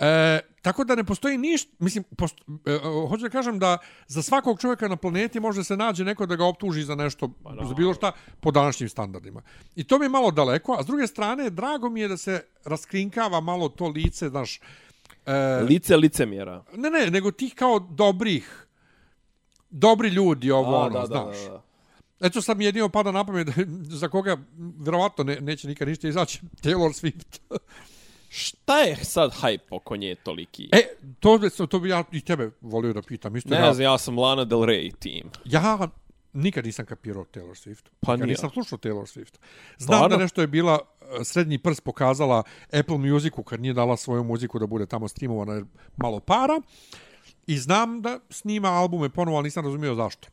E, tako da ne postoji ništa, mislim, posto, e, hoću da kažem da za svakog čovjeka na planeti može se nađe neko da ga optuži za nešto, za bilo šta, po današnjim standardima. I to mi je malo daleko, a s druge strane, drago mi je da se raskrinkava malo to lice, znaš, e, Lice licemjera. ne, ne, nego tih kao dobrih, dobri ljudi, ovo, A, ono, da, da, znaš. da, da. Eto sad mi jedino pada na pamet za koga verovatno ne, neće nikad ništa izaći Taylor Swift. Šta je sad hype oko nje toliki? E, to, bi- to bi ja i tebe volio da pitam. Isto ne ja, znam, ja sam Lana Del Rey tim. ja nikad nisam kapirao Taylor Swift. Pa nikad ni ja. nisam slušao Taylor Swift. Znam Stvarno? da nešto je bila e, srednji prst pokazala Apple Musicu kad nije dala svoju muziku da bude tamo streamovana jer malo para. I znam da snima albume ponovo, ali nisam razumio zašto.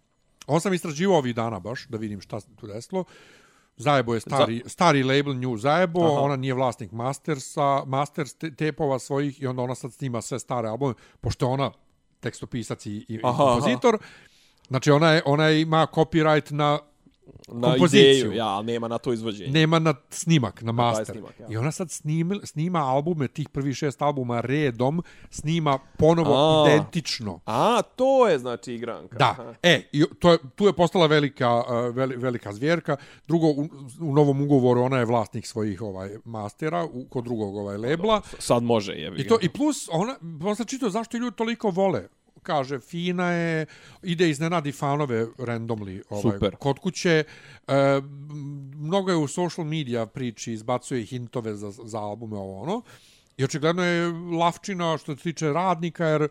On sam istraživao ovih dana baš, da vidim šta se tu desilo. Zajebo je stari, stari label New Zajebo, Aha. ona nije vlasnik Mastersa, Masters te- tepova svojih i onda ona sad snima sve stare albume, pošto je ona tekstopisac i, i Aha, kompozitor. Znači ona, je, ona ima copyright na Na Kompoziciju. ideju, ja, ali nema na to izvođenje. nema na snimak, na master. snimak, ja. I ona sad snima, snima albume, tih prvih šest albuma redom, snima ponovo A. identično. A, to je znači igranka. Da, Aha. e, i to je, tu je postala velika, uh, veli, velika zvjerka. Drugo, u, u novom ugovoru ona je vlasnik svojih ovaj mastera u, kod drugog ovaj lebla. Sad može, jebi I to i plus ona posle čito zašto ljudi toliko vole kaže fina je ide iznenadi fanove randomly ovaj Super. kod kuće e, mnogo je u social media priči izbacuje hintove za za albume ovo ono i očigledno je lavčina što se tiče radnika jer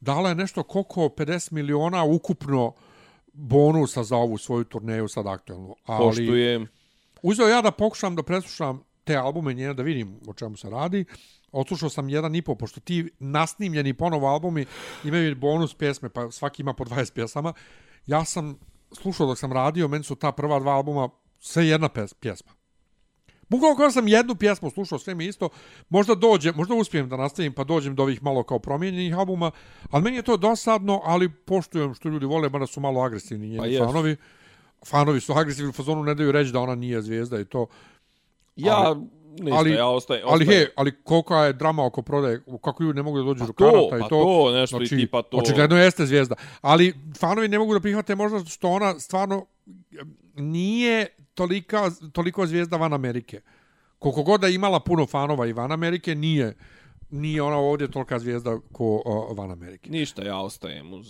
dala je nešto koliko 50 miliona ukupno bonusa za ovu svoju turneju sad aktuelnu ali Poštujem. uzeo ja da pokušam da preslušam te albume njene da vidim o čemu se radi. Odslušao sam jedan i po, pošto ti nasnimljeni ponovo albumi imaju bonus pjesme, pa svaki ima po 20 pjesama. Ja sam slušao dok sam radio, meni su ta prva dva albuma sve jedna pjesma. Bukvalno kao sam jednu pjesmu slušao, sve mi isto, možda dođe, možda uspijem da nastavim pa dođem do ovih malo kao promijenjenih albuma, ali meni je to dosadno, ali poštujem što ljudi vole, mada su malo agresivni njeni Pa fanovi. Fanovi su agresivni u fazonu, ne daju reći da ona nije zvijezda i to. Ja, ništa, ali- ja ostajem. Ali ostajem. he, ali kolika je drama oko prodaje, kako ljudi ne mogu da dođu Pa do to, karata i pa to. to, nešto i znači, tipa to. Očigledno jeste zvijezda. Ali fanovi ne mogu da prihvate možda što ona stvarno em, nije tolika, toliko zvijezda van Amerike. Koliko god da je imala puno fanova i van Amerike, nije, nije ona ovdje tolika zvijezda ko o, van Amerike. Ništa, ja ostajem uz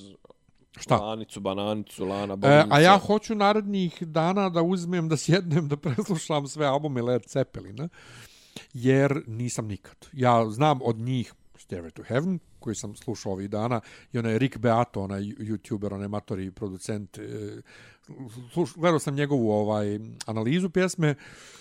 Šta? lanicu, bananicu, lana, E, bobinica. a ja hoću narednih dana da uzmem, da sjednem, da preslušam sve albume Led Zeppelina, jer nisam nikad. Ja znam od njih Stairway to Heaven, koji sam slušao ovih dana, i onaj Rick Beato, onaj youtuber, onaj amatori producent, e, sluš, gledao sam njegovu ovaj analizu pjesme.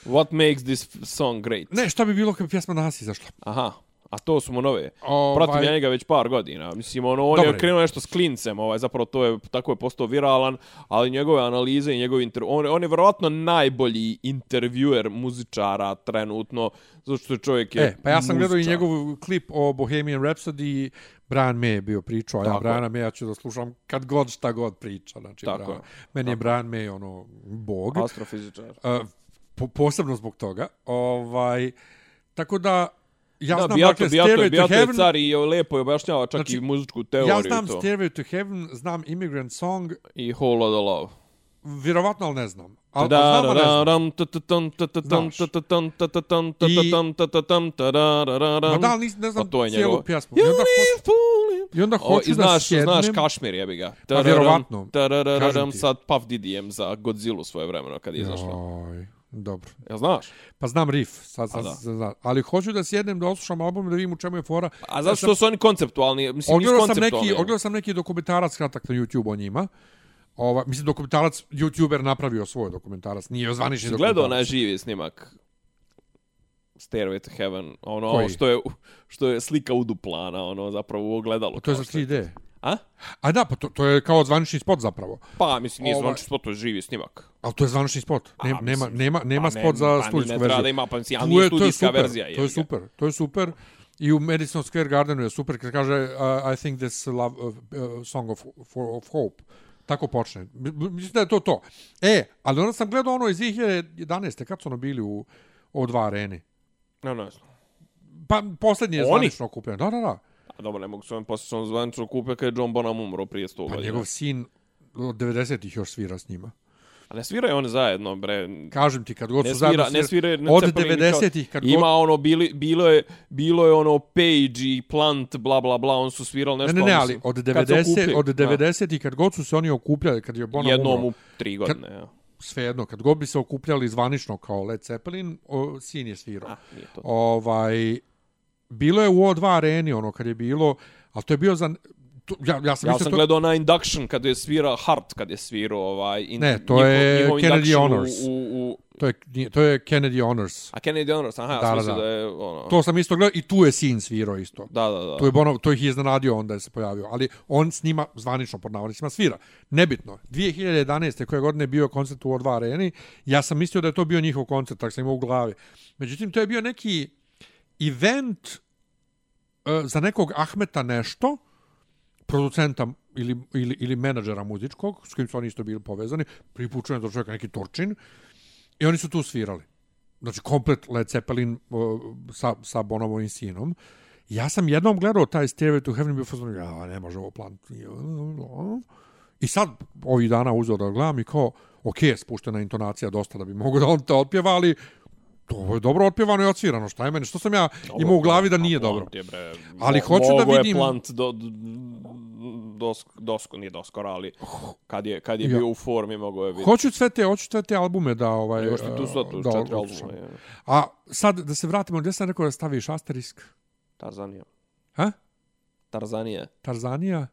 What makes this song great? Ne, šta bi bilo kad bi pjesma danas izašla? Aha. A to su mu nove. Ovaj- Pratim ja njega već par godina. Mislim, ono, on Dobar je krenuo nešto s klincem, ovaj, zapravo to je, tako je postao viralan, ali njegove analize i njegov inter... On, on je verovatno najbolji intervjuer muzičara trenutno, zato što čovjek je E, pa ja sam gledao i njegov klip o Bohemian Rhapsody, Brian May je bio pričao, a ja Tako je. Briana Maya ću da slušam kad god šta god priča. Znači, Tako Brian, je. meni je Brian May ono, bog. Astrofizičar. Uh, po, posebno zbog toga. Ovaj, tako da, ja da, znam, Bijato, dakle, Bijato, Stairway Bijato to Heaven, car i lepo je objašnjava čak Znači, i muzičku teoriju ja znam to. Stairway to Heaven, znam Immigrant Song, I Whole Lotta Love. vjerovatno, ali ne znam. Da, ne znam. da, ali ne Pa to je cijelu njegovo. pjesmu. I onda, hoću, I onda O, hoću i da znaš, sjednem. znaš Kašmir, jebi ga. Pa vjerovatno. Sad Puff Didijem za Godzilla svoje vremeno kad je izašla. Oj, dobro. Jel znaš? Pa znam riff, sad, A sad, sad, znam. ali hoću da sjednem, da oslušam album i da vidim u čemu je fora. A zato što su oni konceptualni, mislim, Ogledao sam, neki, ogledao sam neki dokumentarac kratak na YouTube o njima. Ova, mislim, dokumentarac, YouTuber napravio svoj dokumentarac, nije zvanični dokumentarac. gledao onaj živi snimak Stairway to Heaven, ono Koji? što je što je slika u duplana, ono zapravo u ogledalu. Pa to je za što 3D. A? A da, pa to, to je kao zvanični spot zapravo. Pa, mislim, nije Ovaj- zvanči spot, to je živi snimak. Ali to je zvanični spot. A, Nema, nema, mislim, nema, nema pa spot ne, za pa studijsku ne treba verziju. da ima, pa mislim, ali Tu nije je- to je studijska super, verzija, To je jebi ga. super, to je super. I u Madison Square Gardenu je super kad kaže uh, I think this love, uh, uh, song of, for, of hope. Tako počne. Mislim da je to to. E, ali onda sam gledao ono iz 2011. Kad su ono bili u O2 areni? No, no, Pa posljednji je Oni? zvanično okupljen. Da, da, da. A dobro, ne mogu se on posjećati zvanično kupe kad je John Bonham umro prije 100 Pa godina. njegov sin od 90-ih još svira s njima. A ne sviraju oni zajedno, bre. Kažem ti, kad god Ne su zajedno svira, ne svira, ne od Zeppelin kao- 90-ih, kad Ima god... ono, bili, bilo, je, bilo je ono Page i Plant, bla, bla, bla, on su svirali Ne, nešto. ne, ne, ali ali od kad se 90 okupljaju, od da. 90 kad god su se oni okupljali, kad je Bonham Jednom umro, u tri godine, ja. svejedno, kad god bi se okupljali zvanično kao Led Zeppelin, o, sin je svirao. A, nije to. Ovaj, bilo je u O2 areni, ono, kad je bilo, ali to je bio za... To, ja, ja sam, Ja sam to, gledao na Induction kad je svirao Hart kad je svirao ovaj in, Ne, to je njihov Kennedy Honors. U, u, u, to, je, to je Kennedy Honors. a Kennedy Honors, aha, ja Da, sam da, da. da je ono. To sam isto gledao i tu je sin svirao isto. Da, da, da. To je Bono, to ih je iznenadio onda je se pojavio, ali on s njima zvanično pod navodnicima svira. Nebitno. 2011. koje godine je bio koncert u O2 areni, ja sam mislio da je to bio njihov koncert, tako sam imao u glavi. Međutim, to je bio neki event e, za nekog Ahmeta nešto, producenta ili, ili, ili menadžera muzičkog, s kojim su oni isto bili povezani, pripučujem do čovjeka neki Torčin, i oni su tu svirali. Znači, komplet Led Zeppelin uh, sa, sa Bonovim sinom. Ja sam jednom gledao taj Stairway to Heaven i bio ja, ne može ovo plan. I sad, ovih dana uzeo da gledam i kao, ok, spuštena intonacija dosta da bi mogo da on to otpjeva, ali to je dobro otpjevano i odsvirano. Šta je meni? Što sam ja imao u glavi da nije dobro? Bre, Ali hoću da mogo je vidim- Plant do, dos, dosko, nije doskoro, ali kad je, kad je Ja. bio u formi mogo je vidjeti. Hoću sve te, hoću sve te albume da ovaj Imaš ti tu sva tu da četiri albuma. je. A sad da se vratimo, gdje sam rekao da staviš asterisk? Tarzanija. Ha? Tarzanija. Tarzanija?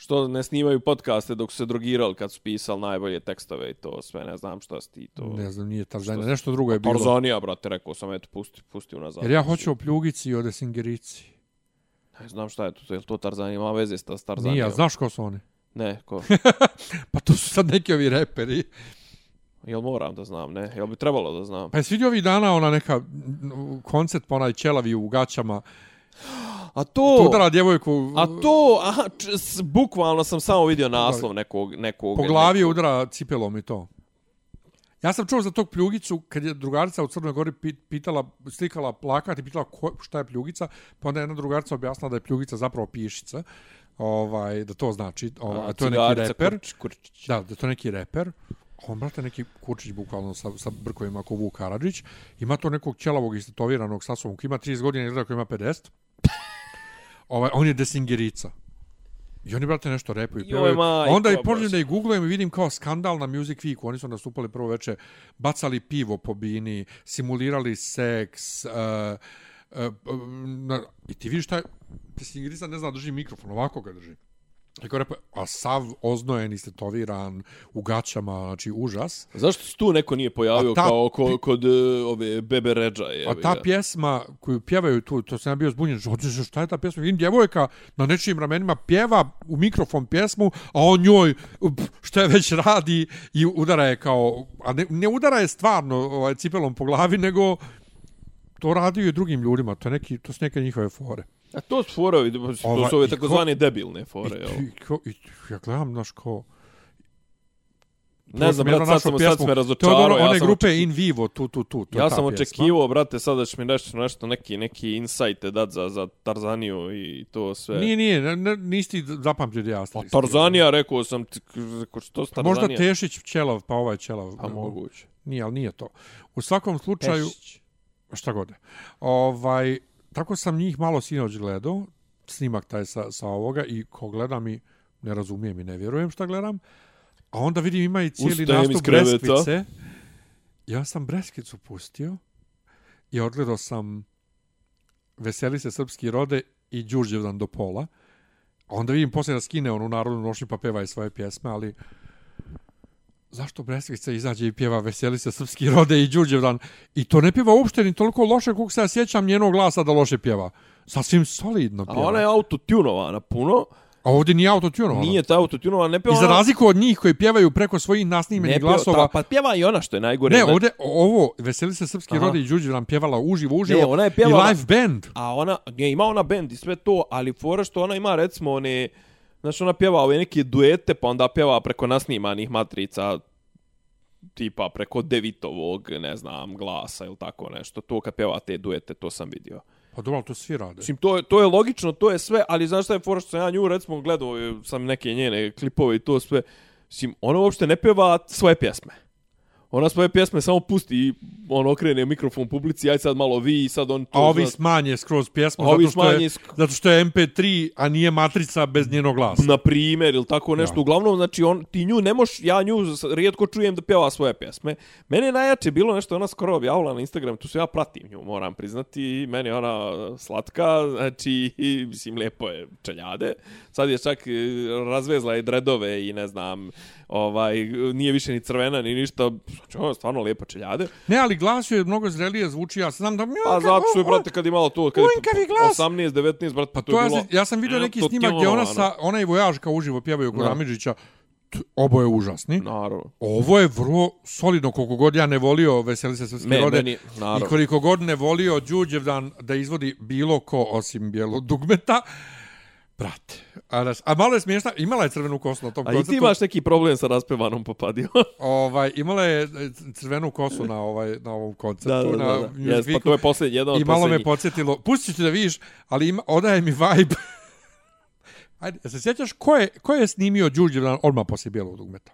Što ne snimaju podcaste dok su se drogirali kad su pisali najbolje tekstove i to sve, ne znam šta si ti to. Ne znam, nije Tarzanija, Što- nešto drugo je bilo. Tarzanija, brate, rekao sam, eto, pusti, pusti unazad. Jer ja hoću o pljugici i o desingerici. Ne znam šta je to, je li to Tarzanija, ima veze s Tarzanijom? Nije, a znaš ko su oni? Ne, ko? Pa to su sad neki ovi reperi. Jel moram da znam, ne? Jel bi trebalo da znam? Pa je svidio ovih dana ona neka koncert pa onaj ćelavi u gaćama. A To to... udara djevojku A to, aha, č, s, bukvalno sam samo vidio naslov nekog... nekog po glavi je nekog, udara cipelom i to. Ja sam čuo za tog pljugicu kad je drugarica u Crnoj Gori pit- pitala, slikala plakat i pitala ko, šta je pljugica, pa onda je jedna drugarica objasnila da je pljugica zapravo pišica. Ovaj, da to znači, ovaj, a, to je neki reper. Kurč, kurčić. Da, da je to neki reper. on, brate, neki kurčić bukvalno sa, sa brkovima ako Vuk Karadžić, ima to nekog ćelavog istetoviranog sa sobom, ima 30 godina, izgleda koji ima 50. Ovaj, on je desingerica. I oni, brate, nešto repaju. Joj, majko Onda i počnem da ih googlujem i vidim kao skandal na Music Weeku. Oni su nastupali prvo veče, bacali pivo po bini, simulirali seks. Uh, uh, na, I ti vidiš taj... Desingerica ne zna drži mikrofon, ovako ga drži. I kao repa, a sav oznojen, istetoviran, u gaćama, znači užas. Zašto se tu neko nije pojavio A ta kao ko, pi- kod e, ove Bebe Ređa? A ta pjesma koju pjevaju tu, to sam ja bio zbunjen, što hoćeš, šta je ta pjesma? Vidim djevojka na nečijim ramenima pjeva u mikrofon pjesmu, a on njoj šta je već radi i udara je kao, a ne, ne udara je stvarno ovaj, cipelom po glavi, nego to radi i drugim ljudima, to, je neki, to su neke njihove fore. A to su forovi, to Ova, su ove i takozvane debilne fore, I, i, ko, i, ja gledam, znaš, ko... Ne znam, Jednu brat, sad, sam, sad sam me razočarao. ono- one ja sam grupe očeki- In Vivo, tu, tu, tu. to je Ja sam očekivao, brate, sada ćeš mi nešto, nešto neki, neki insajte dat za, za Tarzaniju i to sve. Nije, nije, ne, ne, nisi ti zapamtio da ja Pa Tarzanija, rekao sam, rekao, što s Tarzanija? Možda Tešić Ćelav, pa ovaj Ćelav. Pa moguće. Nije, ali nije to. U svakom slučaju, Pešić. šta god. Ovaj, tako sam njih malo sinoć gledao, snimak taj sa, sa ovoga i ko gleda mi, ne razumijem i ne vjerujem šta gledam. A onda vidim ima i cijeli Ustajem nastup. Breskvice. Ja sam Breskvicu pustio i odgledao sam Veseli se srpski rode i Đurđevdan do pola. A onda vidim poslije da skine onu narodnu nošnju pa peva i svoje pjesme, ali zašto Breskvica izađe i pjeva Veseli se srpski rode i Đurđevdan i to ne pjeva uopšte ni toliko loše kako se ja sjećam njenog glasa da loše pjeva. Sasvim solidno A pjeva. ona je autotunovana puno. A ovdje nije autotunovano. Nije ta autotunovana, ne peva I za razliku od njih koji pjevaju preko svojih nasnimenih ne peva, glasova, ta, pa pjeva i ona što je najgore. Ne, ovdje, ovo, Veseli se srpski Aha. rodi i Đuđe nam pjevala uživo, uživo. Ne, ona je pjevala- I live band. A ona, nije, ima ona bend i sve to, ali fora što ona ima, recimo, one... Znači, ona pjeva ove neke duete, pa onda pjeva preko nasnimanih matrica, tipa preko Devitovog, ne znam, glasa ili tako nešto. To kad pjeva te duete, to sam vidio. Pa dobro, to svi rade. Mislim, to je, to je logično, to je sve, ali znaš šta je fora što sam ja nju, recimo, gledao sam neke njene klipove i to sve. Mislim, ona uopšte ne pjeva svoje pjesme. Ona svoje pjesme samo pusti i on okrene mikrofon publici, aj sad malo vi i sad on to... A ovi zna- smanje skroz pjesmu, ovi zato, što je, smanje sk- zato što je MP3, a nije matrica bez njenog glasa. na primjer ili tako nešto. Da. Uglavnom, znači, on, ti nju ne moš, ja nju rijetko čujem da pjeva svoje pjesme. Mene je najjače bilo nešto, ona skoro objavila na Instagram, tu se ja pratim nju, moram priznati, meni je ona slatka, znači, i, mislim, lijepo je čeljade. Sad je čak e, razvezla je dredove i ne znam, ovaj, nije više ni crvena ni ništa, znači, ona je stvarno lijepo čeljade. Ne, ali glas je mnogo zrelije zvuči, ja znam da... Pa zato što je, brate, kad je malo to, kad je Unkavi glas. 18, 19, brate, Pa to, to je ja, bilo... sam, ja sam vidio neki snimak gdje ona tjonovano. sa, ona i vojažka uživo pjevaju kod Da. Amidžića. T- Oboje užasni. Naravno. Ovo je vrlo solidno, koliko god ja ne volio Veseli se srpski Me- rode. meni- I naravno. koliko god ne volio Đurđevdan da izvodi bilo ko osim bijelog dugmeta. Brate. A, znaš, a malo je smiješna, imala je crvenu kosu na tom A i koncertu. ti imaš neki problem sa raspevanom popadijom. Ovaj, imala je e, crvenu kosu na, ovaj, na ovom koncertu. da, da, na da. Music Jes, pa to je posljednji, jedan od I malo me posljednjih. podsjetilo, pustit ću da vidiš, ali ima, odaje mi vibe. Ajde, se sjećaš ko je, ko je snimio Đurđevdan odmah poslije bijelog dugmeta?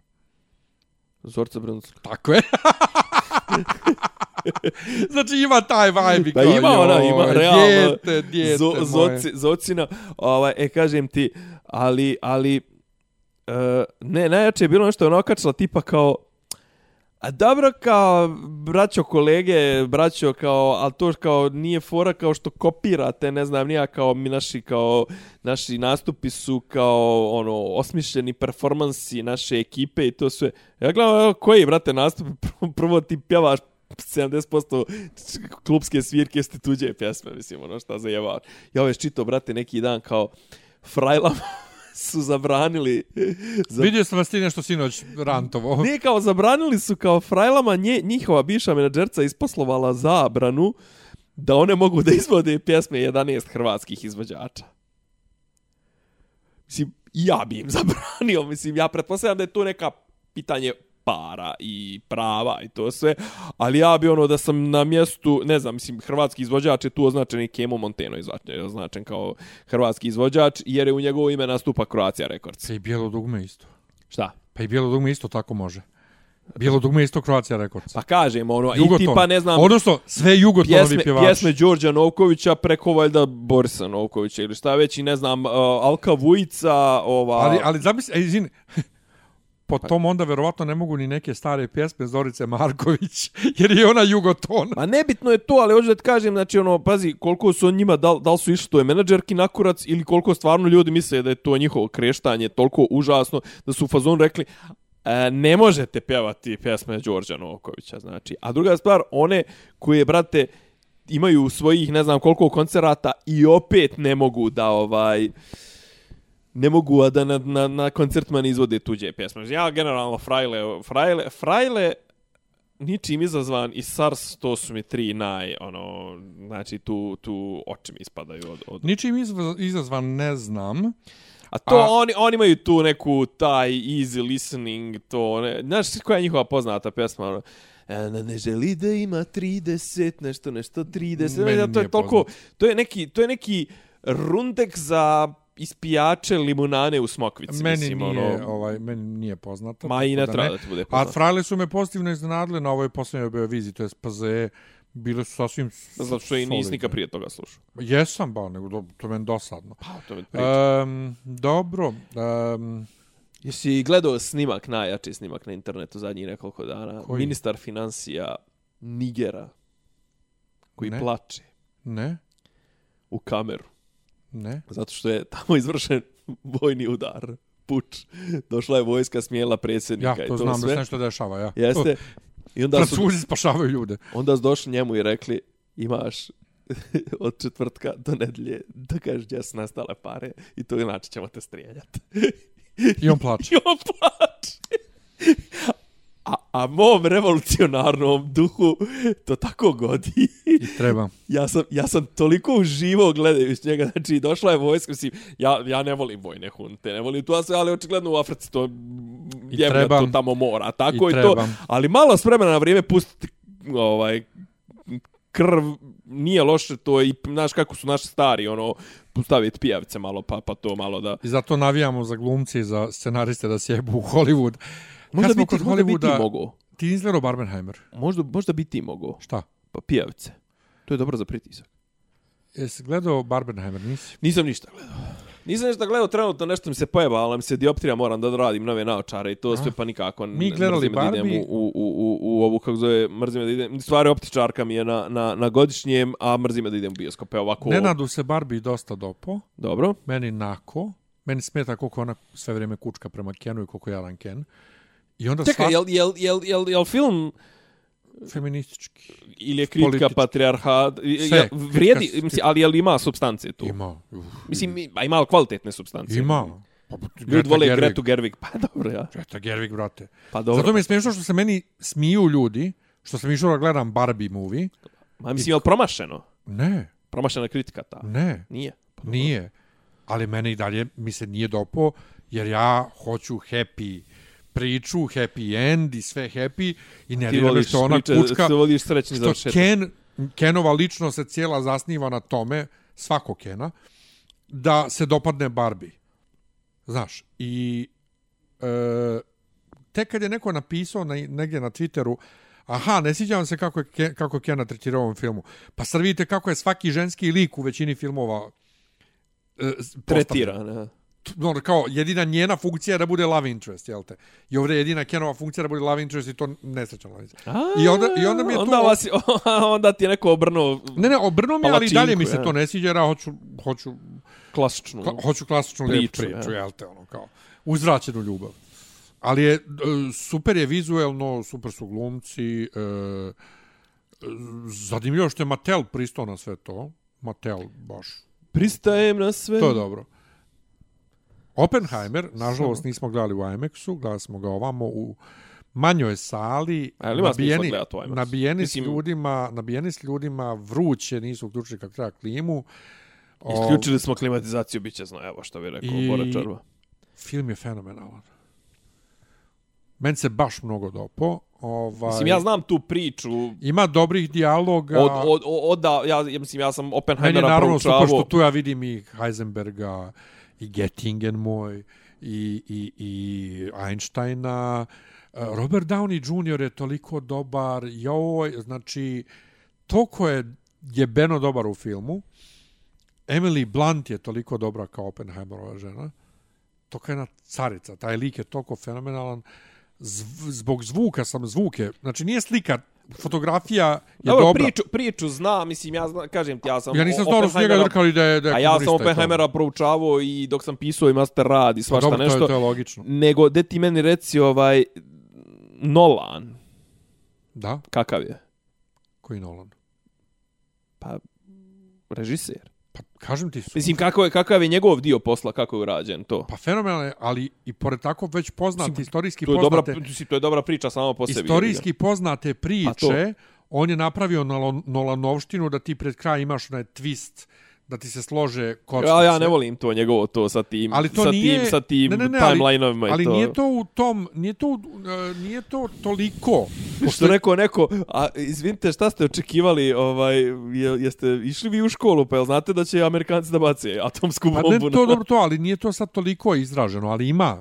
Zorca Brunska. Tako je. znači ima taj vibe. Da kao, ima ona, ima realno. Dijete, dijete Zo, zoci, zocina, ovaj, e, kažem ti, ali, ali, e, ne, najjače je bilo nešto, ona okačila tipa kao, A dobro kao braćo kolege, braćo kao, ali to kao nije fora kao što kopirate, ne znam, nija kao mi naši kao naši nastupi su kao ono osmišljeni performansi naše ekipe i to sve. Ja gledam evo, koji brate nastup, prvo, prvo ti pjevaš 70% klubske svirke ste tuđe pjesme, mislim, ono šta zajebaš. Ja je čito, brate, neki dan kao frajlama su zabranili za Vidio sam vas ti nešto sinoć rantovo. Nije kao zabranili su kao frajlama nje, njihova bivša menadžerca isposlovala zabranu da one mogu da izvode pjesme 11 hrvatskih izvođača. Mislim, ja bi im zabranio, mislim, ja pretpostavljam da je to neka pitanje para i prava i to sve, ali ja bi ono da sam na mjestu, ne znam, mislim, hrvatski izvođač je tu označen i Kemo Monteno je označen kao hrvatski izvođač, jer je u njegovo ime nastupa Croatia Records. Pa i bijelo dugme isto. Šta? Pa i bijelo dugme isto tako može. Bijelo dugme isto Croatia Records. Pa kažem, ono, i Jugoton. tipa, ne znam, Odnosno, sve Jugotonovi pjesme, pjevači. pjesme Đorđa Novkovića preko valjda Borisa Novkovića ili šta već i ne znam, uh, Alka Vujica, ova... Ali, ali zamisli, e, izvini, po tom onda verovatno ne mogu ni neke stare pjesme Zorice Marković, jer je ona Jugoton. Ma nebitno je to, ali hoću da ti kažem, znači ono, pazi, koliko su on njima, da, da li su išli to je menadžerki na kurac ili koliko stvarno ljudi misle da je to njihovo kreštanje toliko užasno da su u fazonu rekli e, ne možete pjevati pjesme Đorđa Novkovića, znači. A druga stvar, one koje, brate, imaju svojih ne znam koliko koncerata i opet ne mogu da ovaj ne mogu a da na, na, na koncertima ne izvode tuđe pjesme. Ja generalno Frajle, Frajle, Frajle ničim izazvan i SARS to su mi tri naj, ono, znači tu, tu oči mi ispadaju od... od... Ničim izazvan ne znam. A to A- oni, oni imaju tu neku taj easy listening, to, ne, znaš koja je njihova poznata pjesma, ono, E, ne, želi da ima 30, nešto, nešto, 30. Meni to je toliko, to je neki, to je neki rundek za ispijače limunane u smokvici. Meni mislim, nije, ono, ovaj, meni nije poznato. Ma i ne da treba da ti bude A poznato. Frajle su me pozitivno iznenadile na ovoj posljednjoj Beoviziji, to je PZE. Bile su sasvim Zato što i nisi nikad prije toga slušao. Jesam, ba, nego do, to meni dosadno. Pa, to mi priča. Um, dobro. Um, Jesi gledao snimak, najjači snimak na internetu zadnjih nekoliko dana? Koji? Ministar financija Nigera koji Ne. plače ne, u kameru. Ne. Zato što je tamo izvršen vojni udar. Puč. Došla je vojska, smijela predsjednika Ja i to to znam da sve. se nešto dešava, ja. Jeste. I onda su, Francuzi spašavaju ljude. onda su došli njemu i rekli imaš od četvrtka do nedelje da kažeš gdje su nastale pare i to inače ćemo te strijeljati. I on plače. I on plače. A, a mom revolucionarnom duhu to tako godi. I treba. ja, sam, ja sam toliko uživao gledajući njega. Znači, došla je vojska. Mislim, ja, ja ne volim vojne hunte, ne volim to, ali očigledno u Africi to treba. to tamo mora. Tako I i, to. Ali malo s vremena na vrijeme pustiti ovaj, krv nije loše to i znaš kako su naši stari ono staviti pijavice malo pa pa to malo da I zato navijamo za glumci i za scenariste da sjebu u Hollywood. možda Kad bi ti, kod možda bi ti mogao Ti izgledao Barbenheimer. možda možda bi ti mogao Šta? pa pijavice to je dobro za pritisak Jesi gledao Barbenheimer, nisi? nisam ništa gledao Nisam ništa gledao, trenutno nešto mi se pojeba, ali mi se dioptrija moram da doradim nove naočare i to sve pa nikako. Mi gledali me da idem Barbie. U, u, u, u, ovu, kako zove, mrzim da idem, stvari optičarka mi je na, na, na godišnjem, a mrzim da idem u bioskop. Evo ovako, Nenadu se Barbie dosta dopo. dobro. Meni nako. Meni smeta koliko ona sve vrijeme kučka prema Kenu i koliko jadan Ken. I onda Čekaj, sva... jel, jel, jel, jel, jel film feministički. ili je kritika Politički. patrijarhat, Sve, vrijedi, mislim, ali jel ima substancije tu? Ima. Uf, Mislim, a ima li kvalitetne substancije? Ima. Pa, Ljudi vole Gerwig. Gretu Gerwig, pa dobro, ja. Greta Gerwig, brate. Pa dobro. Zato mi je smiješno što se meni smiju ljudi, što sam išao da gledam Barbie movie. Ma mislim, jel promašeno? Ne, Promašena kritika ta? ne, Nije. Pa dobro. nije. Ali mene i dalje mi se nije dopo, jer ja hoću happy priču, happy end i sve happy i ne vjerujem što ona priče, kučka, što voliš srećni što završetak. Ken, Kenova lično se cijela zasniva na tome, svako Kena, da se dopadne Barbie. Znaš, i e, tek kad je neko napisao na, negdje na Twitteru, aha, ne vam se kako je, Ke- kako je Kena tretirao u ovom filmu. Pa sad vidite kako je svaki ženski lik u većini filmova e, s- postavljen. Tretira, ne. No, kao, jedina njena funkcija je da bude love interest, jel te? I ovdje je jedina Kenova funkcija da bude love interest i to nesrećan love interest. I onda, I onda mi je onda to... Vas, onda ti je neko obrnuo Ne, ne, obrnuo mi, ali dalje mi se to ne sviđa, jer ja hoću, hoću, klasičnu. kla, hoću klasičnu Priču, priču, jel te, ono, kao, uzvraćenu ljubav. Ali je, super je vizuelno, super su glumci, e, zanimljivo što je Mattel pristao na sve to. Mattel, baš, Pristajem na sve. to je dobro. Oppenheimer, nažalost, nismo gledali u IMAX-u, gledali smo ga ovamo u manjoj sali, A jel ima smisla nabijeni, nabijeni, s Mislim- ljudima, nabijeni s ljudima, vruće, nisu uključili kako treba klimu. Isključili smo klimatizaciju, bit će zna, evo što bi rekao I- Bora Čarva. Film je fenomenalan. Meni se baš mnogo dopo. Ovaj, Mislim, ja znam tu priču Ima dobrih dijaloga. od, od, od, od da, ja, ja mislim, ja sam Meni je Oppenheimera naravno super proučavao. što tu ja vidim i Heisenberga, i Gettingen moj, i, i, i Einsteina, e, Robert Downey Jr. je toliko dobar, joj, znači, toliko je jebeno dobar u filmu. Emily Blunt je toliko dobra kao Oppenheimerova žena. To je jedna carica. Taj lik je toliko fenomenalan. Zv zbog zvuka sam zvuke. Znači nije slika, fotografija je Dobro, dobra. priču, priču zna, mislim, ja zna, kažem ti, ja sam... Ja nisam znao da su njega drkali da je, da je A ja sam. Oppenheimera proučavao i dok sam pisao i master rad i Pa svašta dobro, to je- nešto. to je logično. Nego, de ti meni reci ovaj... Nolan, Da? kakav je? Koji Nolan? Pa, režiser. Pa kažem ti su. Mislim, kako je, kakav je njegov dio posla, kako je urađen to? Pa fenomenalno je, ali i pored tako već poznate, istorijski To je, dobra, poznate, mislim, to je dobra priča samo po sebi. istorijski poznate Pa priče, on je napravio Nolanovštinu da ti pred kraj imaš onaj twist, da ti se slože kockice. Ja, ja ne volim to njegovo to sa tim, ali to sa nije, tim, sa tim ne, ne, ne, ali, timeline-ovima ali to. nije to u tom, nije to, u- e, nije to toliko. Što neko, neko, a izvinite, šta ste očekivali, ovaj, je, jeste išli vi u školu, pa jel znate da će Amerikanci da bace atomsku Pa bombu? ne to dobro to, ali nije to sad toliko izraženo, ali ima.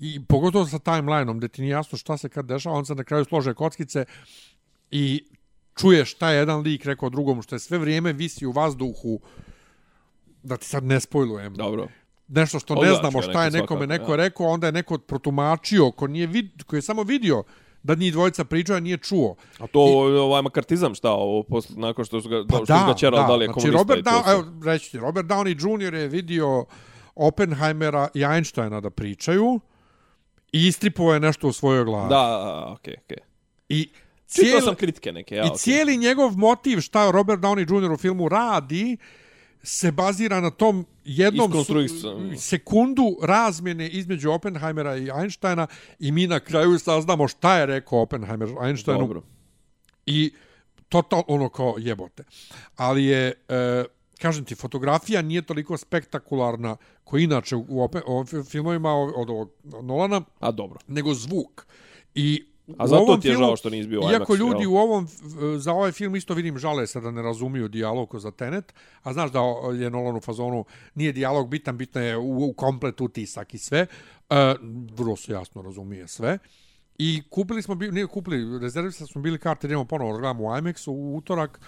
I pogotovo sa timelineom, ti nije jasno šta se kad dešava, on se na kraju slože kockice i čuješ šta je jedan lik rekao drugom, što je sve vrijeme visi u vazduhu, da ti sad ne spojlujem. Dobro. Nešto što ne znamo šta je neko nekome svakako, neko ja. rekao, onda je neko protumačio, ko, nije vid, ko je samo vidio da njih dvojica pričaju, a nije čuo. A to ovaj makartizam šta, ovo, posle, nakon što su ga, Pa što su ga ćerali, da li je znači, komunista Robert i to Down, sve. evo, reći ti, Robert Downey Jr. je vidio Oppenheimera i Einsteina da pričaju i istripovao je nešto u svojoj glavi. Da, okej, okej. I Čitao cijeli, sam kritike neke, ja, i okej. cijeli njegov motiv šta Robert Downey Jr. u filmu radi se bazira na tom jednom sekundu razmjene između Oppenheimera i Einsteina i mi na kraju saznamo šta je rekao Oppenheimer Einsteinu Dobro. i total ono kao jebote. Ali je, e, kažem ti, fotografija nije toliko spektakularna koji inače u ope, o, filmovima od, od ovog Nolana, A dobro. nego zvuk. I A zato ti je filmu- žao što nisi bio u Iako ljudi jel? u ovom, v- za ovaj film isto vidim žale se da ne razumiju dijalog za Tenet, a znaš da je Nolan u fazonu, nije dijalog bitan, bitno je u, u komplet utisak i sve, e, vrlo se jasno razumije sve. I kupili smo, nije kupili, rezervisali smo bili karte, idemo ponovo da gledamo u IMAX-u u utorak,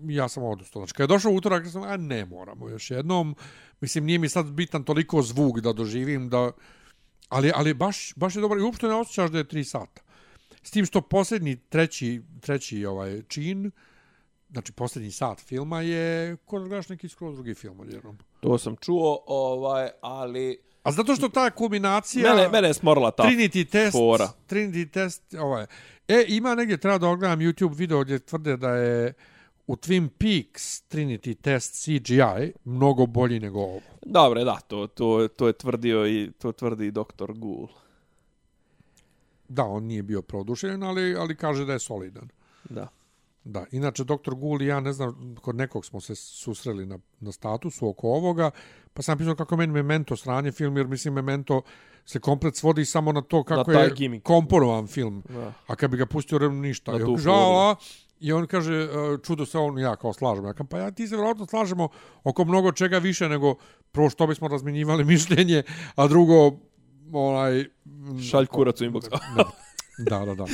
ja sam odustao. Znači, kad je došao utorak, ja sam, a ne moramo još jednom. Mislim, nije mi sad bitan toliko zvuk da doživim, da... Ali, ali baš, baš je dobro i uopšte ne osjećaš da je tri sata. S tim što posljednji, treći, treći ovaj čin, znači posljednji sat filma je, ko da gledaš neki skroz drugi film odjednom. To sam čuo, ovaj, ali... A zato što ta kulminacija... Mene, mene je smorila ta Trinity test, fora. Trinity test, ovaj. E, ima negdje, treba da ogledam YouTube video gdje tvrde da je u Twin Peaks Trinity test CGI mnogo bolji nego ovo. Dobre, da, to, to, to je tvrdio i to tvrdi i doktor Gould. Da, on nije bio produšen, ali, ali kaže da je solidan. Da. Da, inače, doktor Gul i ja, ne znam, kod nekog smo se susreli na, na statusu oko ovoga, pa sam pisao kako meni Memento sranje film, jer mislim Memento se komplet svodi samo na to kako taj je gimmick. komponovan film. Da. A kad bi ga pustio, rem ništa. Na I on kaže, foru. "A, a?" I on kaže, e, čudo se on i ja kao slažemo. Ja kažem, pa ja ti se vjerojatno slažemo oko mnogo čega više nego prvo što bismo razminjivali mišljenje, a drugo, onaj... Šalj kurac u inbox. Da, da, da.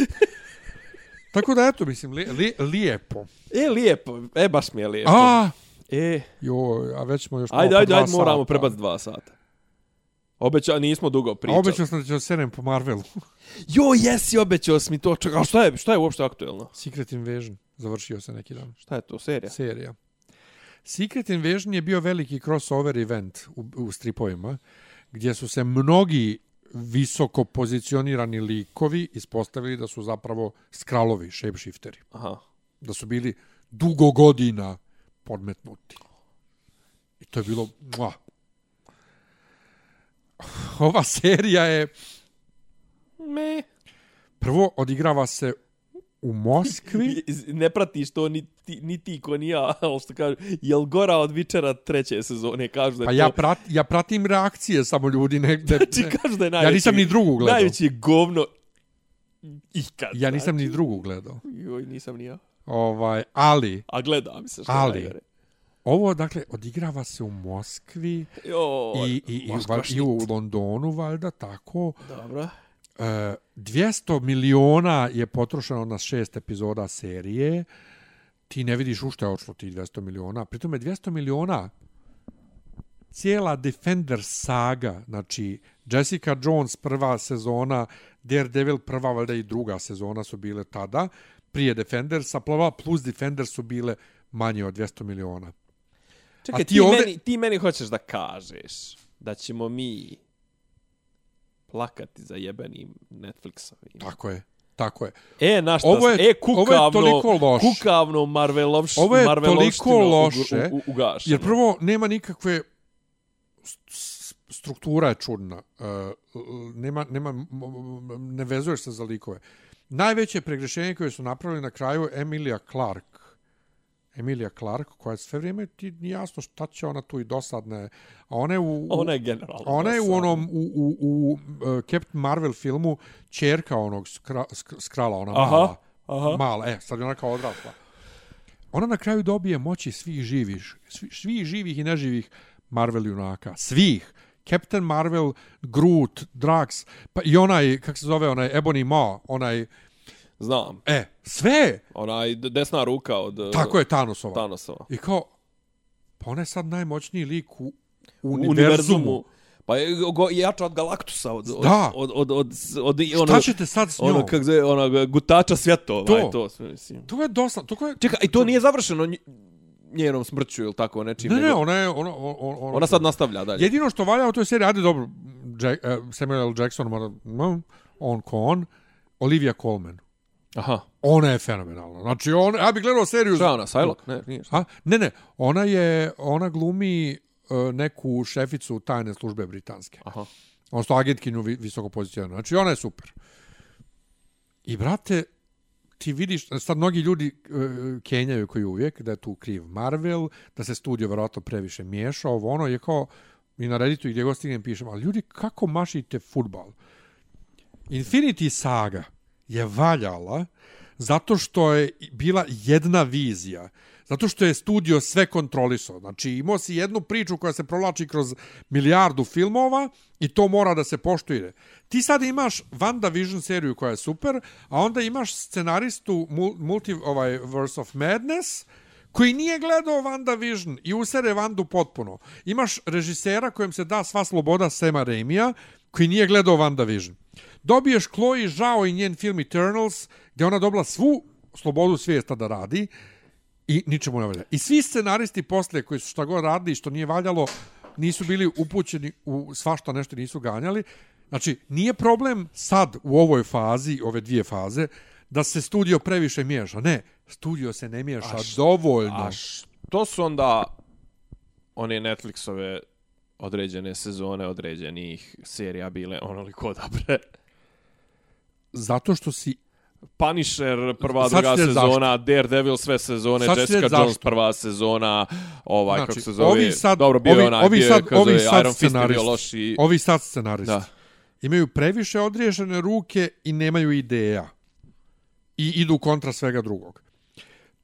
Tako da, eto, mislim, li, li, lijepo. E, lijepo. E, baš mi je lijepo. A, E, joj, a već smo još ajde, ajde, dva ajde, moramo sata. prebaciti dva sata. Obeća, nismo dugo A pričali. obećao sam da ću senem po Marvelu. Jo, jesi, obećao si mi to. Čekaj, a šta je, šta je uopšte aktuelno? Secret Invasion. Završio se neki dan. Šta je to, serija? Serija. Secret Invasion je bio veliki crossover event u, u stripovima, gdje su se mnogi visoko pozicionirani likovi ispostavili da su zapravo skralovi, shapeshifteri. Aha. Da su bili dugo godina podmetnuti. I to je bilo... Mua. Ova serija je... Me. Prvo, odigrava se u Moskvi. Ne pratiš to ni ti, ni ti ko ni ja, ali što kažu, jel gora od Vičera treće sezone, kažu da je Pa to... ja, prat, ja pratim reakcije samo ljudi. Ne, ne, Znači, ne. kažu da je najveći... Ja nisam ni drugu gledao. Najveći je govno ikad. Ja nisam znači. ni drugu gledao. Joj, nisam ni ja. Ovaj, ali, A gledam se što Ali- je najgore. ovo, dakle, odigrava se u Moskvi Jo, i, i, i, i u. Londonu, valjda, tako. Dobro. E, 200 miliona je potrošeno na šest epizoda serije. Ti ne vidiš u što je očlo ti 200 miliona. Pritom je 200 miliona cijela Defender saga, znači Jessica Jones prva sezona, Daredevil prva, valjda i druga sezona su bile tada, prije Defendersa, plava plus Defender su bile manje od 200 miliona. Čekaj, A ti, ti ovde- meni, ti meni hoćeš da kažeš da ćemo mi plakati za jebenim Netflixovim. Tako je, tako je. E, na šta, Ovo je- e, ovo je kukavno, toliko loše. kukavno Marvelovš, Ovo je toliko loše, u, u, ugašeno. Jer prvo, nema nikakve struktura je čudna. Uh, nema, nema, ne vezuješ se za likove. Najveće pregrešenje koje su napravili na kraju Emilia Clark. Emilia Clark, koja je sve vrijeme ti jasno šta će ona tu i dosadne. A ona je u... Ona je generalno. Ona je u onom, u, u, u uh, Captain Marvel filmu čerka onog skra, sk, skrala, ona Aha, mala. aha. Mala, e, sad je ona kao odrasla. Ona na kraju dobije moći svih živih, svi, svih živih i neživih Marvel junaka. Svih. Captain Marvel, Groot, Drax, pa i onaj, kak se zove, onaj Ebony Maw, onaj, Znam. e, sve, Onaj desna ruka od... tako je Thanosova. Thanosova. I kao, pa on je sad najmoćniji lik u, u U univerzumu. Pa je go, jača od Galaktusa, od, od, Da. od, od, od, od, od Šta ono, ćete sad s njom? ono, kak zove, onog gutača svjetova, To. to. to sve, mislim. To je dosta, to je... Čekaj, i to nije završeno nj- njenom smrću ili tako nečim. Ne, ne, nego- ona je... Ona, ona, ona, Ona sad nastavlja dalje. Jedino što valja u toj seriji, ajde dobro, Jack, uh, Samuel L. Jackson, mora, on ko on, Olivia Colman. Aha. Ona je fenomenalna. Znači, on, ja bih gledao seriju... Šta ona, Psylocke? Ne, nije. A? Ne, ne, ona je, ona glumi uh, neku šeficu tajne službe britanske. Aha. Odnosno, agentkinju vi, visoko pozicioniranu. Znači, ona je super. I, brate, ti vidiš, sad mnogi ljudi uh, kenjaju koji uvijek, da je tu kriv Marvel, da se studio verovatno previše miješa, ovo ono je kao, i na Redditu i gdje god stignem pišem, ali ljudi, kako mašite futbal? Infinity Saga je valjala zato što je bila jedna vizija. Zato što je studio sve kontrolisao. Znači, imao si jednu priču koja se provlači kroz milijardu filmova i to mora da se poštuje. Ti sad imaš WandaVision seriju koja je super, a onda imaš scenaristu multi, ovaj, Verse of Madness, koji nije gledao WandaVision i usere Vandu potpuno. Imaš režisera kojem se da sva sloboda Sema Raimija, koji nije gledao WandaVision. Dobiješ Chloe Zhao i njen film Eternals, gdje ona dobila svu slobodu svijesta da radi i ničemu ne valja. I svi scenaristi poslije koji su šta god radili i što nije valjalo, nisu bili upućeni u svašta nešto nisu ganjali. Znači, nije problem sad u ovoj fazi, ove dvije faze, da se studio previše miješa. Ne, studio se ne miješa dovoljno. A što su onda one Netflixove određene sezone određenih serija bile onoliko dobre? Zato što si Punisher, prva, Sad druga sezona, Daredevil, sve sezone, Sad Jessica reći Jones, zašto. prva sezona, ovaj, Znači, kako se zove, ovi sad- dobro, bio ovi- onaj, ovi bio sad- ovi sad Iron Fist bio scenaristi. loš i... ovi sad scenaristi Da. imaju previše odriješene ruke i nemaju ideja. I idu kontra svega drugog.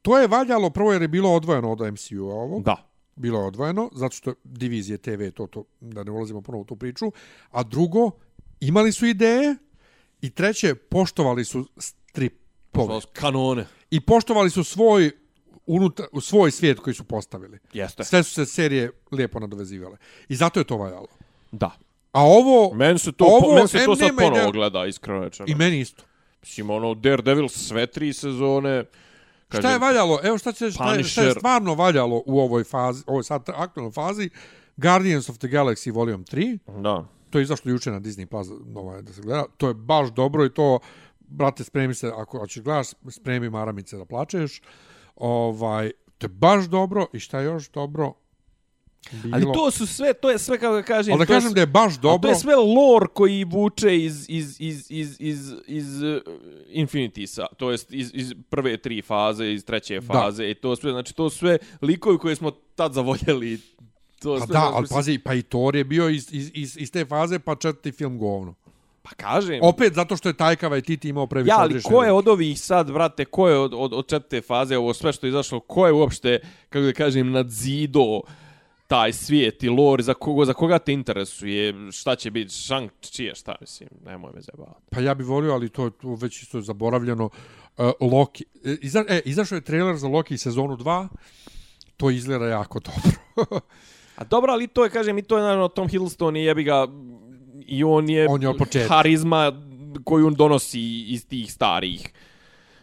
To je valjalo prvo jer je bilo odvojeno od MCU-a ovog. Da. bilo je odvojeno, zato što divizije TV, to, to, da ne ulazimo ponovo u tu priču, a drugo, imali su ideje i treće, poštovali su stripove. Kanone. I poštovali su svoj, unutar, svoj svijet koji su postavili. Jeste. Sve su se serije lijepo nadovezivale. I zato je to valjalo. Da. A ovo... Meni se to, ovo, meni se to sad ponovo ideja- gleda, iskreno rečeno. I meni isto. Mislim, ono, Daredevil sve tri sezone. Šta je valjalo? Evo šta, će, šta, je, šta je stvarno valjalo u ovoj fazi, ovoj sad aktualnoj fazi? Guardians of the Galaxy Volume 3. Da. To je izašlo juče na Disney Plus, ovaj, da se gleda. To je baš dobro i to, brate, spremi se, ako hoćeš gledaš, spremi maramice da plačeš. Ovaj, to je baš dobro i šta je još dobro? Bilo. Ali to su sve, to je sve kako da kažem. Ali da je kažem da je baš dobro. To je sve lore koji vuče iz, iz, iz, iz, iz, iz uh, Infinitisa, to jest iz, iz prve tri faze, iz treće faze, i to sve, znači to sve likovi koje smo tad zavoljeli. To Pa da, ali pazi, pa i Thor je bio iz, iz, iz, iz te faze, pa četvrti film govno. Pa kažem. Opet zato što je Tajka Waititi imao previše Ja, ali ko je od ovih sad, brate, ko je od, od, od četvrte faze, ovo sve što je izašlo, ko je uopšte, kako da kažem, nadzido taj svijet i lore, za, kogo, za koga te interesuje, šta će biti, šank, čije, šta, mislim, nemoj me zajebavati. Pa ja bih volio, ali to, to već isto je zaboravljeno. Uh, Loki. E, iza, e, izašao je trailer za Loki sezonu 2. To izgleda jako dobro. A dobro, ali to je, kažem, i to je, naravno, Tom Hiddleston i jebi ga, i on je, On je harizma koju on donosi iz tih starih.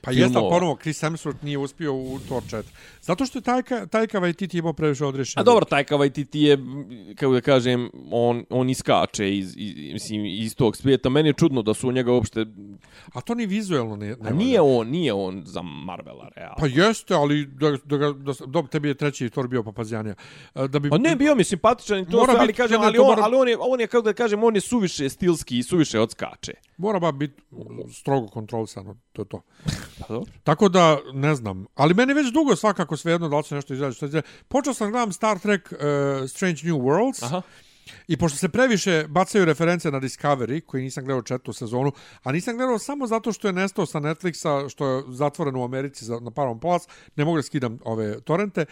Pa jeste, ponovo, Chris Hemsworth nije uspio u Thor 4. Zato što je Tajka, Tajka Waititi imao previše odrešenja. A dobro, Taika Waititi je, kako da kažem, on, on iskače iz, iz, mislim, iz tog svijeta. Meni je čudno da su u njega uopšte... A to ni vizuelno ne, ne A nije on, nije on za Marvela, realno. Pa jeste, ali da, da, ga, da, da, tebi je treći Thor bio papazjanija. Da bi, Pa ne, bio mi simpatičan i to sve, ali kažem, ali on, mora- ali on je, on je, kako da kažem, on je suviše stilski i suviše odskače. Mora ba biti strogo kontrolisano, to je to. Pa dobro. Tako da, ne znam. Ali meni već dugo svakako svejedno da li se nešto izađe. Što izađe. Počeo sam gledam Star Trek uh, Strange New Worlds. Aha. I pošto se previše bacaju reference na Discovery, koji nisam gledao četvrtu sezonu, a nisam gledao samo zato što je nestao sa Netflixa, što je zatvoren u Americi za, na Paramount Plus, ne mogu da skidam ove torrente.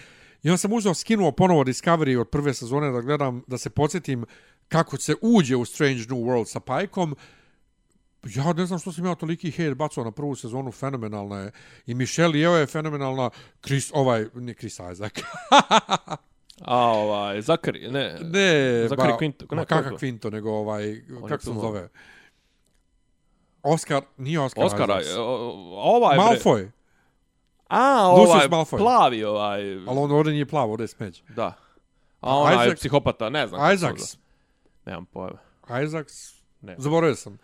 I onda sam uzeo, skinuo ponovo Discovery od prve sezone da gledam, da se podsjetim kako se uđe u Strange New World sa Pajkom. Ja ne znam što sam imao toliki hejt bacao na prvu sezonu, fenomenalna je. I Michelle Yeoh je fenomenalna, Chris, ovaj, nije Chris Isaac. A ovaj, Zakari, ne. Ne, Zachary ba, Quinto, Ma ne, kakav kako? Quinto, nego ovaj, On kako se zove? Oscar, nije Oscar. Oscara, Isaacs. o- o- ovaj bre. Malfoy, A, Lucius ovaj, Malfoy. plavi ovaj, ali on ovdje nije plav, ovdje je smeđ. da. A onaj Isaac- psihopata, ne znam. Isaacs. Nemam pojma. Isaacs, Ne. zaboravio sam.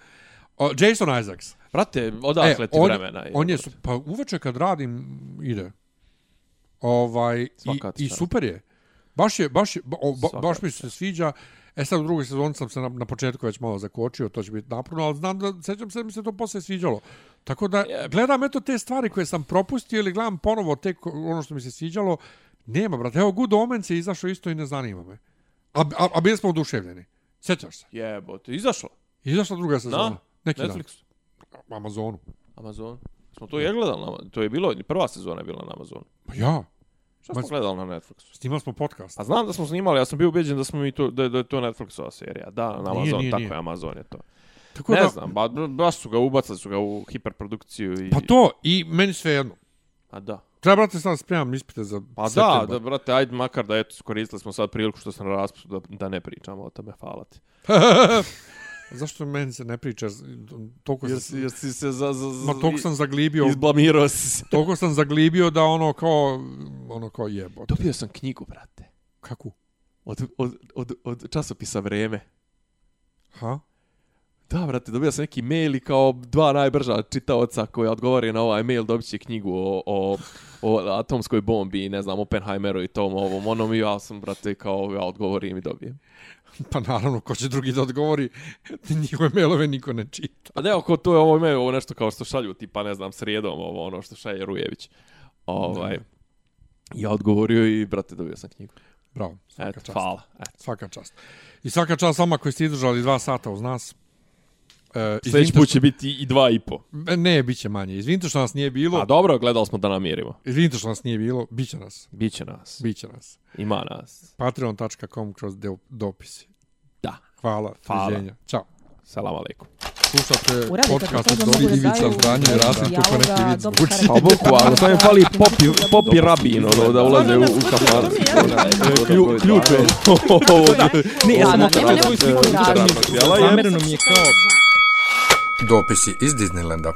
O, Jason Isaacs. Brate, odakle ti E, on, vremena? On je, su, pa uveče kad radim, ide. Ovaj, i, Svaka ti i super je. Baš je, baš, je, ba, o, ba, Svaka baš ti mi se sviđa. E sad u drugoj sezoni sam se na, na početku već malo zakočio, to će biti napravno, ali znam da, sećam se da mi se to posle sviđalo. Tako da, gledam eto te stvari koje sam propustio ili gledam ponovo te, ono što mi se sviđalo, nema, brate. Evo, Good Omens je izašao isto i ne zanima me. A, a, a bili smo oduševljeni. Sjećaš se? Jebote, izašlo. Izašla druga sezona. Na? Neki Netflix. dan. Amazonu. Amazon. Smo to je gledali to je bilo, prva sezona je bila na Amazonu. Pa ja. Šta smo Ma- gledali na Netflixu? Snimali smo podcast. A znam da smo snimali, ja sam bio ubeđen da smo mi to da, da je to Netflixova serija. Da, na Nije, Amazon, nije, tako nije. je Amazon je to. Tako ne da, znam, ba, baš su ga ubacali su ga u hiperprodukciju i Pa to, i meni sve jedno. A da. Treba, brate, sad spremam ispite za Pa da, da, brate, ajde makar da eto koristili smo sad priliku što sam na raspustu da, da ne pričamo o tome, hvala ti. Zašto meni se ne priča? Toliko Jer, sam, si se za, za, za ma, toliko sam zaglibio, izblamirao si se. toliko sam zaglibio da ono kao, ono kao jebote. Dobio sam knjigu, brate. Kako? Od, od, od, od časopisa Vreme. Ha? Da, brate, dobio sam neki mail i kao dva najbrža čitaoca koji odgovore na ovaj mail dobit će knjigu o, o, o atomskoj bombi, ne znam, Oppenheimeru i tom ovom onom i ja sam, brate, kao ja odgovorim i dobijem. Pa naravno, ko će drugi da odgovori, njihove mailove niko ne čita. A ne, ako to je ovo ime, ovo nešto kao što šalju, tipa, ne znam, srijedom, ovo ono što šalje Rujević. Ovaj, ja odgovorio i, brate, dobio sam knjigu. Bravo, svaka Eto, čast. hvala. Eto. Svaka čast. I svaka čast vama koji ste izdržali dva sata uz nas. E, Sljedeći put će biti i dva i po. što- Ne, bit će manje. Izvinite što nas nije bilo. A dobro, gledali smo da namjerimo. Izvinite što nas nije bilo. Biće nas. Biće nas. Biće nas. Ima nas. Patreon.com kroz dopisi. Hvala. Hvala. Doviđenja. Ćao. Salam aleikum. Slušate podcast od da Ivica Zdanje i Rasim neki vid dobro zvuči. Pa bukvalno, samo im fali popi, popi rabin, ono, da ulaze u, u. Klju- Ključ je. Ne, ja sam nema nema je- Zamereno mi je kao Dopisi iz Disneylanda.